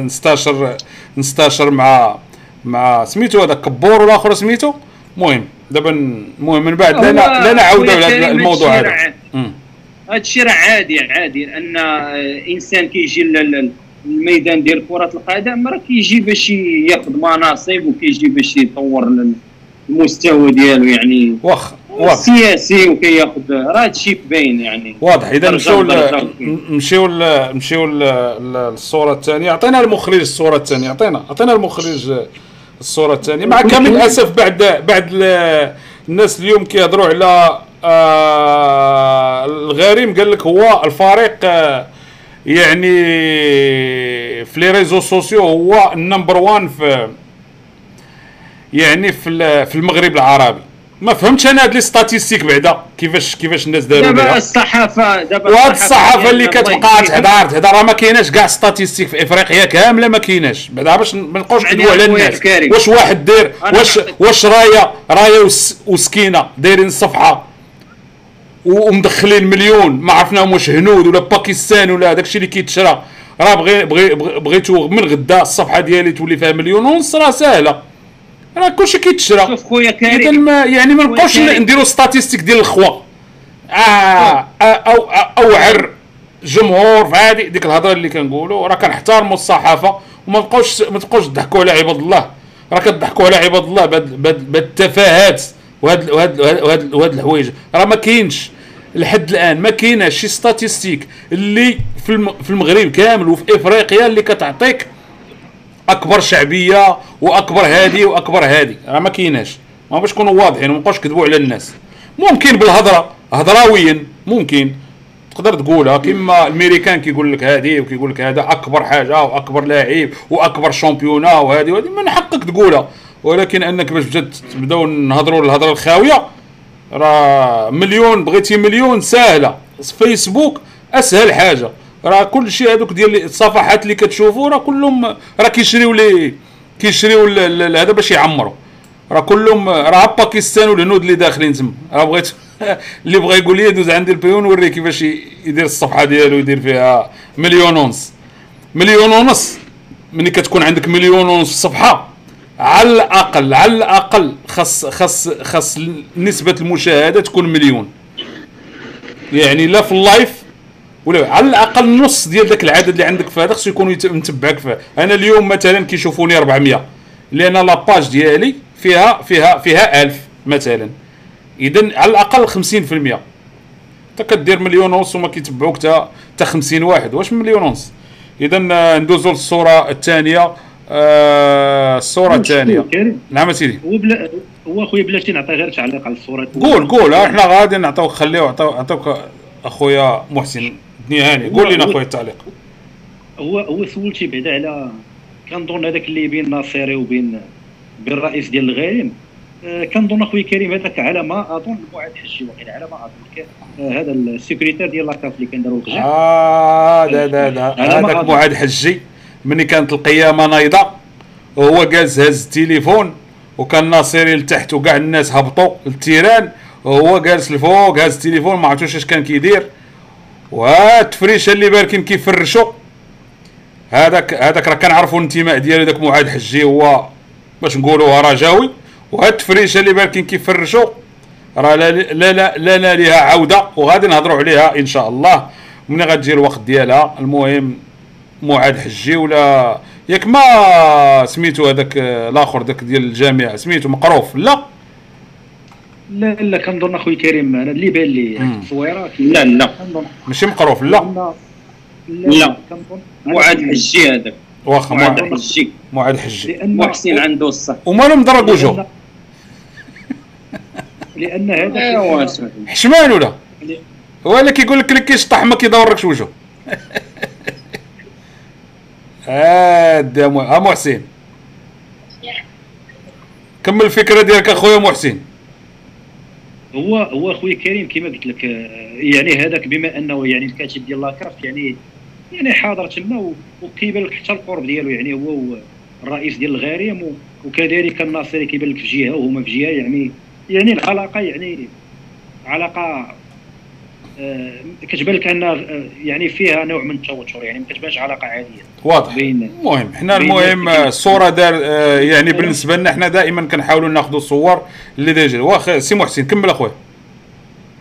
[SPEAKER 2] نستاشر نستاشر مع مع سميتو هذا كبور والآخر سميتو. المهم دابا المهم من بعد لا لا لا نعاودوا على الموضوع هذا.
[SPEAKER 4] هذا الشيء راه عادي عادي. ان آه، انسان كيجي لل- لل- الميدان ديال كرة القدم راه كيجي باش ياخذ مناصب وكيجي باش يطور المستوى ديالو يعني.
[SPEAKER 2] واخا واضح.
[SPEAKER 4] سياسي وكياخذ راه هادشي باين يعني.
[SPEAKER 2] واضح. إذا نمشيو. نمشيو نمشيو للصورة الثانية. عطينا المخرج الصورة الثانية. عطينا عطينا المخرج الصورة الثانية. مع كامل الاسف بعد بعد ال- الناس اليوم كيهضروا على آه، الغريم. قال لك هو الفريق آه، يعني في les réseaux sociaux هو ال number one في يعني في في المغرب العربي. ما فهمتش أنا هاد les statistiques بعدا كيفاش كيفاش الناس داروا
[SPEAKER 4] دابا الصحافه دابا
[SPEAKER 2] وهاد الصحافة اللي كتبقى. تهضر تهضر راه ما كايناش كاع statistiques في إفريقيا كاملة ما كايناش. بعدا باش ما نبقاوش
[SPEAKER 4] اسمعني
[SPEAKER 2] نكذبوا على الناس. واش واحد داير واش واش رايه راية وس- وسكينة دايرين صفحة ومدخلين مليون. ما عرفناهم واش هنود ولا باكستان ولا داكشي اللي كيتشرى. راه بغي بغي بغي- بغيتو من غدا الصفحة ديالي تولي فيها مليون. ونص راه ساهلة. راه كلشي كيتشرى
[SPEAKER 4] شوف خويا
[SPEAKER 2] إذا
[SPEAKER 4] كريم
[SPEAKER 2] ما يعني ما نبقاوش. نديروا statistiques ديال الخوا. آه آه، أو أو- اوعر جمهور في هذه ديك الهضرة اللي كنقولوا راه كنحترموا الصحافة وما تبقاوش ما تبقاوش تضحكوا على عباد الله. راه كتضحكوا على عباد الله بهاد التفاهات وهاد وهاد وهاد وهاد الحوايج. راه ما كاينش لحد الآن ما كايناش شي statistiques اللي في المغرب كامل وفي إفريقيا اللي كتعطيك أكبر شعبية وأكبر هادي وأكبر هادي. راه ما كايناش. ما باش نكونوا واضحين وما نبقاوش كذبوا على الناس. ممكن بالهضرة هضراويا ممكن. تقدر تقولها. كما الميريكان كيقول لك هذه وكيقول لك هذا أكبر حاجة وأكبر لاعب وأكبر championnat وهذه وهذه من حقك تقولها. ولكن أنك باش تبداو نهضروا الهضره الخاوية راه مليون بغيتي مليون ساهلة. فيسبوك أسهل حاجة. راه كل شيء هذوك ديال الصفحات اللي كتشوفوا راه كلهم راه كيشريو لي كيشريو هذا باش يعمروا راه كلهم راه باكستان والهنود اللي داخلين تما. راه بغيت اللي بغى يقول لي دوز عند البيون وريه كيفاش يدير الصفحة ديالو يدير فيها مليون ونص. مليون ونص؟ ملي كتكون عندك مليون ونص صفحة. على الاقل على الأقل خاص خاص خاص نسبة المشاهدة تكون مليون. يعني لا في ال live ولا على الأقل نص ديال ذاك العدد اللي عندك في هذا خصو يكون متبعك فيه أنا اليوم مثلا كيشوفوني 400 لأن la page ديالي فيها فيها فيها 1000 مثلا. اذا على الأقل 50% انت كدير مليون ونص وما كيتبعوك حتى 50 واحد. واش مليون ونص؟ اذا ندوزو للصورة الثانية. آه الصورة الثانية. نعم سيدي
[SPEAKER 3] هو بلا هو خويا بلاتي نعطي غير تعليق على الصورة.
[SPEAKER 2] قول قول. إحنا غادي نعطيوك خليو عطيوك أخويا محسن. هاني قول لنا اخويا التعليق.
[SPEAKER 3] هو هو سولتي بعدا على كنظن هذاك اللي بين ناصيري وبين بين الرئيس ديال الغارم آه، كنظن اخويا كريم هذاك على ما أظن المعاد حجي وقيل على ما أظن آه، هذا ال sécurité ديال la CAF اللي كان داروا القجع
[SPEAKER 2] آه لا لا لا هذاك معاد حجي ملي كانت القيامة نايضة وهو جالس هز التليفون وكان ناصري لتحت وكاع الناس هبطوا للتيران وهو جالس لفوق هز التليفون ما عرفتوش اش كان كيدير. والتفريشه اللي باركين كيفرشوا هذاك هذاك راه كنعرفوا الانتماء ديالو داك معاد حجي هو باش نقولوا رجاوي وهاد التفريشه اللي بالكين كيفرشوا راه لا لا لا, لا ليها عودة وغادي نهضروا عليها إن شاء الله. ملي غتجي الوقت ديالها. المهم معاد حجي ولا ياك ما سميتو هذاك الآخر داك ديال الجامعة سميتو مقروف؟ لا.
[SPEAKER 3] لا لا كنظن اخويا كريم أنا اللي بان لي
[SPEAKER 4] لا لا.
[SPEAKER 2] ماشي مقروف لا.
[SPEAKER 4] لا. معاد حجي هذاك
[SPEAKER 2] واخا معاد
[SPEAKER 4] حجي.
[SPEAKER 2] معاد حجي.
[SPEAKER 4] محسن عنده الصح.
[SPEAKER 2] ومالو مضرب وجهه
[SPEAKER 3] لأن هذا
[SPEAKER 2] حشمان ولا؟ هو اللي كيقول لك اللي كيشطح ما كيدوركش وجهه هادي يا محسن. كمل الفكرة ديالك أخويا محسن.
[SPEAKER 3] هو هو خويا كريم كما قلت لك يعني هذاك بما أنه يعني الكاتب ديال لاكرافت يعني يعني حاضر تما وكيبان لك حتى القرب ديالو يعني هو الرئيس ديال الغارم وكذلك الناصري كيبان لك في جهة وهما في جهة يعني يعني العلاقة يعني علاقة آه كتبان لك انها آه، يعني فيها نوع من التوتر يعني ما كتبانش علاقة عادية.
[SPEAKER 2] واضح. المهم حنا المهم الصورة دار آه يعني بالنسبة لنا حنا دائما كنحاولوا ناخذوا الصور اللي déjà واخا سي محسن كمل أخويا.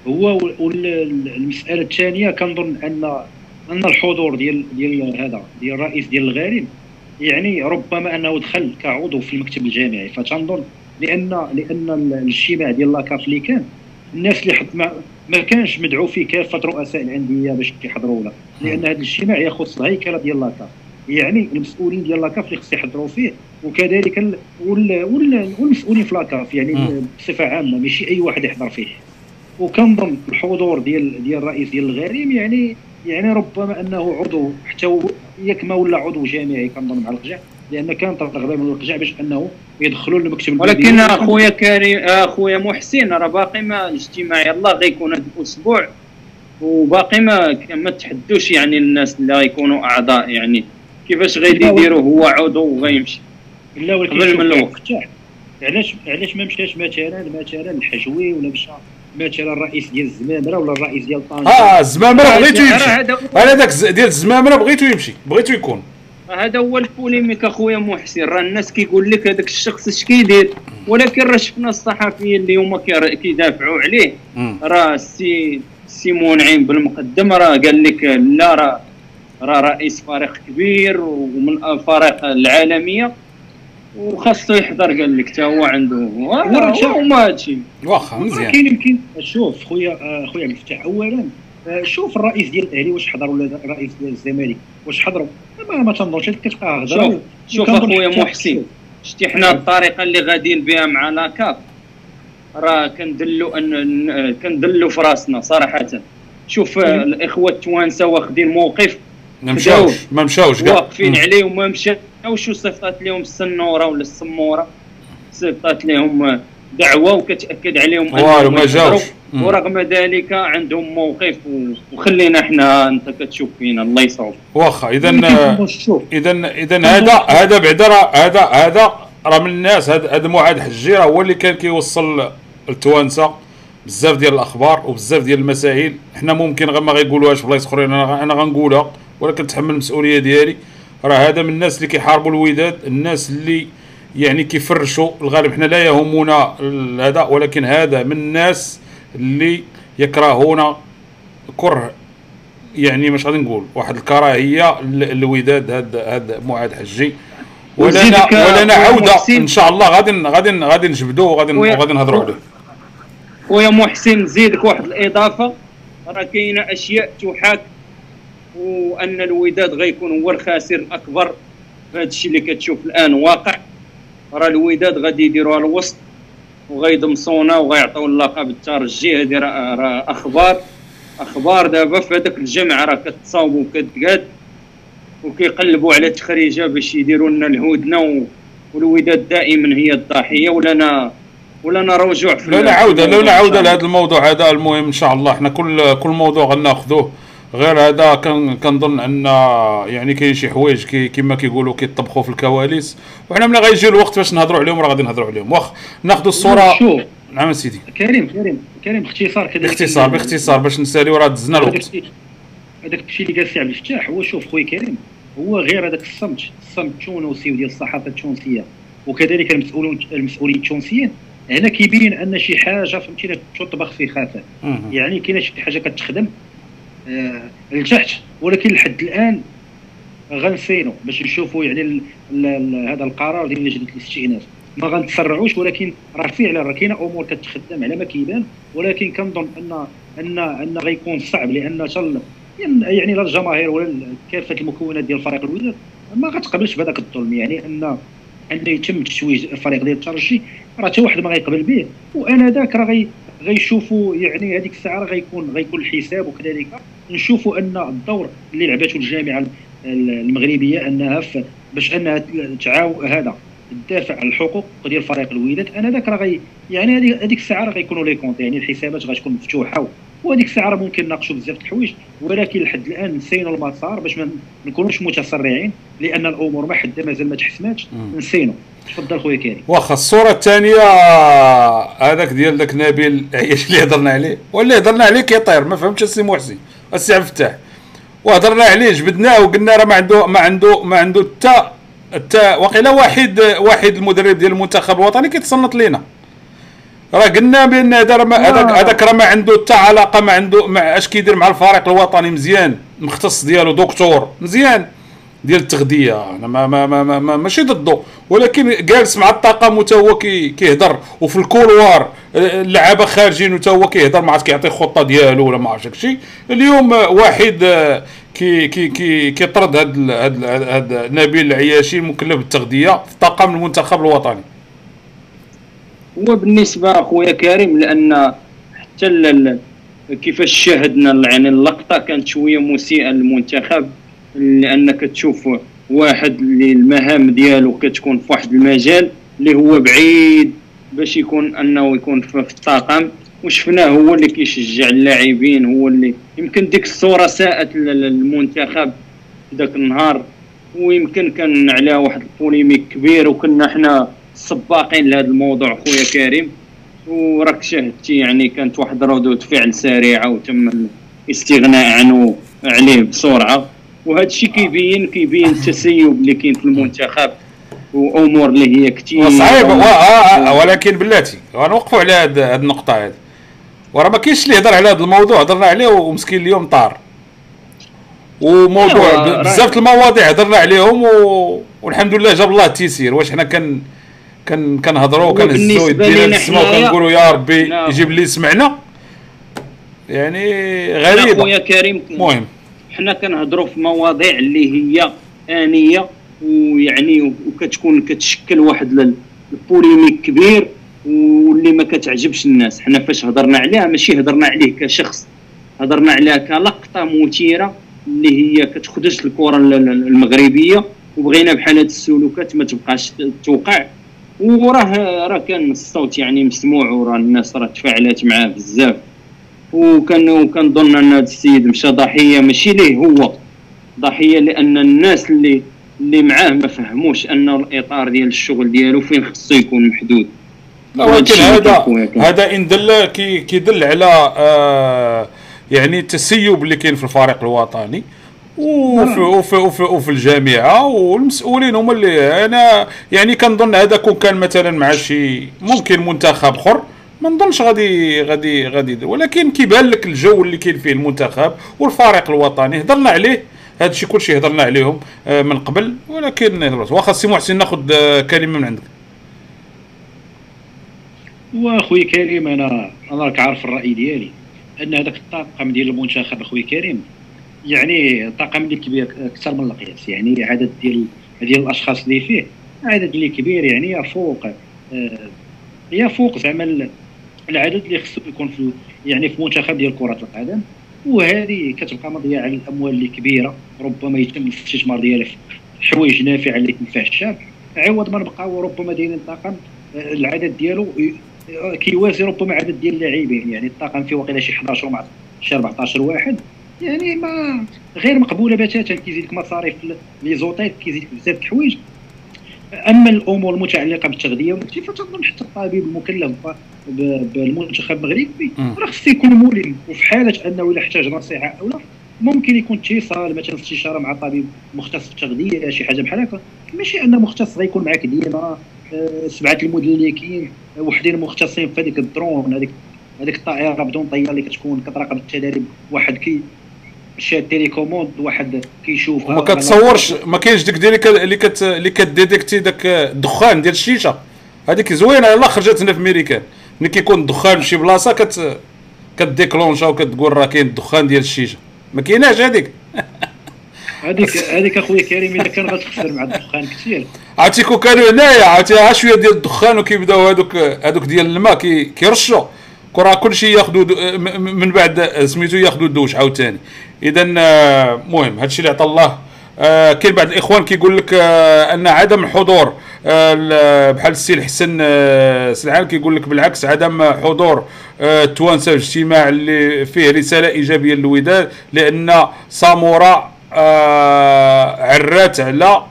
[SPEAKER 3] هو والمساله الثانية كنظن أن أن الحضور ديال ديال هذا ديال الرئيس ديال الغارم يعني ربما أنه دخل كعضو في المكتب الجامعي. فتنظن لأن لأن الاجتماع ديال la CAF اللي كان الناس اللي حط ما, ما كانش مدعو فيه كافه رؤساء الانديه باش يحضروا له. لأن هذا الاجتماع يخص الهيكله ديال لاكاف يعني المسؤولين ديال لاكاف اللي خص يحضروا فيه وكذلك والمسؤولين في لاكاف يعني بصفة عامة ماشي أي واحد يحضر فيه. وكنظن الحضور ديال ديال الرئيس ديال الغريم يعني يعني ربما أنه عضو حتى ياك ما ولا عضو جامعي كنظن مع القجع لأن كان ترغيب من القجع باش أنه يدخلوا للمكتب
[SPEAKER 4] ولكن أخويا كريم أخويا محسن راه باقي ما الاجتماع يلاه غيكون هذا الأسبوع. وباقي ما ما تحدوش يعني الناس اللي غيكونوا أعضاء يعني. كيفاش غادي يديروا هو عضو وغيمشي
[SPEAKER 3] لا ولكن قبل من الوقت. علاش علاش ما مشاش مثلا مثلا الحجوي ولا مشى مثلا الرئيس ديال الزمامرة ولا الرئيس ديال طنجة؟
[SPEAKER 2] آه الزمامرة بغيتو يمشي. أنا داك ديال الزمامرة بغيتو يمشي بغيتو يكون.
[SPEAKER 4] هذا هو البوليميك أخويا محسن. راه الناس كيقول لك هذاك الشخص اش كيدير؟ ولكن راه شفنا الصحفيين اللي هما كيدافعوا عليه. راه السي سي منعم بالمقدم. راه قال لك لا راه راه رئيس فريق كبير ومن الفريق العالمية. وخاصو يحضر قال لك حتى هو عنده هما هادشي
[SPEAKER 2] واخا مزيان.
[SPEAKER 3] كاين يمكن شوف خويا آه، خويا الفتاح اولا آه، شوف الرئيس ديال الأهلي واش حضر ولا الرئيس ديال الزمالك واش حضروا ما ما تنظنش كتبقى
[SPEAKER 4] هضره شوف شوف أخويا محسن شتي حنا الطريقة اللي غاديين بها مع لاكاف راه كندلو ان كندلو في راسنا صراحة. شوف الإخوة التوانسة واخدين موقف.
[SPEAKER 2] ما مشاوش ما مشاوش كاع.
[SPEAKER 4] واقفين عليه وما مشاوش وصيفطات لهم السنورة ولا السمورة. صيفطات لهم دعوة وكتأكد عليهم
[SPEAKER 2] والو ما جاوش.
[SPEAKER 4] ورغم ذلك عندهم موقف وخلينا إحنا انت كتشوف فينا الله يصوب
[SPEAKER 2] واخا اذا اذا اذا هذا هذا بعدا هذا هذا راه من الناس. هذا معاد حجي راه هو اللي كان كيوصل للتوانسه بزاف ديال الأخبار وبزاف ديال المسائل حنا ممكن غير ما غيقولوهاش في بلايص أخرين أنا أنا غنقولها. ولكن نتحمل المسؤولية ديالي. راه هذا من الناس اللي كيحاربوا الوداد الناس اللي يعني كيفرشوا الغالب. حنا لا يهمنا هذا ولكن هذا من الناس اللي يكرهون كره. يعني مش غادي نقول واحد الكراهية للوداد هذا هذا معاد حجي. ولنا ولنا عوده إن شاء الله غادي غادي غادي نجبدوه وغادي وغادي نهضروا عليه.
[SPEAKER 4] ويا محسن نزيدك واحد الإضافة. راه كاينة أشياء تحاك وأن الوداد غيكون هو الخاسر الأكبر. في هذا الشيء اللي كتشوف الآن واقع. راه الوداد غادي يديروها الوسط وغيدمصونا وغيعطيو اللقب الترجي هذه راه أخبار أخبار دابا في هذاك الجمع راه كتصاوبوا وكتقاد وكيقلبوا على تخريجه باش يديروا لنا الهدنة والوداد دائما هي الضحية. ولنا ولنا رجوع
[SPEAKER 2] في لا لا عوده لا لا عوده لهذا الموضوع. هذا المهم إن شاء الله. إحنا كل كل موضوع غناخذوه. غير هذا كنظن أن يعني كاين شي حوايج كي كما كيقولوا كيطبخوا في الكواليس وحنا ملي غيجي الوقت باش نهضروا عليهم راه غادي نهضروا عليهم. واخ ناخذوا الصورة.
[SPEAKER 3] شوف.
[SPEAKER 2] نعم سيدي.
[SPEAKER 3] كريم كريم كريم باختصار
[SPEAKER 2] كذا باختصار باختصار باش نساليو راه دزنا الوقت.
[SPEAKER 3] هذاك الشيء اللي قال سي عبد الفتاح هو شوف خويا كريم هو غير هذاك الصمت الصمت التونسي وديال الصحافة التونسية. وكذلك المسؤولون المسؤولين التونسيين هنا كيبين أن شي حاجة فهمتينا تطبخ في خفاء يعني كاينة شي حاجة كتخدم آه لتحت ولكن لحد الآن غنسينو باش نشوفوا يعني هذا القرار ديال لجنه الاستئناف. ما غنتسرعوش ولكن راه فعلا راه كاينة أمور كتخدم على ما كيبان. ولكن كنظن ان ان أن غيكون صعب لأن تل يعني لا الجماهير ولا كافة المكونات ديال فريق الوداد ما غتقبلش بهذاك الظلم. يعني ان أن يتم تشويج الفريق ديال الترجي. راه حتى واحد ما غيقبل به. وأنا ذاك راه غيشوفوا يعني هذيك الساعة راه غيكون غيكون الحساب وكذلك. نشوفوا أن الدور اللي لعبته الجامعة المغربية أنها باش أنها تعاون هذا تدافع عن الحقوق ديال فريق الوداد أنا ذاك راه غي يعني هذيك الساعة راه غيكونوا لي كونت يعني الحسابات غتكون مفتوحة وهذيك الساعة راه ممكن نناقشوا بزاف الحوايج. ولكن لحد الآن نسينا المسار باش ما نكونوش متسرعين لأن الأمور ما حدا مازال ما تحسماتش. نسينا. تفضل خويا كريم.
[SPEAKER 2] واخا الصورة الثانية هذاك ديال ذاك نبيل عياش اللي هضرنا عليه. واللي هضرنا عليه كيطير ما فهمتش السي محسن السي عبد الفتاح. وهضرنا عليه جبدناه وقلنا راه ما عنده ما عنده ما عنده حتى حتى وقيلا واحد واحد المدرب ديال المنتخب الوطني كيتصنت لينا. راه قلنا بأن هذا هذاك هذاك راه ما عنده حتى علاقة ما عنده مع اش كيدير مع الفريق الوطني؟ مزيان. مختص ديالو دكتور. مزيان. ديال التغذية. أنا ما ما ما, ما, ما ماشي ضده. ولكن جالس مع الطاقم وتا هو كيهضر. وفي ال couloir اللعابة خارجين وتا هو كيهضر ما عرفت كيعطي الخطه ديالو ولا ما عرفتش داكشي اليوم واحد كي كي كي كيطرد هاد هاد هاد نبيل العياشي المكلف بالتغذية في طاقم المنتخب الوطني.
[SPEAKER 4] هو بالنسبة أخويا كريم لأن حتى كيفاش شاهدنا يعني اللقطة كانت شوية مسيئة للمنتخب. لأنك تشوف واحد اللي المهام ديالو كتكون في واحد المجال اللي هو بعيد باش يكون أنه يكون في الطاقم وشفناه هو اللي كيشجع اللاعبين هو اللي يمكن ديك الصورة ساءت للمنتخب ذاك النهار ويمكن كان عليها واحد البوليميك كبير وكنا حنا سباقين لهذا الموضوع خويا كريم. وراك شاهدتي يعني كانت واحد ردود فعل سريعة وتم الاستغناء عنه عليه بسرعة. وهذا الشيء كيبين كيبين التسيب اللي كاين في المنتخب وأمور اللي هي كثير
[SPEAKER 2] صعيب ولكن بلاتي غنوقفوا على هذه النقطة هذه وراه ما كاينش اللي يهضر على هذا الموضوع. هضرنا عليه ومسكين اليوم طار. وموضوع بزاف المواضيع هضرنا عليهم و... والحمد لله جاب الله التيسير. واش حنا كن كان كنهضروا وكنهزوا يدينا للسماء وكنقولوا يا ربي نعم. يجيب اللي سمعنا يعني غريبه
[SPEAKER 4] خويا كريم
[SPEAKER 2] المهم
[SPEAKER 4] حنا كنهضروا في مواضيع اللي هي آنية ويعني وكتكون كتشكل واحد البوليميك كبير واللي ما كتعجبش الناس. حنا فاش هضرنا عليها ماشي هضرنا عليه كشخص هضرنا عليها كلقطة مثيرة اللي هي كتخدش الكرة المغربية وبغينا بحال هاد السلوكات ما تبقاش توقع. وراه راه كان الصوت يعني مسموع وراه الناس راه تفاعلات معاه بزاف. وكان وكنظن أن هذا السيد مشى ضحية ماشي ليه هو؟ ضحية لأن الناس اللي اللي معاه ما فهموش أن الإطار ديال الشغل ديالو فين خصو يكون محدود.
[SPEAKER 2] ولكن هذا هذا إن دل كيدل على آه يعني التسيب اللي كاين في الفريق الوطني وفي وفي وفي, وفي الجامعة والمسؤولين هما اللي أنا يعني كنظن هذا كون كان مثلا مع شي ممكن منتخب أخر ما نظنش غادي غادي غادي ولكن كيبان لك الجو اللي كاين فيه المنتخب والفريق الوطني. هضرنا عليه. هذا الشيء كلشي هضرنا عليهم آه، من قبل. ولكن واخا سي محسن ناخذ آه، كلمة من عندك.
[SPEAKER 3] واخوي كريم أنا أنا راك عارف الرأي ديالي أن هذاك الطاقم ديال المنتخب أخوي كريم يعني طاقم اللي كبير أكثر من القياس. يعني عدد ديال ديال الأشخاص اللي فيه عدد اللي كبير يعني يفوق آه يفوق زعما العدد اللي خصو يكون في يعني في منتخب ديال كرة القدم. وهذه كتبقى مضيعة الأموال اللي كبيره ربما يتم الاستثمار ديالها في حوايج نافعة اللي تنفع الشعب عوض ما نبقاو ربما دايرين الطاقم آه، العدد ديالو كيوازي ربما عدد ديال اللاعبين. يعني الطاقم فيه واقيلا شي 11 مع شي 14 واحد. يعني ما غير مقبولة بتاتا كيزيدك مصاريف لي زوتيل كيزيدك بزاف الحوايج. أما الأمور المتعلقة بالتغذية فتظن حتى الطبيب المكلف بالمنتخب المغربي. راه خصو يكون ملم وفي حالة أنه إلا احتاج نصيحة أو لا ممكن يكون اتصال مثلا استشارة مع طبيب مختص في التغذيه شي حاجة بحال هكا. ماشي ان مختص غيكون معك ديما آه، سبعة المدلكين وحدين مختصين في هذيك الدرون هذيك هذيك الطائرة بدون طيار اللي كتكون كتراقب التدريب. واحد كي شاد télécommande واحد كيشوف.
[SPEAKER 2] ما كتصورش ما كاينش ديك ديالك اللي كت اللي ك détecter داك الدخان ديال الشيشة. هذيك زوينة يلاه خرجت هنا في امريكان ملي كيكون الدخان في شي بلاصة كت ك déclencher وكتقول راه كاين الدخان ديال الشيشة. ما كايناش هذيك
[SPEAKER 3] هذيك هذيك أخويا كريم إلا كان غتخسر مع الدخان كثير
[SPEAKER 2] عرفتي كون كانوا هنايا عرفتي شوية ديال الدخان وكيبداو هذوك هذوك ديال الماء كيرشوا. كرة كل شيء ياخذوا من بعد سميتو ياخذوا الدوش عاوتاني. اذا آه، مهم هذا الشيء اللي عطى الله. آه كاين بعض الإخوان كيقول لك آه أن عدم الحضور آه بحال السي الحسن آه سلعان كيقول لك بالعكس عدم حضور آه التوانسة في الاجتماع اللي فيه رسالة إيجابية للوداد لأن سامورا آه عرات على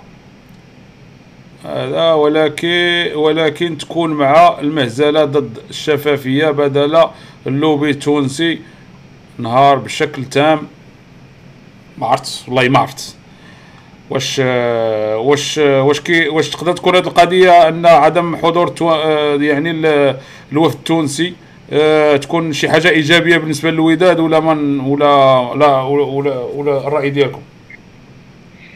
[SPEAKER 2] هذا ولكن ولكن تكون مع المهزلة ضد الشفافية بدل اللوبي التونسي نهار بشكل تام ما عرفت والله ما عرفت واش واش واش كي واش تقدر تكون هذه القضية أن عدم حضور يعني الوفد التونسي آه، تكون شي حاجة إيجابية بالنسبة للوداد ولا من ولا لا ولا, ولا الرأي ديالكم؟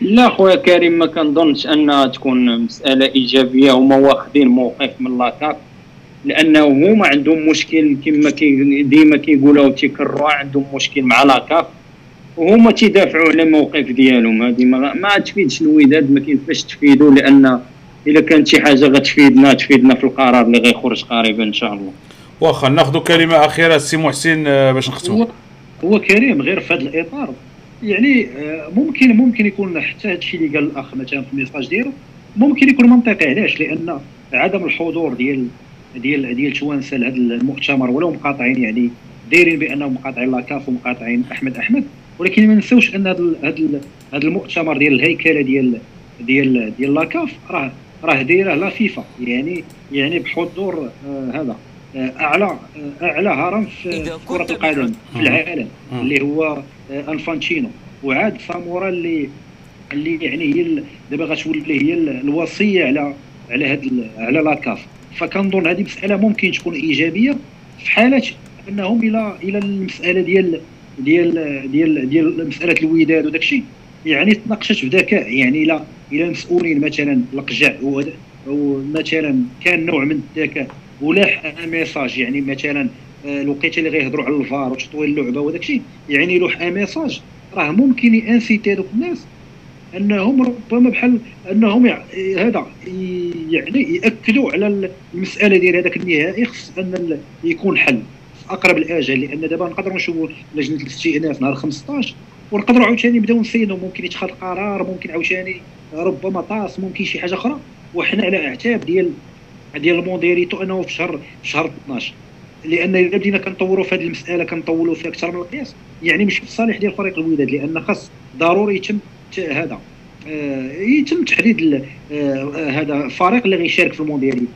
[SPEAKER 4] لا خويا كريم ما كنظنش انها تكون مسألة إيجابية هما واخدين موقف من لاكاك لأنه هما عندهم مشكل كما كي ديما كيقولوا وتيكرروا عندهم مشكل مع لاكاف وهما تيدافعوا على الموقف ديالهم. هذه ما, ما تفيدش الوداد ما كيفاش تفيدوا لأن إلا كانت شي حاجة غتفيدنا تفيدنا في القرار اللي غيخرج قريبا إن شاء الله.
[SPEAKER 2] واخا ناخذ كلمة أخيرة سي محسن آه، باش نختموا
[SPEAKER 3] هو, هو كريم غير في هذا الإطار. يعني آه، ممكن ممكن يكون حتى هذا الشيء اللي قال الأخ مثلا في ال message ديالو ممكن يكون منطقي علاش؟ لأن عدم الحضور ديال ديال ديال توانسه لهذا المؤتمر ولو مقاطعين يعني دايرين بأنهم مقاطعين la CAF ومقاطعين أحمد أحمد ولكن ما نساوش أن هذا هذا المؤتمر ديال الهيكلة ديال ديال ديال la CAF راه راه دايره la FIFA. يعني يعني بحضور آه هذا آه أعلى آه أعلى هرم في كرة القدم في العالم اللي هو آه انفانتينو وعاد سامورا اللي اللي يعني هي دابا غتولي هي الوصية على على هاد على لاكاف فكنظن هذه مسألة ممكن تكون إيجابية في حالة أنهم إلى إلى المسألة ديال ديال ديال ديال مسألة الوداد وداك الشيء يعني تناقشت بذكاء يعني إلى إلى المسؤولين مثلا القجع ومثلا كان نوع من الذكاء ولاح message يعني مثلا آه، الوقيتة اللي غيهضروا على الفار وتطوير اللعبة وداك الشيء يعني لوح message راه ممكن inciter هذوك الناس أنهم ربما بحال أنهم هذا يعني يأكدوا على المسألة ديال هذاك النهائي خص أن يكون حل. في أقرب الاجل لأن دابا نقدروا نشوفوا لجنة الاستئناف نهار 15 ونقدروا عاوتاني نبداو نسينوا ممكن يتخذ قرار ممكن عاوتاني ربما طاس ممكن شي حاجة أخرى وحنا على أعتاب ديال ديال الموديريتو انه في شهر في شهر 12 لأن إذا بدينا كنطوروا في هذه المسألة كنطولوا فيها أكثر من القياس يعني مش في الصالح ديال فريق الوداد لأن خاص ضروري يتم هذا. آه، يتم تحديد آه، هذا الفريق اللي غيشارك في الموندياليتو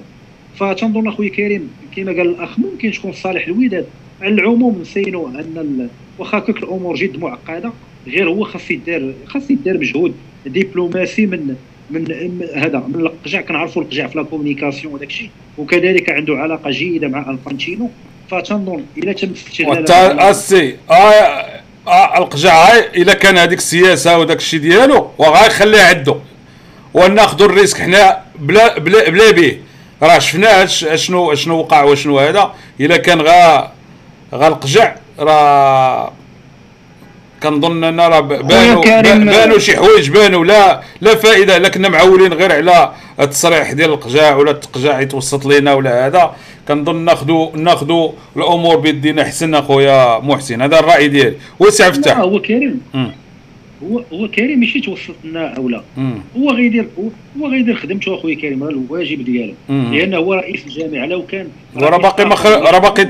[SPEAKER 3] فتنظن أخويا كريم كما قال الأخ ممكن تكون صالح الوداد على العموم نسينوا أن واخا كوك الأمور جد معقدة غير هو خاص يدار خاص يدار مجهود دبلوماسي من من هذا من القجع. كنعرفوا القجع في la communication وداك الشيء. وكذلك عنده علاقة جيدة مع إنفانتينو. فتنظن إلى تم
[SPEAKER 2] استغلال أسي آه آه القجع الا كان هذيك السياسة وداك الشيء ديالو وغيخليه عنده وناخذوا ال risque حنا بلا بلا بلا به راه شفنا شنو شنو وقع وشنو هذا. إلا كان غا غا القجع راه كنظن أن راه بانوا بانوا شي حوايج بانوا لا لا فائدة لا كنا معولين غير على التصريح ديال القجاع ولا التقجاع يتوسط لينا ولا هذا. كنظن ناخذوا ناخذوا الأمور بيدينا حسن أخويا محسن. هذا الرأي ديالي. وسع فتح
[SPEAKER 3] هو كريم. هو هو كريم ماشي توسط لنا أو لا. هو غيدير هو غيدير خدمته أخويا كريم الواجب ديالو. لأنه هو رئيس الجامعة لو كان
[SPEAKER 2] راه باقي ما راه باقي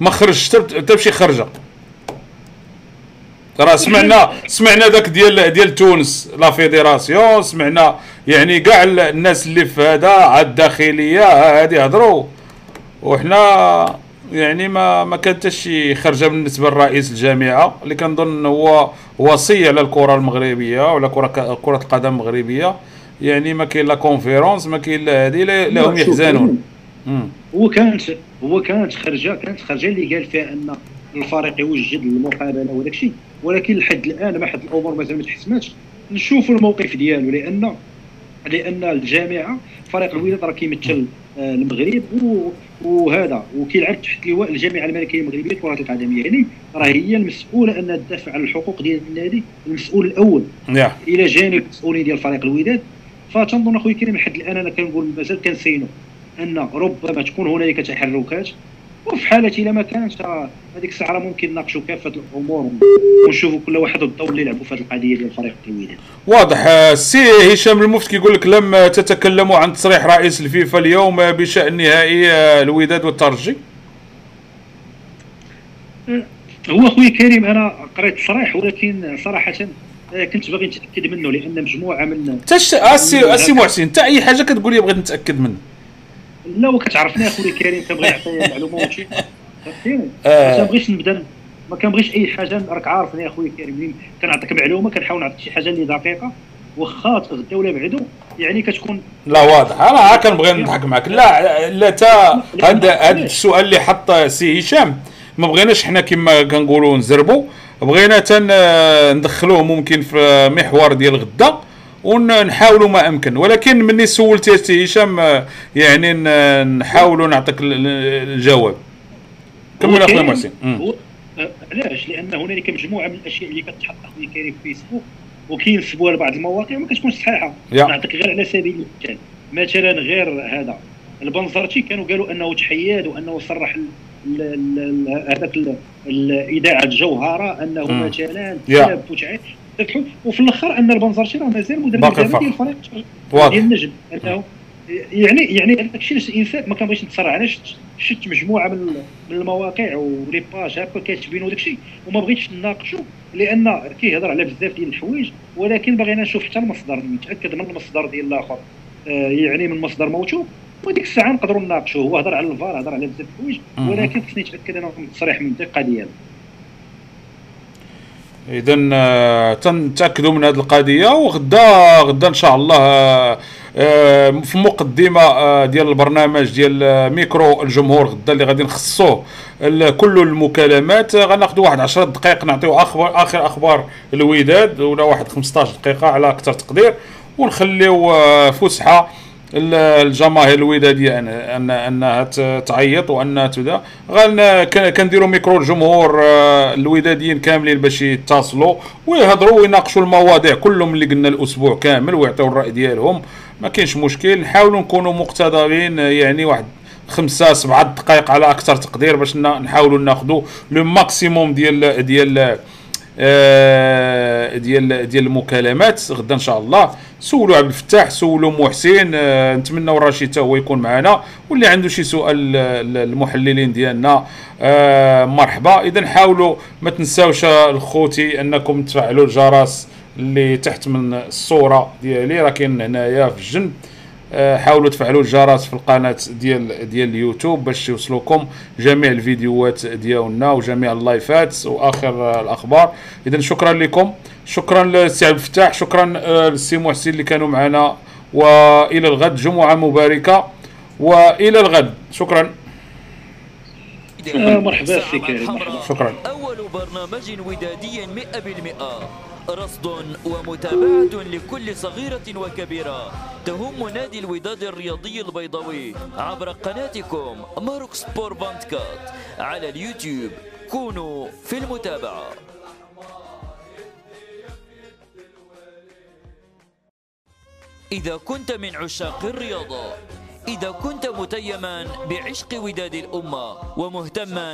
[SPEAKER 2] ما خرجش حتى بشي خرجة. راه سمعنا سمعنا ذاك ديال ديال تونس لا فيديراسيون سمعنا يعني كاع الناس اللي في هذا على الداخلية هذه هضروا. وحنا يعني ما ما كان حتى شي خرجة بالنسبة لرئيس الجامعة اللي كنظن هو وصي على الكرة المغربية ولا كرة كرة القدم المغربية. يعني ما كاين لا كونفيرونس ما كاين لا هذه لهم يحزنون.
[SPEAKER 3] هو كانت هو كانت خرجة كانت خرجة اللي قال فيها أن الفريق يوجد المقابلة وداك الشيء ولكن لحد الآن ما حد الأمور مازال ما تحسماتش نشوفوا الموقف ديالو لأن لأن الجامعة فريق الوداد راه كيمثل المغرب وهذا. وكيلعب تحت لواء الجامعة الملكية المغربية لكره القدم يعني راه هي المسؤولة انها تدافع على الحقوق ديال النادي المسؤول الأول.
[SPEAKER 2] yeah.
[SPEAKER 3] إلى جانب المسؤولين ديال فريق الوداد. فتنظن اخويا كريم لحد الآن أنا كنقول مازال كنسينو أن ربما تكون هنالك تحركات. وفي حاله إلا ما كانش هذيك الساعة ممكن نناقشوا كافة الأمور ونشوفوا كل واحد الدور اللي يلعبوا في هذه القضية ديال فريق الوداد
[SPEAKER 2] واضح. السي هشام المفتي كيقول لك لم تتكلموا عن تصريح رئيس الفيفا اليوم بشأن نهائي الوداد والترجي؟
[SPEAKER 3] هو أخوي كريم أنا قريت تصريح ولكن صراحة كنت باغي نتأكد منه لأن مجموعة من
[SPEAKER 2] تش اسي اسي محسن انت أي حاجة كتقول لي بغيت نتأكد منه.
[SPEAKER 3] لا وكتعرفني أخويا كريم كنبغي نعطي معلومه وشي فهمتيني ما كنبغيش نبدا ما كنبغيش أي حاجة راك عارفني أخويا كريم كنعطيك معلومة كنحاول نعطيك شي حاجة اللي دقيقة واخا غدا ولا بعدو يعني كتكون
[SPEAKER 2] لا واضح. أنا كنبغي نضحك معك لا لا تا هذا هذا السؤال اللي حط سي هشام ما بغيناش حنا كما كنقولوا نزربوا بغينا تن ندخلوه ممكن في محور ديال غدا ونحاولوا ما أمكن. ولكن مني سولتي سي هشام يعني نحاولوا نعطيك الجواب. كمل أخويا محسن.
[SPEAKER 3] علاش؟ لأن هنالك مجموعة من الأشياء اللي كتحط اخويا كريم في فيسبوك وكينسبوها لبعض المواقع وما كتكونش صحيحة. نعطيك غير على سبيل المثال مثلا غير هذا البنزرتي كانوا قالوا أنه تحياد وأنه صرح هذاك الاذاعه الجوهره أنه مثلا وفي الآخر ان البنزرتي راه مازال مدرب ديال الفريق ديال النجم أنه يعني يعني هذاك الشيء الانسان ما كنبغيش نتصرع أنا شفت مجموعة من من المواقع ولي باج هكا كاتبين وداك الشيء وما بغيتش نناقشوا لأن كيهضر على بزاف ديال الحوايج ولكن باغينا نشوف حتى المصدر نتأكد من المصدر ديال الآخر. آه يعني من مصدر موثوق وديك الساعة نقدروا نناقشوا هو هضر على الفار هضر على بزاف الحوايج ولكن خصني نتأكد أنا من التصريح من الدقة ديالو.
[SPEAKER 2] اذا آه، تنتأكدوا من هذه القضية وغدا غدا إن شاء الله آه، في مقدمة ديال البرنامج ديال ميكرو الجمهور غدا اللي غادي نخصوه كل المكالمات. غناخذوا واحد 10 دقائق نعطيو أخبار آخر أخبار الوداد ولا واحد 15 دقيقة على أكثر تقدير ونخليو آه، فسحة. الجماهير الودادية ان أنها تعيط وانها تبدأ. كنديروا ميكرو الجمهور آه، الوداديين كاملين باش يتصلوا ويهضروا ويناقشوا المواضيع كلهم اللي قلنا الأسبوع كامل ويعطيو الرأي ديالهم. ما كاينش مشكل نحاولوا نكونوا مقتدرين يعني واحد خمسة سبعة دقائق على أكثر تقدير باش نحاولوا ناخذوا لو ماكسيموم ديال ديال آه، ديال ديال المكالمات. غدا إن شاء الله. سولوا عبد الفتاح سولوا محسن آه، نتمنوا رشيد هو يكون معنا. واللي عنده شي سؤال المحللين ديالنا آه، مرحبا. إذا حاولوا ما تنساوش الخوتي أنكم تفعلوا الجرس اللي تحت من الصورة ديالي. راه كاين هنايا في الجنب. حاولوا تفعلوا الجرس في القناة ديال ديال اليوتيوب باش يوصلوكم جميع الفيديوهات ديالنا وجميع اللايفات وآخر الأخبار. اذا شكرا لكم. شكرا للسي عبد الفتاح شكرا آه، للسي محسن اللي كانوا معنا. وإلى الغد جمعة مباركة. وإلى الغد. شكرا.
[SPEAKER 3] آه، مرحبا كريم.
[SPEAKER 2] شكرا.
[SPEAKER 1] أول برنامج ودادي 100% رصد ومتابعة لكل صغيرة وكبيرة تهم نادي الوداد الرياضي البيضاوي عبر قناتكم ماروك سبور بانتكات على اليوتيوب. كونوا في المتابعة. إذا كنت من عشاق الرياضة إذا كنت متيما بعشق وداد الأمة ومهتما